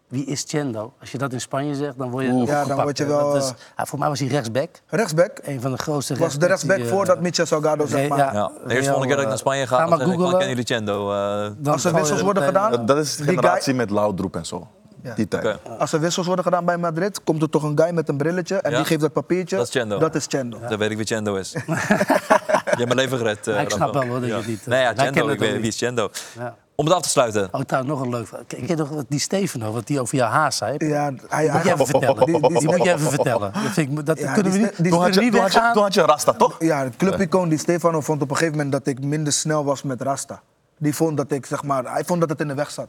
Wie is Chendo? Als je dat in Spanje zegt, dan word je Oeh. Ja, dan word je wel, Dat is, eh, ja, voor mij was hij rechtsback. rechtsback, Een van de grootste was de rechtsback die, voordat Michel Salgado, zeg maar. ja. Ja, de eerste volgende keer dat ik naar Spanje ga, ga dan maar googlen. kennen jullie Chendo? eh, dan Als er wissels worden gedaan, dat is de Die generatie met Laudroep en zo. Ja. Die tijd. Oké. Als er wissels worden gedaan bij Madrid, komt er toch een guy met een brilletje en Ja. die geeft dat papiertje. Dat is Chendo. Dat is Chendo. Dan weet ik wie Chendo is. [laughs] je hebt mijn leven gered. eh, ik snap wel, hoor, dat je Ja. het niet, eh, Nee, ja, Chendo, ik het weet wie is Chendo. Ja. Om het af te sluiten. Oh, trouwens, nog een leuk verhaal. Ken je nog wat die Stefano, wat die over jouw haas zei? Ja, hij, moet je even vertellen. Die- die- Die moet je even vertellen. Dat, vind ik, dat Ja, kunnen we die niet, die die Toen had, je, niet toen, had je, weggaan. toen had je Rasta, toch? Ja, de clubicoon die Stefano vond op een gegeven moment dat ik minder snel was met Rasta. Die vond dat ik, zeg maar, hij vond dat het in de weg zat.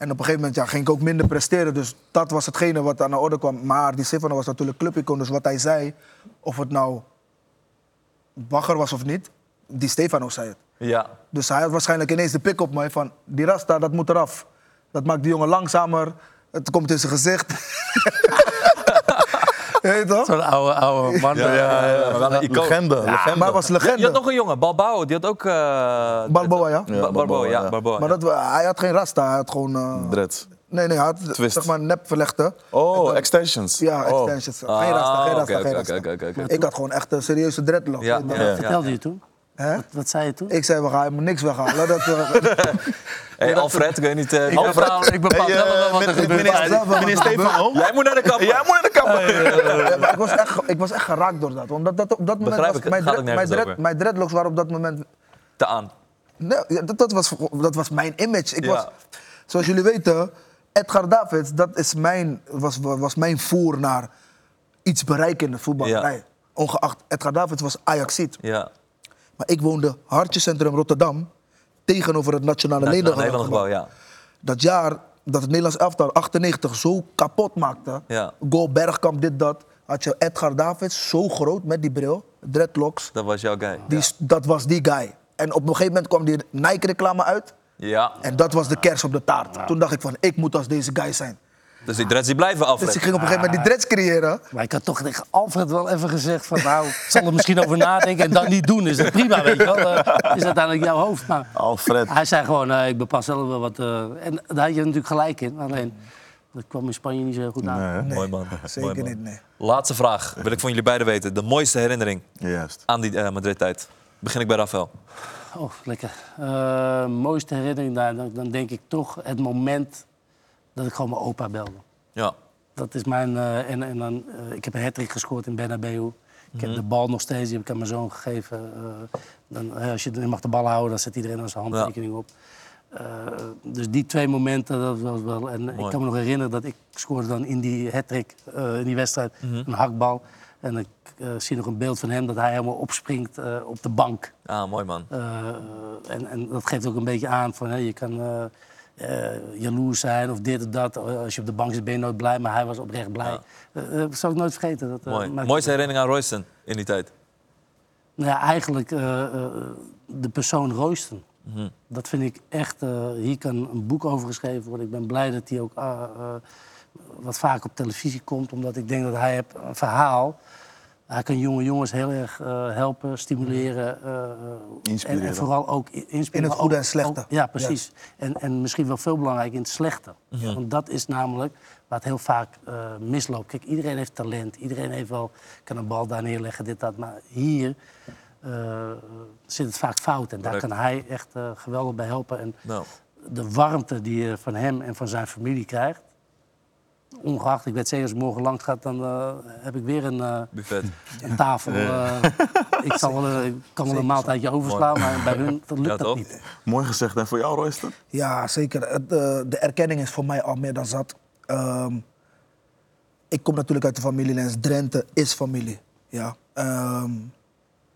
En op een gegeven moment ja, ging ik ook minder presteren. Dus dat was hetgene wat aan de orde kwam. Maar die Stefano was natuurlijk clubicoon. Dus wat hij zei, of het nou bagger was of niet, die Stefano zei het. Ja. Dus hij had waarschijnlijk ineens de pik op mij van... die Rasta, dat moet eraf. Dat maakt die jongen langzamer. Het komt in zijn gezicht. [laughs] Weet toch? Zo'n oude, oude man. Ja, ja, ja. maar wel een. Legende, legende. Maar hij was Ja, je had legende. nog een jongen, Balbao. Die had ook... eh, Balboa, ja. Ba- Ja, Balboa, Balboa, ja. Balboa, Maar dat, hij had geen rasta, hij had gewoon... eh, Dreads. nee, nee, hij had Twist. zeg maar nep verlegde. Oh, extensions. Ja, Oh. extensions. Geen rasta, geen Ah, rasta, geen rasta. oké, oké. Ik had gewoon echt een serieuze dreadlock. Ja. Vertelde je toen? Hè? Wat, wat zei je toen? Ik zei, we gaan helemaal niks weghalen. Dat, [laughs] [laughs] Hey, Alfred, ik weet niet... eh, ik bepaal, ik bepaal Hey, eh, wat er gebeurt. meneer- er Stefano? Jij moet naar de kapper. Jij moet naar de kapper. Ik, was echt, ik was echt geraakt door dat. Omdat dat op dat moment Begrijp was ik, mijn, dread- mijn, dread- dreadlocks waren op dat moment Te aan. Nee, ja, dat, dat, was, dat was mijn image. Ik Ja. was, zoals jullie weten, Edgar Davids, dat is mijn, was, was mijn voer naar iets bereiken in de voetballerij. Ja. Ongeacht, Edgar Davids was Ajaxiet. Ja. Maar ik woonde Hartjecentrum Rotterdam tegenover het Nationale. Nederland gebouw, ja. Dat jaar dat het Nederlands elftal 98 zo kapot maakte. Ja. Goal Bergkamp, dit, dat. Had je Edgar Davids zo groot met die bril, dreadlocks. Dat was jouw guy. Die, Dat was die guy. En op een gegeven moment kwam die Nike-reclame uit. Ja. En dat was de kers op de taart. Toen dacht ik van, ik moet als deze guy zijn. Dus die dreads die blijven, Alfred. Dus ik ging op een gegeven moment die dreads creëren. Maar ik had toch tegen Alfred wel even gezegd van nou, ik zal er misschien over nadenken en dan niet doen. Is dat prima, weet je wel. Eh, is uiteindelijk jouw hoofd. Maar Alfred. hij zei gewoon, eh, ik bepaal zelf wel wat. eh, en daar had je natuurlijk gelijk in. Alleen, dat kwam in Spanje niet zo heel goed aan. Nee, Mooi man. Zeker Mooi man. niet, nee. Laatste vraag. Wil ik van jullie beiden weten. De mooiste herinnering Juist. aan die Madrid-tijd. Begin ik bij Rafael. Oh, lekker. Eh, mooiste herinnering daar, dan, dan denk ik toch het moment dat ik gewoon mijn opa belde. Ja. Dat is mijn. eh, en, en dan, eh, ik heb een hat gescoord in Bernabeu. Ik heb de bal nog steeds, die heb ik aan mijn zoon gegeven. Eh, dan, als je, je mag de bal houden, dan zet iedereen aan zijn handtekening op. Dus die twee momenten, dat was wel. En ik kan me nog herinneren dat ik scoorde dan in die hat in die wedstrijd, een hakbal. En ik zie nog een beeld van hem dat hij helemaal opspringt op de bank. Ah, mooi man. En, en dat geeft ook een beetje aan van hè, je kan eh, eh, jaloers zijn of dit of dat. Als je op de bank zit ben je nooit blij, maar hij was oprecht blij. Ja. Eh, dat zal ik nooit vergeten. Dat, eh, Mooi. Mooiste herinnering aan Royston in die tijd. Nou ja, eigenlijk eh, eh, de persoon Royston. Mhm. Dat vind ik echt, eh, hier kan een boek over geschreven worden. Ik ben blij dat hij ook eh, wat vaak op televisie komt, omdat ik denk dat hij heeft een verhaal Hij kan jonge jongens heel erg eh, helpen, stimuleren. Inspireren. En, en vooral ook inspireren. In het goede ook- en slechte. ook- ja, precies. En, en misschien wel veel belangrijker in het slechte. Want dat is namelijk waar het heel vaak eh, misloopt. Kijk, iedereen heeft talent. Iedereen heeft wel, kan een bal daar neerleggen, dit, dat. Maar hier eh, zit het vaak fout. En daar Correct. kan hij echt eh, geweldig bij helpen. En Nou, de warmte die je van hem en van zijn familie krijgt... Ongeacht, ik weet zeker als ik morgen langs ga, dan eh, heb ik weer een, eh, buffet. een tafel. eh, ik, zal wel, een- ik kan wel een maaltijdje overslaan, maar bij hun dat lukt Ja, dat niet. Mooi gezegd. En voor jou, Royster? Ja, zeker. Het, eh, de erkenning is voor mij al meer dan zat. Ehm, ik kom natuurlijk uit de familielens. Drenthe is familie. Ja. Ehm,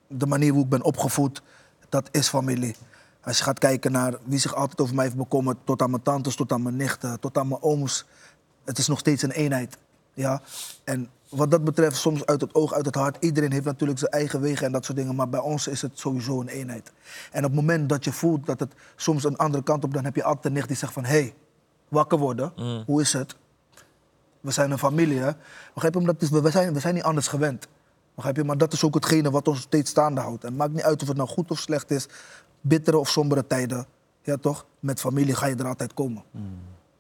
de manier hoe ik ben opgevoed, dat is familie. Als je gaat kijken naar wie zich altijd over mij heeft bekommerd, tot aan mijn tantes, tot aan mijn nichten, tot aan mijn ooms. Het is nog steeds een eenheid. Ja? En wat dat betreft, soms uit het oog, uit het hart. Iedereen heeft natuurlijk zijn eigen wegen en dat soort dingen. Maar bij ons is het sowieso een eenheid. En op het moment dat je voelt dat het soms een andere kant op... dan heb je altijd een nicht die zegt van... hé, hey, wakker worden, hoe is het? We zijn een familie, hè? Begrijp je? Omdat is, we, zijn, we zijn niet anders gewend. Begrijp je? Maar dat is ook hetgene wat ons steeds staande houdt. En het maakt niet uit of het nou goed of slecht is. Bittere of sombere tijden. Ja, toch? Met familie ga je er altijd komen.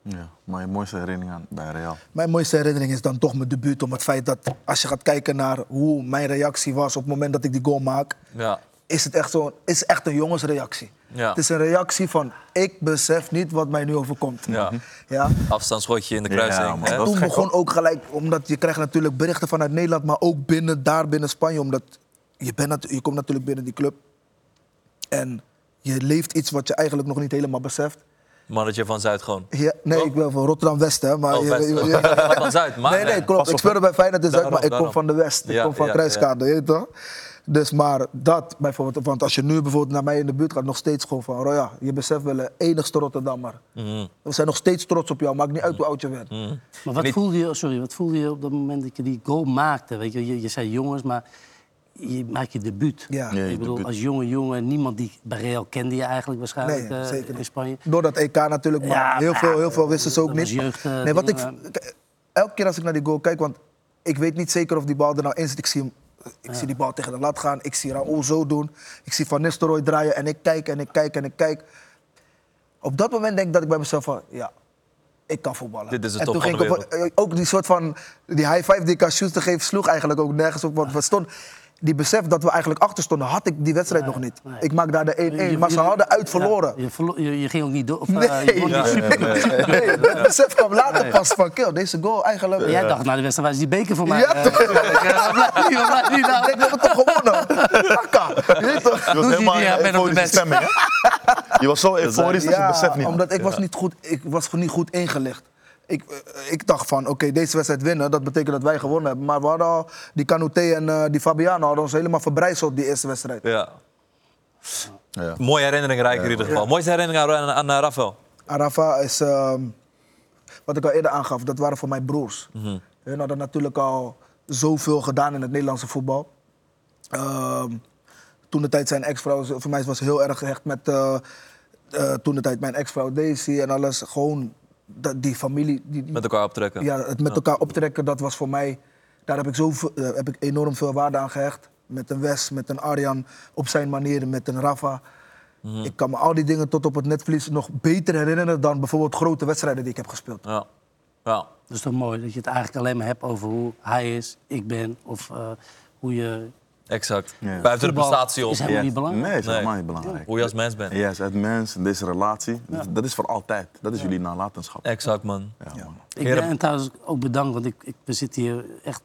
Ja, maar je mooiste herinnering aan bij Real. Mijn mooiste herinnering is dan toch mijn debuut. Om het feit dat als je gaat kijken naar hoe mijn reactie was op het moment dat ik die goal maak, Ja. is het echt, zo, is echt een jongensreactie. Ja. Het is een reactie van ik besef niet wat mij nu overkomt. Ja. Ja? Afstandsschotje in de kruising. dat- Toen begon ook gelijk, omdat je krijgt natuurlijk berichten vanuit Nederland, maar ook binnen, daar binnen Spanje. Omdat je, bent, je komt natuurlijk binnen die club en je leeft iets wat je eigenlijk nog niet helemaal beseft. Mannetje van Zuid gewoon. Ja, nee, Oh. ik ben van Rotterdam-West, hè. Maar Oh, je- West. je- je- Van Zuid, maar nee, nee, klopt. Ik speelde bij Feyenoord in Zuid, maar Daarom, ik kom van de West. Ik Ja, kom van ja, Kruiskade, je weet toch? Dus maar dat bijvoorbeeld, want als je nu bijvoorbeeld naar mij in de buurt gaat, nog steeds gewoon van, Roya, je beseft wel een enigste Rotterdammer. Mhm. We zijn nog steeds trots op jou, maakt niet uit hoe oud je bent. Maar wat Niet- voelde, je, sorry, wat voelde je op dat moment dat je die goal maakte? Weet je, je, je zei jongens, maar je maakt je debuut. Ja. Ja, je ik bedoel, debuut. als jonge jongen, niemand die bij Real kende je eigenlijk waarschijnlijk Nee, eh, zeker in. Spanje. Door dat EK natuurlijk, maar Ja, heel, maar veel, heel veel wisten ze ook niet. jeugd, eh, nee, wat ik, elke keer als ik naar die goal kijk, want ik weet niet zeker of die bal er nou in zit. Ik zie, hem, ik zie die bal tegen de lat gaan, ik zie Raoul zo doen. Ik zie Van Nistelrooy draaien en ik kijk en ik kijk en ik kijk. Op dat moment denk ik dat ik bij mezelf van, ja, ik kan voetballen. Dit is de en top toen ging de ik op- eh, ook die soort van, die high five die ik aan Schuster geef, sloeg eigenlijk ook nergens op. Want we stonden, die besef dat we eigenlijk achter stonden, had ik die wedstrijd nog niet. nee. Ik maak daar de 1-1, Je- maar ze hadden uit verloren. Ja, je, verlo- je, je ging ook niet door. Of, Nee, eh, je niet super. Nee, dat besef kwam later pas van, kill, deze goal eigenlijk... Jij dacht na de wedstrijd, waar is die beker voor mij? Ja, toch? die- waar blijft die nou? Ik denk, we hebben toch gewonnen? Akka, je weet toch? Je was helemaal niet, ja, in ben op de best. stemming, hè? Je was zo euforisch dat je het beseft niet. omdat ik was, niet goed, ik was gewoon niet goed ingelicht. Ik, eh, ik dacht van, oké, deze wedstrijd winnen, dat betekent dat wij gewonnen hebben. Maar we hadden al, die Canute en eh, die Fabiano hadden ons helemaal verbrijzeld die eerste wedstrijd. Ja. Ja. Mooie herinnering rijk in ieder geval. Mooiste herinnering aan, aan, aan Rafael. Arafa is, ehm, wat ik al eerder aangaf, dat waren voor mijn broers. Hun hadden natuurlijk al zoveel gedaan in het Nederlandse voetbal. Ehm, toen de tijd zijn ex-vrouw, voor mij was heel erg gehecht met eh, eh, toen de tijd mijn ex-vrouw Daisy en alles. Gewoon dat, die familie, die, die- Met elkaar optrekken. ja, het met elkaar optrekken, dat was voor mij, daar heb ik, zoveel, eh, heb ik enorm veel waarde aan gehecht. Met een Wes, met een Arjan op zijn manier, met een Rafa. Mhm. Ik kan me al die dingen tot op het netvlies nog beter herinneren dan bijvoorbeeld grote wedstrijden die ik heb gespeeld. Ja. ja. Dat is toch mooi dat je het eigenlijk alleen maar hebt over hoe hij is, ik ben. Of eh, hoe je. Exact. Ja. Buiten de prestatie om. is helemaal Yes. niet belangrijk. Nee, is Nee. helemaal niet belangrijk. Hoe je als mens bent. Yes, het mens, deze relatie, dat is voor altijd. Dat is jullie nalatenschap. Exact, man. Ja, man. Ik ben en trouwens ook bedankt, want ik, ik, we zitten hier echt,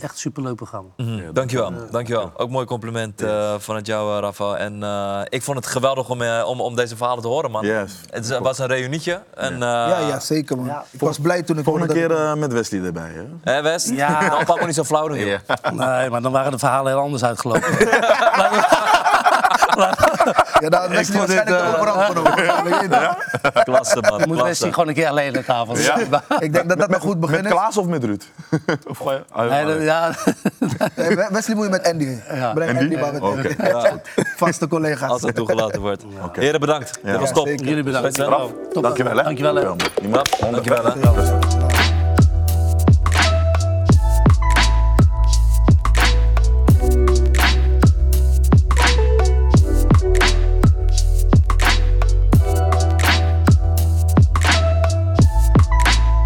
echt superleuk programma. Mhm. Dankjewel. Dankjewel. Ook mooi compliment eh, vanuit jou, eh, Rafa. En eh, ik vond het geweldig om, eh, om, om deze verhalen te horen, man. Yes. Het is- was een reunietje. En, eh, ja, ja, zeker man. ja. ik was blij toen ik Volgende dat- keer eh, met Wesley erbij, hè? Hè, West? Ja. Dan pak me niet zo flauw doen, joh. Nee, maar dan waren de verhalen heel anders uitgelopen. [laughs] [laughs] Ja, daar is vond dit, waarschijnlijk de eh, [laughs] je toch? Klasse, man. Je moet. Wesley gewoon een keer alleen [laughs] aan tafel. Ik denk dat dat een goed begin Met is. Klaas of met Ruud? [laughs] of ga je... Ah, Nee, dat- ja, Nee, We- Wesley moet je met Andy. Ja. Breng Andy? Andy maar met Oké. Vaste collega's. Als het toegelaten wordt. Heren, bedankt. Dit was top. jullie bedankt. Dankjewel, hè? Dankjewel, hè. Dankjewel, hè. 100%.